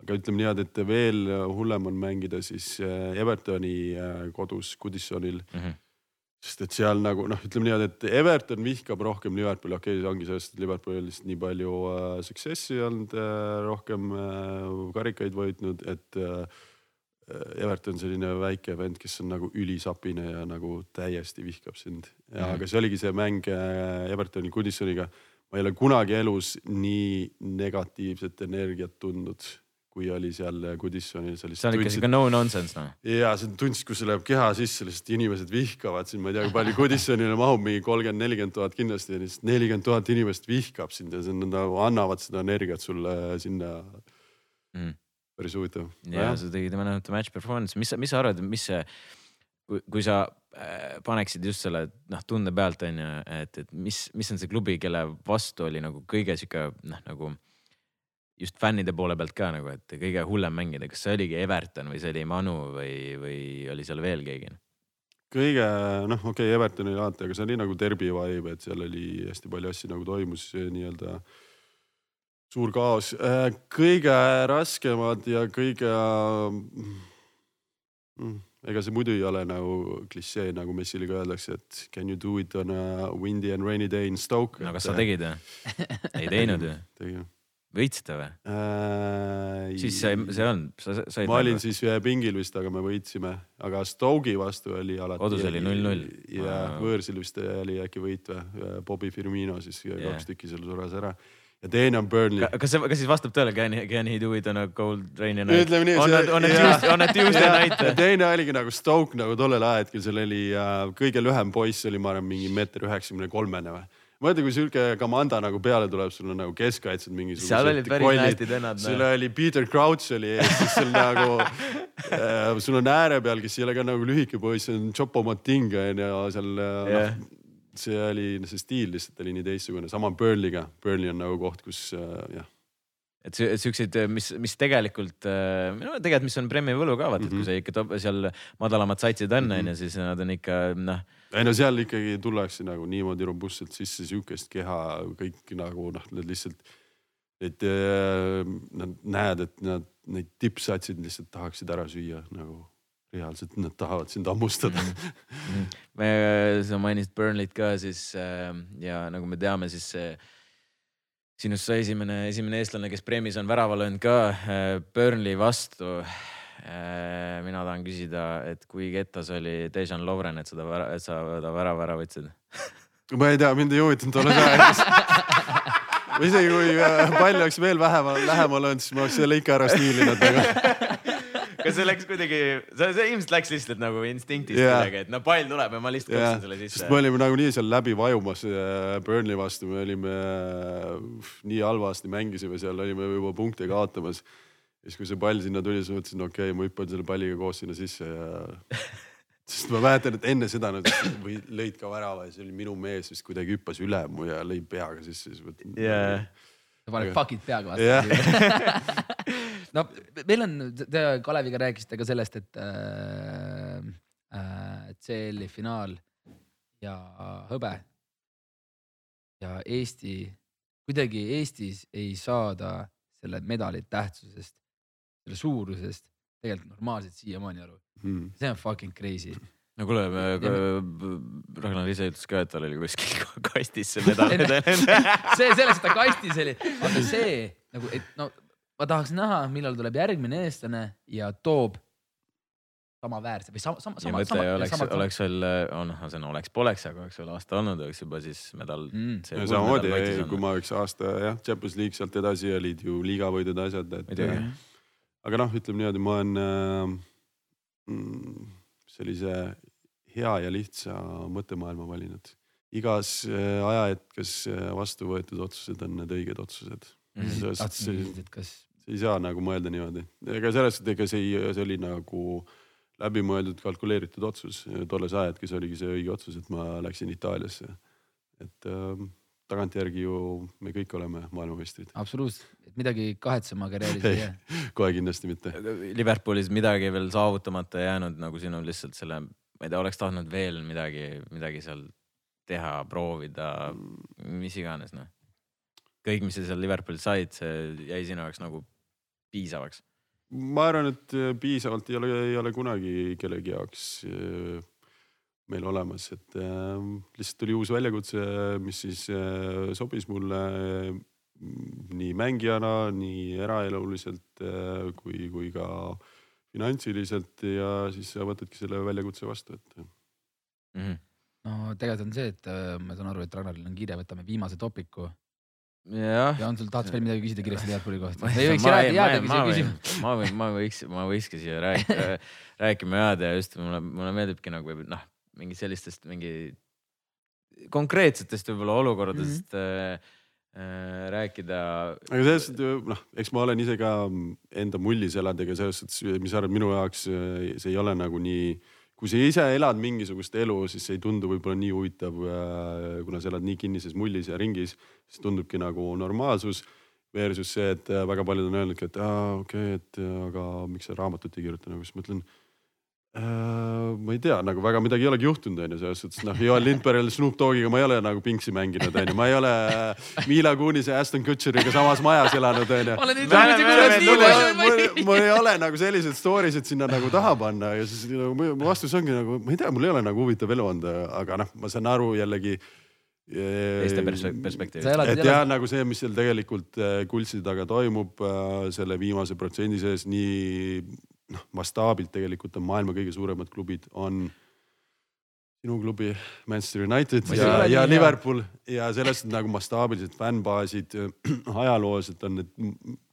aga ütleme niimoodi, et veel hullem on mängida siis äh, Evertoni äh, kodus Goodisonil mm. -hmm sest et seal nagu noh, ütleme niimoodi, et Everton vihkab rohkem Liverpooli, okei okay,, ongi sellest, et Liverpoolil lihtsalt nii palju äh, success'i olnud äh,, rohkem äh, karikaid võitnud, et äh, Everton selline väike vend, kes on nagu ülisapine ja nagu täiesti vihkab sind. ja mm. aga see oligi see mäng äh, Evertoni Goodisoniga. ma ei ole kunagi elus nii negatiivset energiat tundnud kui oli seal Goodissonil. see on ikka siuke no nonsense noh. ja sa tundsid, kus see läheb keha sisse, lihtsalt inimesed vihkavad sind, ma ei tea, kui palju Goodissonile mahub, mingi kolmkümmend, nelikümmend tuhat kindlasti ja lihtsalt nelikümmend tuhat inimest vihkab sind ja see on nagu annavad seda energiat sulle sinna mm.. päris huvitav. ja sa tegid the Match performance, mis, mis sa arvad, mis see, kui, kui sa äh, paneksid just selle noh tunde pealt on ju, et, et mis, mis on see klubi, kelle vastu oli nagu kõige sihuke noh, nagu just fännide poole pealt ka nagu, et kõige hullem mängida, kas see oligi Everton või see oli Manu või, või oli seal veel keegi? kõige noh, okei okay,, Everton oli alati, aga see oli nagu derbi vibe, et seal oli hästi palju asju nagu toimus nii-öelda suur kaos. Äh, kõige raskemad ja kõige mm, ega see muidu ei ole nagu klišee, nagu Messile ka öeldakse, et can you do it on a windy and rainy day in Stoke. no kas sa tegid või? ei teinud ju. tegin võitsite või äh,? siis see, see on, sa said. ma olin siis pingil vist, aga me võitsime, aga Stoke'i vastu oli alati. kodus oli null-null. ja võõrsil vist oli äkki võit või, Bobby Firmino siis yeah. kaks tükki seal suras ära ja teine on Burnley. kas see, kas siis vastab tõele, can, can he do it on a cold rainy night? ütleme nii. on, on, on, on Tuesday night? teine oligi nagu Stoke nagu tollel ajahetkel, seal oli äh, kõige lühem poiss oli, ma arvan, mingi meeter üheksakümne kolmene või mõtle, kui sihuke Kamanda nagu peale tuleb, sul on nagu keskkaitsjad mingisugused. seal olid päris nästid vennad. sul oli Peter Crouch oli ees, siis sul nagu äh,, sul on ääre peal, kes ei ole ka nagu lühike poiss, see on Chopo Moting on ju seal yeah. noh see oli, see stiil lihtsalt oli nii teistsugune, sama Burnley'ga, Burnley on nagu koht, kus äh, jah et siukseid, mis, mis tegelikult, no tegelikult, mis on Premi võlu ka vaata mm, -hmm. et kui mhm. sa ikka top, seal madalamat satsid on, mhm. onju, siis nad on ikka noh. Ei no seal ikkagi tullakse nagu niimoodi robustselt sisse, sihukest keha kõik nagu noh, need lihtsalt. et nad näed, et nad neid tippsatsid lihtsalt tahaksid ära süüa nagu reaalselt nad tahavad sind hammustada mm. -hmm. me, sa mainisid Burnley't ka siis ja nagu me teame, siis sinust sai esimene, esimene eestlane, kes Premis on värava löönud ka äh, Burnley vastu. Äh, mina tahan küsida, et kui kettas oli Dejan Lovren, et seda, et sa ta värava ära võtsid? ma ei tea, mind ei huvitanud tolles ajas isegi kui äh, pall oleks veel vähemal, lähemal olnud, siis ma oleks selle ikka ära stiilinud aga kas see läks kuidagi, see, see ilmselt läks lihtsalt nagu instinktist yeah. kuidagi, et no pall tuleb ja ma lihtsalt yeah. selle sisse. sest me olime nagunii seal läbi vajumas äh, Burnley vastu, me olime nii halvasti mängisime seal, olime juba punkte kaotamas. Siis, kui see pall sinna tuli, siis mõtlesin, okei okay,, ma hüppan selle palliga koos sinna sisse ja sest ma mäletan, et enne seda nad või lõid ka värava ja see oli minu mees vist kuidagi hüppas üle mu ja lõi peaga sisse, siis mõtlen yeah.. sa paned fuck'id peaga vastu yeah. no meil on, te Kaleviga rääkisite ka sellest, et äh, äh, CL-i finaal ja hõbe. ja Eesti, kuidagi Eestis ei saada selle medali tähtsusest, selle suurusest tegelikult normaalselt siiamaani aru. Hmm.. see on fucking crazy. No kuule, Ragnar ise ütles ka, et tal oli kuskil kastis see medal. See, sellest ta kastis oli, aga see nagu, et no ma tahaks näha, millal tuleb järgmine eestlane ja toob samaväärse või sama, sama, sama. mõte oleks, oleks veel, noh, see on oleks-poleks, aga oleks veel aasta olnud, oleks juba siis medal mm.. samamoodi, kui ma üks aasta jah, Champions League sealt edasi olid ju liigavõidud, asjad, et. Aga noh, ütleme niimoodi, ma olen äh, mm, sellise hea ja lihtsa mõttemaailma valinud. igas äh, ajahetkes äh, vastu võetud otsused on need õiged otsused mm. -hmm. see, kas ei saa nagu mõelda niimoodi, ega selles suhtes, ega see ei, see oli nagu läbimõeldud, kalkuleeritud otsus. tolles ajahetkes oligi see õige otsus, et ma läksin Itaaliasse. et ähm, tagantjärgi ju me kõik oleme maailmameistrid. absoluutselt, et midagi kahetsema karjääris ei jää. kohe kindlasti mitte. Liverpoolis midagi veel saavutamata jäänud nagu sinul lihtsalt selle, ma ei tea, oleks tahtnud veel midagi, midagi seal teha, proovida, mis iganes noh. kõik, mis sa seal Liverpoolis said, see jäi sinu jaoks nagu piisavaks? ma arvan, et piisavalt ei ole, ei ole kunagi kellegi jaoks meil olemas, et äh, lihtsalt tuli uus väljakutse, mis siis äh, sobis mulle mm, nii mängijana, nii eraeluliselt äh, kui, kui ka finantsiliselt ja siis sa võtadki selle väljakutse vastu, et mm. -hmm. no tegelikult on see, et äh, ma saan aru, et Ragnaril on kiire, võtame viimase topiku ja, ja on sul, tahad veel midagi küsida kiiresti Liverpooli kohta? ei võiks jääda, jäädagi siia küsima. ma võin, ma võiks, ma võikski siia rääkida, rääkima jääda ja just mulle, mulle meeldibki nagu noh mingi sellistest mingi konkreetsetest võib-olla olukordadest mm -hmm. äh, rääkida. aga selles suhtes noh, eks ma olen ise ka enda mullis elanud, ega selles suhtes, mis sa arvad, minu jaoks äh, see ei ole nagu nii kui sa ise elad mingisugust elu, siis see ei tundu võib-olla nii huvitav, äh, kuna sa elad nii kinnises mullis ja ringis, siis tundubki nagu normaalsus. Versus see, et väga paljud on öelnudki, et aa okei okay,, et aga miks sa raamatut ei kirjuta nagu, siis ma ütlen ma ei tea, nagu väga midagi ei olegi juhtunud, onju, selles suhtes noh, Joel Lindbergil Snoop Dogiga ma ei ole nagu pingsi mänginud, onju, ma ei ole Mila Kunis ja Aston Kutšeriga samas majas elanud, onju. mul ei ole nagu selliseid story sid sinna nagu taha panna ja siis nagu mu vastus ongi nagu, ma ei tea, mul ei ole nagu huvitav elu olnud, aga noh, ma saan aru jällegi teiste perspektiivist. et jah, nagu see, mis seal tegelikult äh, kulsi taga toimub, äh, selle viimase protsendi sees nii noh, mastaabilt tegelikult on maailma kõige suuremad klubid on sinu klubi Manchester United ja, ja Liverpool ja sellest nagu mastaabilised fännbaasid, ajalooliselt on need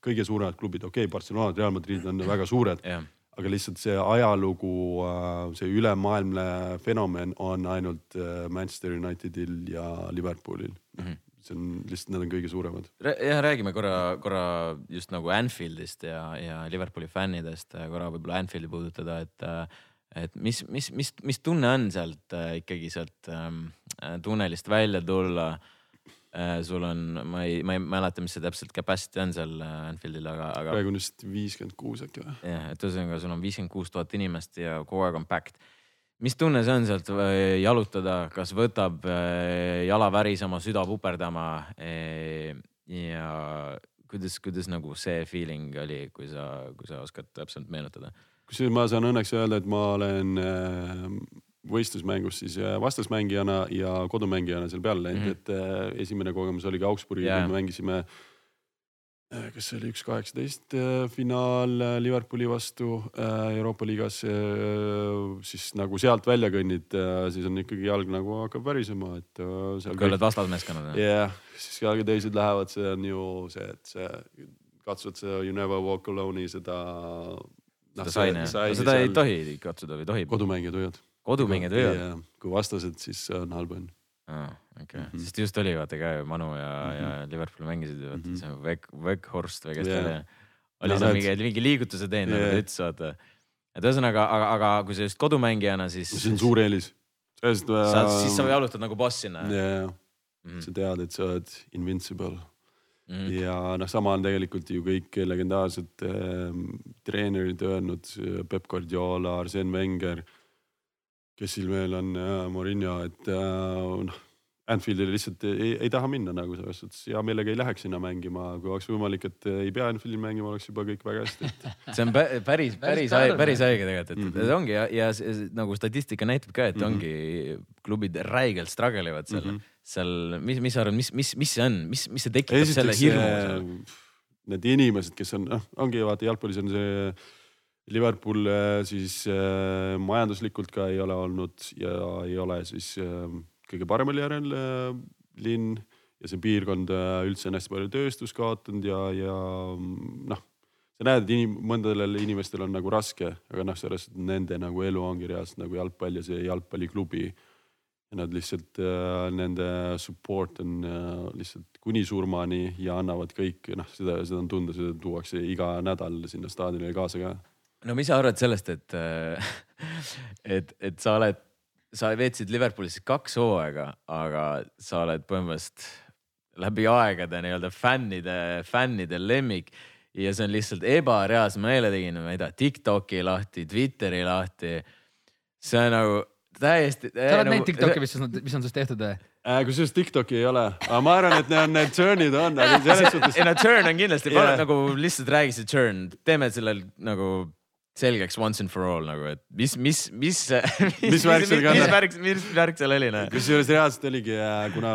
kõige suuremad klubid, okei okay,, Barcelona, Real Madrid on väga suured yeah., aga lihtsalt see ajalugu, äh, see ülemaailmne fenomen on ainult äh, Manchester Unitedil ja Liverpoolil mm. -hmm see on lihtsalt, need on kõige suuremad. jah, räägime korra, korra just nagu Anfieldist ja, ja Liverpooli fännidest korra võib-olla Anfieldi puudutada, et et mis, mis, mis, mis tunne on sealt äh, ikkagi sealt ähm, tunnelist välja tulla äh,? sul on, ma ei, ma ei mäleta, mis see täpselt capacity on seal äh, Anfieldil, aga, aga. praegu on vist viiskümmend kuus äkki või? jah, et ühesõnaga, sul on viiskümmend kuus tuhat inimest ja kogu aeg on packed mis tunne see on sealt äh, jalutada, kas võtab äh, jala värisema, süda puperdama? Äh, ja kuidas, kuidas nagu see feeling oli, kui sa, kui sa oskad täpselt meenutada? kusjuures ma saan õnneks öelda, et ma olen võistlusmängus siis vastasmängijana ja kodumängijana seal peal läinud mm, -hmm. et esimene kogemus oligi Augsburgi yeah., kui me mängisime Äh, kas see oli üks kaheksateist äh, finaal äh, Liverpooli vastu Euroopa liigas, siis nagu sealt välja kõnnid, siis on ikkagi jalg nagu hakkab värisema, et. kui oled vastasmeeskonnad. jah yeah,, siis ka teised lähevad, see on ju see, et see katsud seda You never walk alone'i seda. seda no, saine, seda ei tohi katsuda või tohib? kodumängijad võivad. kodumängijad võivad? kui vastased, siis on halb õnn ah,. okei okay. mm, -hmm. sest just oli vaata ka ju Manu ja mm, -hmm. ja. Liverpool mängisid ju vaata mm -hmm. see Weg, Weghorst või kes ta oli. oli seal mingi, mingi liigutuse teinud yeah. nagu ta ütles, vaata. et ühesõnaga, aga, aga kui sa just kodumängijana, siis. see on suur eelis. sellest äh.... sa, siis sa jalutad nagu bossina. jaa, mm -hmm. sa tead, et sa oled invincible. Mm -hmm. ja noh, sama on tegelikult ju kõik legendaarsed äh, treenerid öelnud, Peep Guardiola, Arsene Wenger kes siin veel on äh,, Morinho, et äh, noh. Anfieldile lihtsalt ei, ei taha minna nagu selles suhtes, hea meelega ei läheks sinna mängima, kui oleks võimalik, et ei pea Anfieldil mängima, oleks juba kõik väga hästi et.... see on päris, päris, päris, päris õige tegelikult, et mm -hmm. ongi ja, ja nagu statistika näitab ka, et mm -hmm. ongi klubid räigelt struggle ivad seal mm, -hmm. seal, mis, mis sa arvad, mis, mis, mis see on, mis, mis see tekitab Esiteks, selle hirmu? Need inimesed, kes on, noh, ongi vaata jalgpallis on see Liverpool äh, siis äh, majanduslikult ka ei ole olnud ja ei ole siis äh, kõige paremal järel äh, linn ja see piirkond äh, üldse on hästi palju tööstust kaotanud ja, ja noh, sa näed, et inim, mõndadel inimestel on nagu raske, aga noh, sellest nende nagu elu ongi reaalselt nagu jalgpall ja see jalgpalliklubi. ja nad lihtsalt äh,, nende support on äh, lihtsalt kuni surmani ja annavad kõik, noh, seda, seda on tunda, seda tuuakse iga nädal sinna staadionile kaasa ka no mis sa arvad sellest, et, et, et sa oled, sa veetsid Liverpoolis kaks hooaega, aga sa oled põhimõtteliselt läbi aegade nii-öelda fännide, fännide lemmik ja see on lihtsalt eile tegin, ma ei tea, Tiktoki lahti, Twitteri lahti. see on nagu täiesti. sa oled nagu, näinud Tiktoki, mis on, mis on sinust tehtud või? äh,. kusjuures Tiktoki ei ole, aga ma arvan, et need, need churn'id on, aga selles suhtes. ei no churn on kindlasti yeah., nagu lihtsalt räägi see churn, teeme sellel nagu selgeks once and for all nagu, et mis, mis, mis, mis värk seal mis värk, mis värk seal oli noh. kusjuures reaalselt oligi, äh, kuna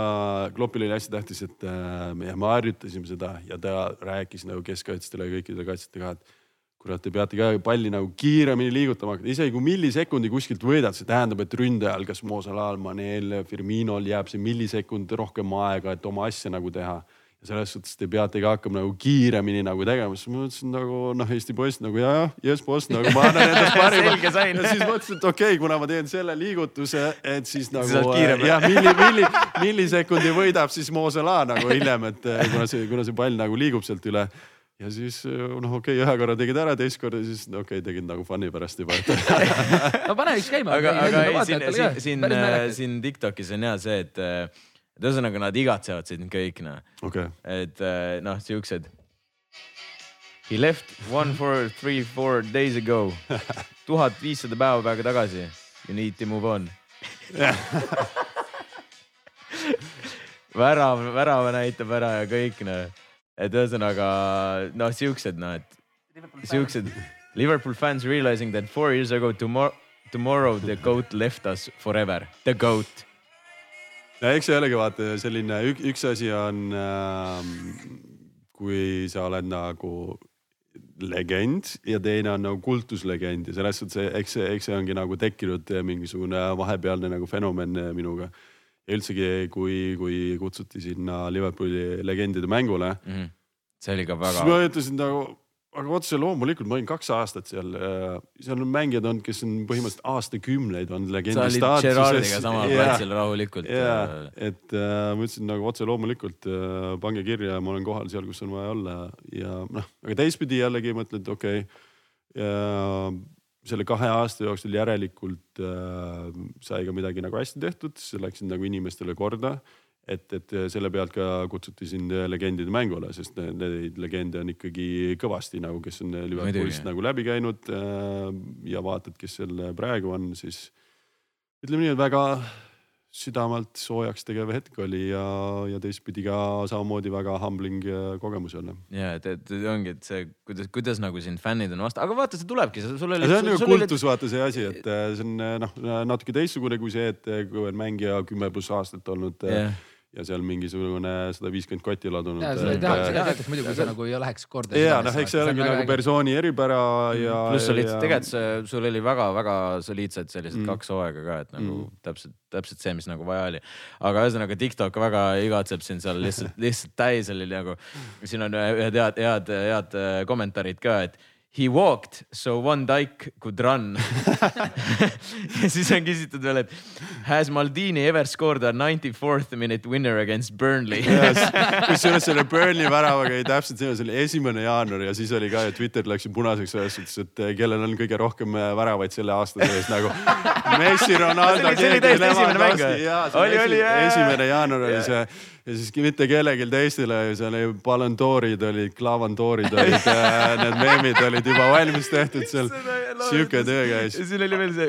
Kloppil oli hästi tähtis, et äh, me harjutasime seda ja ta rääkis nagu keskkaitsjatele ja kõikidele kaitsjatele ka, et kurat, te peate ka palli nagu kiiremini liigutama hakata, isegi kui millisekundi kuskilt võidad, see tähendab, et ründajal, kas Mo Salah'l, Manel, Firminol jääb see millisekund rohkem aega, et oma asja nagu teha selles suhtes te peate ka hakkama nagu kiiremini nagu tegema, siis ma mõtlesin nagu noh, Eesti poiss nagu ja, jah, jess boss, nagu ma annan endast parima. Ja siis mõtlesin, et okei okay,, kuna ma teen selle liigutuse, et siis nagu jah, milli, milli, millisekundi võidab siis Mo Salah nagu hiljem, et eh, kuna see, kuna see pall nagu liigub sealt üle. Ja siis noh, okei okay,, ühe korra tegid ära, teist korda siis okei okay,, tegid nagu fun'i pärast juba no pane üks käima. aga, aga ei, siin, siin, siin, siin TikTokis on hea see, et et ühesõnaga nad igatsevad sind kõik noh okay.. et äh, noh, siuksed. He left one four three four days ago. tuhat viissada päeva praegu tagasi. You need to move on värav, värava näitab ära ja kõik noh. et ühesõnaga noh, siuksed noh, et siuksed Liverpool fans realizing that four years ago tomorrow, tomorrow the goat left us forever. The goat no eks see olegi vaata selline ük, üks asi on äh,, kui sa oled nagu legend ja teine on nagu kultuslegend ja selles suhtes, eks see, eks see ongi nagu tekkinud mingisugune vahepealne nagu fenomen minuga. ja üldsegi, kui, kui kutsuti sinna Liverpooli legendide mängule mm. -hmm. see oli ka väga. siis ma ütlesin nagu aga otse loomulikult ma olin kaks aastat seal, äh, seal on mängijad olnud, kes on põhimõtteliselt aastakümneid olnud legendi staatuses. Gerardiga samal yeah, platsil rahulikult yeah,. et äh, ma ütlesin nagu otse loomulikult äh, pange kirja, ma olen kohal seal, kus on vaja olla ja noh, aga teistpidi jällegi mõtled, et okei okay, selle kahe aasta jooksul järelikult äh, sai ka midagi nagu hästi tehtud, see läksid nagu inimestele korda et, et selle pealt ka kutsuti sind legendide mängule, sest neid legende on ikkagi kõvasti nagu, kes on Liverpoolist nagu läbi käinud äh, ja vaatad, kes seal praegu on, siis ütleme nii, et väga südamelt soojaks tegev hetk oli ja, ja teistpidi ka samamoodi väga humbling äh, kogemus jälle. ja et, et ongi, et see, kuidas, kuidas nagu siin fännid on vastu, aga vaata, see tulebki, sul oli. see on ju kultus oli..., vaata see asi, et äh, see on noh, natuke teistsugune kui see, et kui on mängija kümme pluss aastat olnud yeah ja seal mingisugune sada viiskümmend kotti ladunud. ja seda ei taha, seda tehtakse muidu, kui sa nagu ei läheks korda. ja noh, eks see olegi nagu persooni eripära mm. ja. pluss olid ja... tegelikult see, sul oli väga-väga soliidsed sellised mm. kaks hooaega ka, et nagu mm. täpselt, täpselt see, mis nagu vaja oli. aga ühesõnaga TikTok väga igatseb sind seal lihtsalt, lihtsalt täis oli nagu. siin on ühed head, head, head kommentaarid ka, et He walked so Van Dijk could run ja siis on küsitud veel, et has Maldini ever scored a ninety fourth minute winner against Burnley kusjuures selle Burnley väravaga oli täpselt see, see oli esimene jaanuar ja siis oli ka ja Twitter läks ju punaseks selles suhtes, et eh, kellel on kõige rohkem eh, väravaid selle aasta sees nagu Messi, Ronaldo. see oli täiesti esimene mäng või? oli, oli. esimene jaanuar oli see ja siis mitte kellelgi teistele, seal oli Ballon-d'Orid olid, Clavandoorid olid äh, need meemid olid juba valmis tehtud seal. sihuke töö käis. ja siin oli veel see,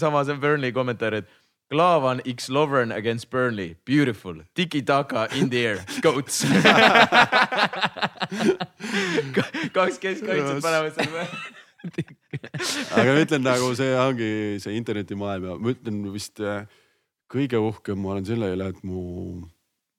sama see Burnley kommentaar, et Klavan X Lovern against Burnley, beautiful, tiki-taka in the air, goats. Kaks keskkaitset panevad seal aga ma ütlen nagu see ongi see internetimaailm ja ma ütlen vist äh, kõige uhkem ma olen selle üle, et mu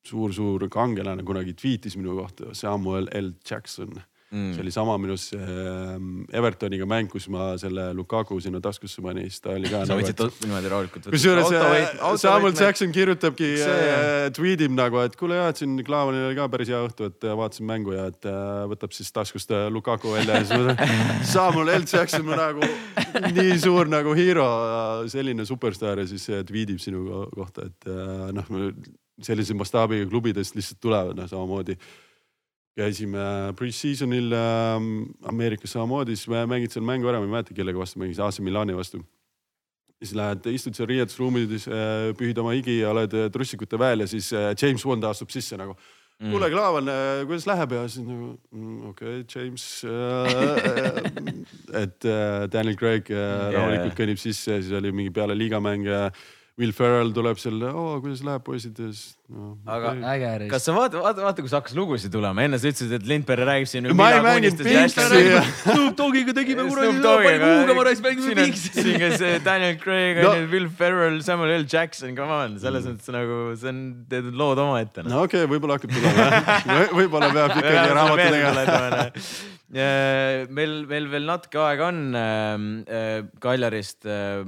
suur-suur kangelane kunagi tweetis minu kohta, Samuel L Jackson mm.. see oli sama minu see ähm, Evertoniga mäng, kus ma selle Lukaku sinna taskusse panin, siis ta oli ka. sa nagu, võtsid et... niimoodi rahulikult. kusjuures äh, Samuel Jackson kirjutabki äh,, tweetib nagu, et kuule ja, et siin Klaavanil oli ka päris hea õhtu, et äh, vaatasin mängu ja et võtab siis taskust Lukaku välja ja siis ma Samuel L Jackson ma nagu nii suur nagu hero, selline superstaar ja siis tweetib sinu kohta, et noh sellise mastaabiga klubidest lihtsalt tulevad, noh samamoodi. käisime pre-season'il äh, Ameerikas samamoodi, siis mängid seal mängu ära, ma ei mäleta, kellega vastu mängisid, AC Milani vastu. siis lähed, istud seal riietusruumides äh,, pühid oma higi ja oled äh, trussikute väel ja siis äh, James Bond astub sisse nagu mm. kuule, Klaavan, äh, kuidas läheb ja siis nagu mm, okei okay,, James äh,. et äh, Daniel Craig äh, rahulikult kõnnib sisse siis oli mingi peale liigamänge äh, Will Ferrell tuleb seal, oo kuidas läheb poisid ja siis no,. aga okay. kas sa vaata, vaata, vaata, kus hakkas lugusid tulema, enne sa ütlesid, et Lindberg räägib siin. ma ei mänginud Pinksi. Snoop Dogiga tegime kuradi, palju kuuga ma raisk mängime Pinksi. siin käis Daniel Craig no., Will Ferrell, Samuel L Jackson, come on, selles mõttes nagu see on, teed lood omaette no.. no okei okay,, võib-olla hakkab tulema jah võib-olla peab ikkagi raamatu tegema meil, meil veel natuke aega on äh, äh, Kaljarist äh,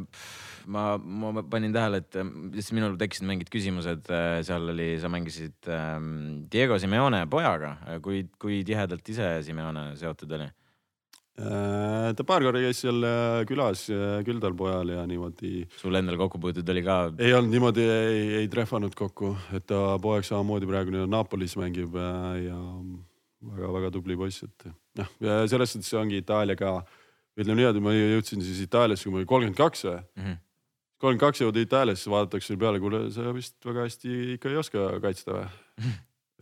ma, ma panin tähele, et lihtsalt äh, minul tekkisid mingid küsimused, äh, seal oli, sa mängisid ähm, Diego Simeone pojaga, kui, kui tihedalt ise Simeone seotud oli? Äh, ta paar korda käis seal külas küldal pojal ja niimoodi. sul endal kokkupuuteid oli ka? ei olnud niimoodi, ei, ei trehvanud kokku, et ta poeg samamoodi praegu Napolis mängib ja väga-väga tubli poiss, et noh, selles suhtes ongi Itaalia ka ütleme niimoodi, ma jõudsin siis Itaaliasse, kui ma olin kolmkümmend kaks või mm. -hmm kolmkümmend kaks jõuda Itaaliasse, vaadatakse sulle peale, kuule, sa vist väga hästi ikka ei oska kaitsta või?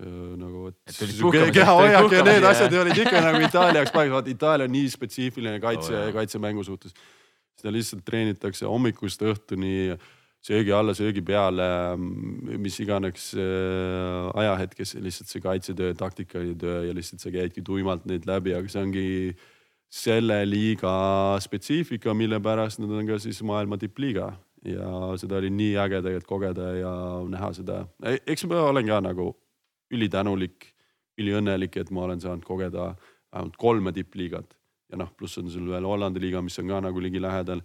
Nagu, et kehahoiak ja need asjad olid ikka nagu Itaalia jaoks paigas, vaata Itaalia on nii spetsiifiline kaitse oh,, kaitsemängu suhtes. seda lihtsalt treenitakse hommikust õhtuni, söögi alla, söögi peale, mis iganes ajahetkes, lihtsalt see kaitsetöö, taktikatöö ja lihtsalt sa käidki tuimalt neid läbi, aga see ongi selle liiga spetsiifika, mille pärast nad on ka siis maailma tippliiga. Ja seda oli nii äge tegelikult kogeda ja näha seda. Eks ma olen ka nagu ülitänulik, üliõnnelik, et ma olen saanud kogeda vähemalt kolme tippliigat. Ja noh, pluss on sul veel Hollandi liiga, mis on ka nagu ligilähedal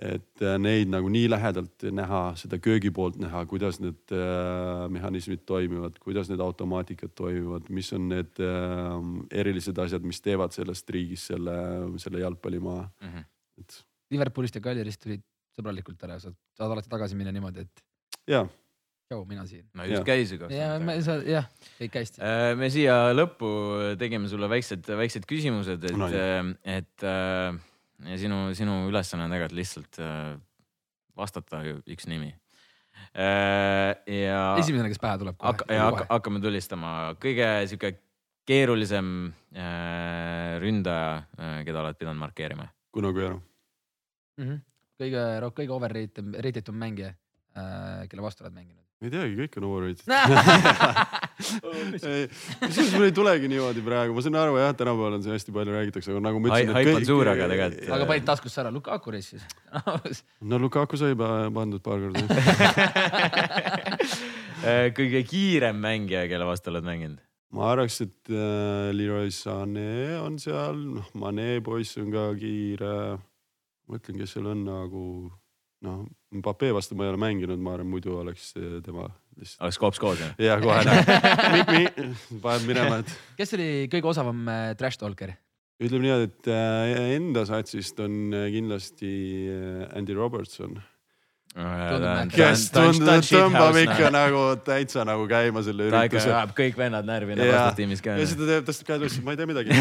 et äh, neid nagu nii lähedalt näha, seda köögi poolt näha, kuidas need äh, mehhanismid toimivad, kuidas need automaatikad toimivad, mis on need äh, erilised asjad, mis teevad sellest riigist selle, selle jalgpallimaa mm. -hmm. et. Liverpoolist ja Kaljurist tulid sõbralikult ära, saad, saad alati tagasi minna niimoodi, et. jaa tšau, mina siin. no just käisid. ja, jah, kõik hästi. Äh, me siia lõppu tegime sulle väiksed, väiksed küsimused, et no,, et ja sinu, sinu ülesanne on tegelikult lihtsalt äh, vastata üks nimi. Äh, ja. esimesena, kes pähe tuleb. ja hakka, hakkame tulistama, kõige sihuke keerulisem äh, ründaja, keda oled pidanud markeerima? Kuno Kuero mm. -hmm. kõige, kõige overrated, rated um mängija, kelle vastu oled mänginud? Ma ei teagi, kõik on overrated kusjuures mul ei tulegi niimoodi praegu, ma saan aru jah, tänapäeval on see hästi palju räägitakse, aga nagu ma ütlesin. haip on suur, aga tegelikult. aga panid taskusse ära Lukaku reis siis no Lukaku sai pandud paar korda kõige kiirem mängija, kelle vastu oled mänginud? ma arvaks, et äh, Leroy Sané on seal, noh, Mane poiss on ka kiire. mõtlen, kes seal on nagu noh, Mbappe vastu ma ei ole mänginud, ma arvan, muidu oleks tema lihtsalt. oleks kops koos jah? jah, kohe näed, paneb minema, et. kes oli kõige osavam äh, trash talker? ütleme niimoodi, et äh, enda satsist on äh, kindlasti Andy Robertson kes tundub, tõmbab ikka nagu täitsa nagu käima selle ürituse. ta ikka kõik vennad närvi enda vastustiimis ka. ja siis ta teeb, tõstab käed üles, ma ei tea midagi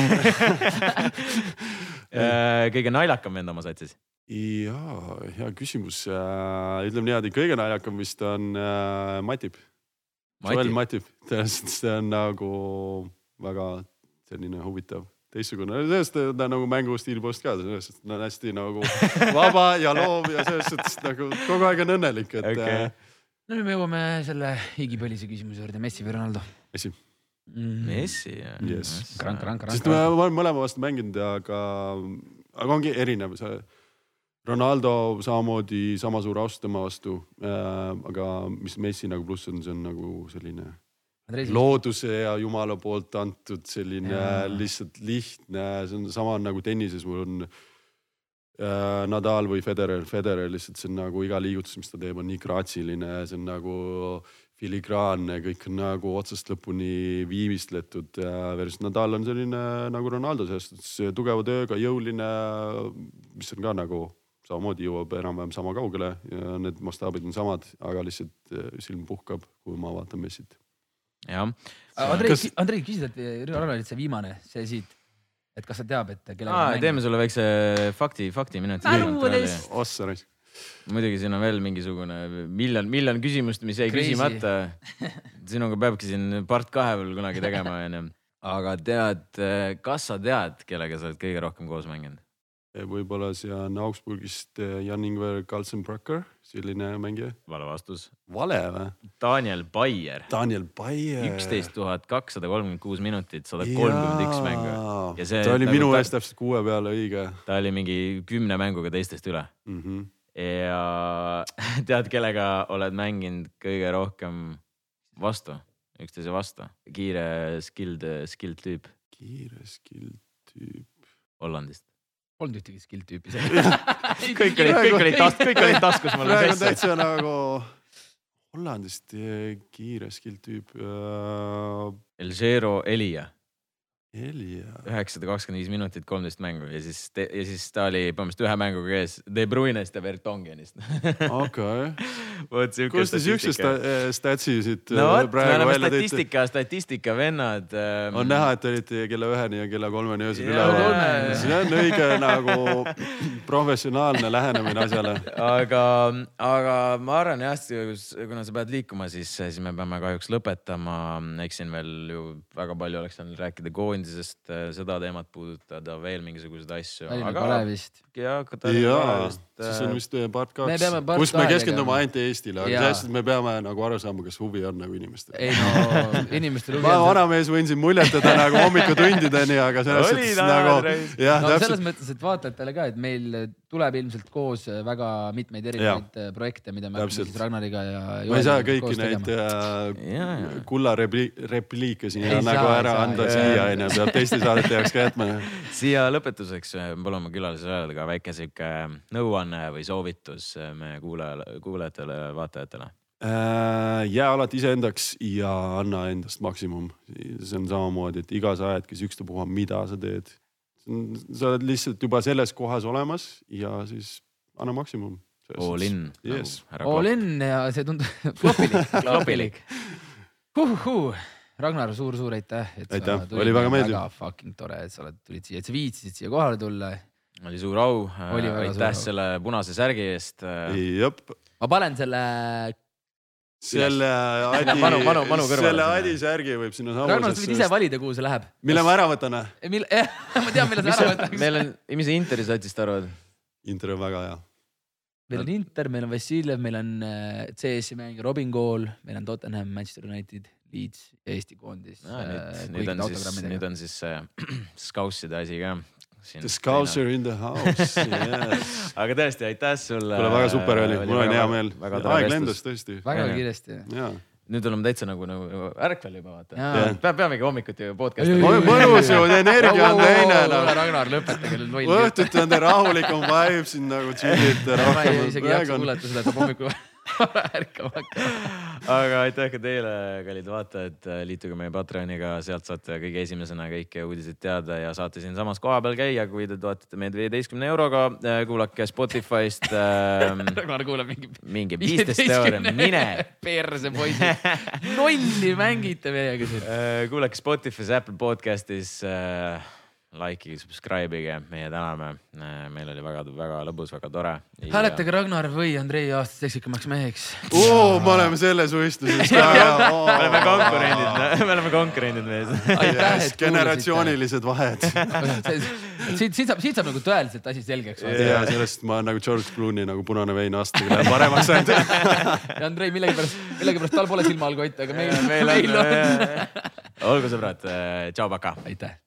kõige naljakam vend oma satsis jaa, hea küsimus. Äh, ütleme niimoodi, kõige naljakam vist on äh, Matip. Joel Matip, tõenäoliselt see on nagu väga selline huvitav, teistsugune, sellest ta nagu mängustiili poolest ka, sellest ta on hästi nagu vaba ja loov ja selles suhtes nagu kogu aeg on õnnelik, et okay.. Äh, no nüüd me jõuame selle igipõlise küsimuse juurde, Messi või Ronaldo? Messi. Mm.. Messi jah. Yes.. sest me oleme mõlema vastu mänginud, aga, aga ongi erinev see Ronaldo samamoodi sama suur austus tema vastu äh,. aga mis Messi nagu pluss on, see on nagu selline looduse ja jumala poolt antud selline ja. lihtsalt lihtne, see on sama nagu tennises, mul on äh, Nadal või Federer, Federer lihtsalt see on nagu iga liigutus, mis ta teeb, on nii graatsiline, see on nagu filigraanne, kõik on nagu otsast lõpuni viimistletud äh,. versus Nadal on selline nagu Ronaldo selles suhtes tugeva tööga, jõuline, mis on ka nagu samamoodi jõuab enam-vähem sama kaugele ja need mastaabid on samad, aga lihtsalt eh, silm puhkab, kui ma vaatan Messit. jah. Andrei kas..., Andrei küsis, et Ronald see viimane, see siit, et kas ta teab, et kellega. teeme sulle väikse fakti, fakti minuti. ossa raisk muidugi siin on veel mingisugune miljon, miljon küsimust, mis jäi küsimata. sinuga peabki siin part kahe veel kunagi tegema, onju. aga tead, kas sa tead, kellega sa oled kõige rohkem koos mänginud? Võib-olla see on Augsburgist eh, Jan-Ingvar Kalsenbracker, selline mängija. vale vastus. vale või? Daniel Baier. Daniel Baier. üksteist tuhat kakssada kolmkümmend kuus minutit, sada kolmkümmend üks mängu. ta oli nagu minu eest täpselt kuue peale, õige. ta oli mingi kümne mänguga teistest üle mm. -hmm. ja tead, kellega oled mänginud kõige rohkem vastu, üksteise vastu? kiire skilled, skilled tüüp. kiire skilled tüüp. Hollandist polnud ühtegi skill tüüpi kõik olid, kõik olid tas-, kõik olid taskus mul. praegu on täitsa nagu Hollandist kiire skill tüüp uh.... El Zero Elia. Üheksasada kakskümmend viis minutit, kolmteist mängu ja siis, ja siis ta oli põhimõtteliselt ühe mänguga ees De Bruyne'st ja Vertongenist. okei. siuke. kust te siukse statsi siit no, äh, praegu välja tõite? statistika, statistika vennad ähm.... on näha, et te olite kella üheni ja kella kolmeni öösel üleval. see on õige nagu professionaalne lähenemine asjale. aga, aga ma arvan jah, kuna sa pead liikuma, siis, siis me peame kahjuks lõpetama. eks siin veel ju väga palju oleks saanud rääkida koondisest koondisest äh, seda teemat puudutada, veel mingisuguseid asju. aga Kalevist. ja, jaa, siis on vist part kaks, kus me keskendume ainult Eestile, aga sellest me peame nagu aru saama, kas huvi on nagu inimestel. ei no inimestel huvi on. ma vanamees võin siin muljetada nagu hommikutundideni, aga selles suhtes nagu. no selles mõttes, et vaatajatele ka, et meil tuleb ilmselt koos väga mitmeid erinevaid ja. projekte, mida me hakkame siis Ragnariga ja. ma ei saa kõiki neid äh, kulla repliike siin nagu ära anda siia onju, peab teiste saadete jaoks ka jätma. siia lõpetuseks palume külalisele öelda ka väike sihuke nõuanne või soovitus meie kuulajale, kuulajatele, vaatajatele äh, jää alati iseendaks ja anna endast maksimum. see on samamoodi, et iga sa aedki ükstapuha, mida sa teed. sa oled lihtsalt juba selles kohas olemas ja siis anna maksimum. All in yes.. Nagu All in ja see tundub klopilik, klopilik. Huhhuh Ragnar suur,, suur-suur aitäh, et aitäh. sa tulid. oli väga meeldiv. väga fucking tore, et sa oled, tulid siia, et sa viitsisid siia kohale tulla. Oli suur au. aitäh selle punase särgi eest. ma panen selle selle Adi, manu, manu, manu selle Adi särgi võib sinna samusesse. Ragnar, sa võid ise valida, kuhu see läheb. mille ma ära võtan? mille, jah, ma tean, mille sa ära võtad. meil on, mis sa Interi satsist arvad? Inter on väga hea. meil on Inter, meil on Vassiljev, meil on äh, CS-i mängija Robin Kool, meil on Tottenham, Manchester United Leeds ja Eesti koondis no,. nüüd, nüüd on siis, nüüd on siis see äh, Scoutside asi ka. The Scouser in the house yes. aga tõesti, aitäh sulle. kuule, väga super oli, mul on hea meel. aeg lendas tõesti. väga kiiresti. nüüd oleme täitsa nagu, nagu ärkvel juba vaata. peab, peamegi hommikuti podcast'i. mõnus ju, energia on teine. Ragnar, lõpetage nüüd loll. õhtuti on teil rahulikum vibe siin nagu chill'ite rohkem. ma ei isegi ei jaksa kuulata seda, et hommikul ärkama hakkama. aga aitäh ka teile, kallid vaatajad, liituge meie Patreoniga, sealt saate kõige esimesena kõiki uudiseid teada ja saate siinsamas kohapeal käia, kui te toetate meid viieteistkümne euroga. kuulake Spotify'st ähm,. Ragnar kuulab mingi. mingi viisteist euri, mine. perse poisid, nolli mängite meiega siin. Äh, kuulake Spotify's, Apple podcast'is äh, likeige, subscribe ige, meie täname. meil oli väga-väga lõbus, väga tore. hääletage Ragnar või Andrei aastast seksikamaks meheks oh,. me oleme selles võistluses ka me oleme konkurendid, me oleme konkurendid mees. generatsioonilised vahed siit, siit saab, siit saab nagu tõeliselt asi selgeks. ja sellest ma olen nagu George Clooney nagu punane vein aastaga läheb paremaks ainult ja Andrei millegipärast, millegipärast tal pole silmavalgu hoida, aga meil, meil on. olgu sõbrad, tšau, paka. aitäh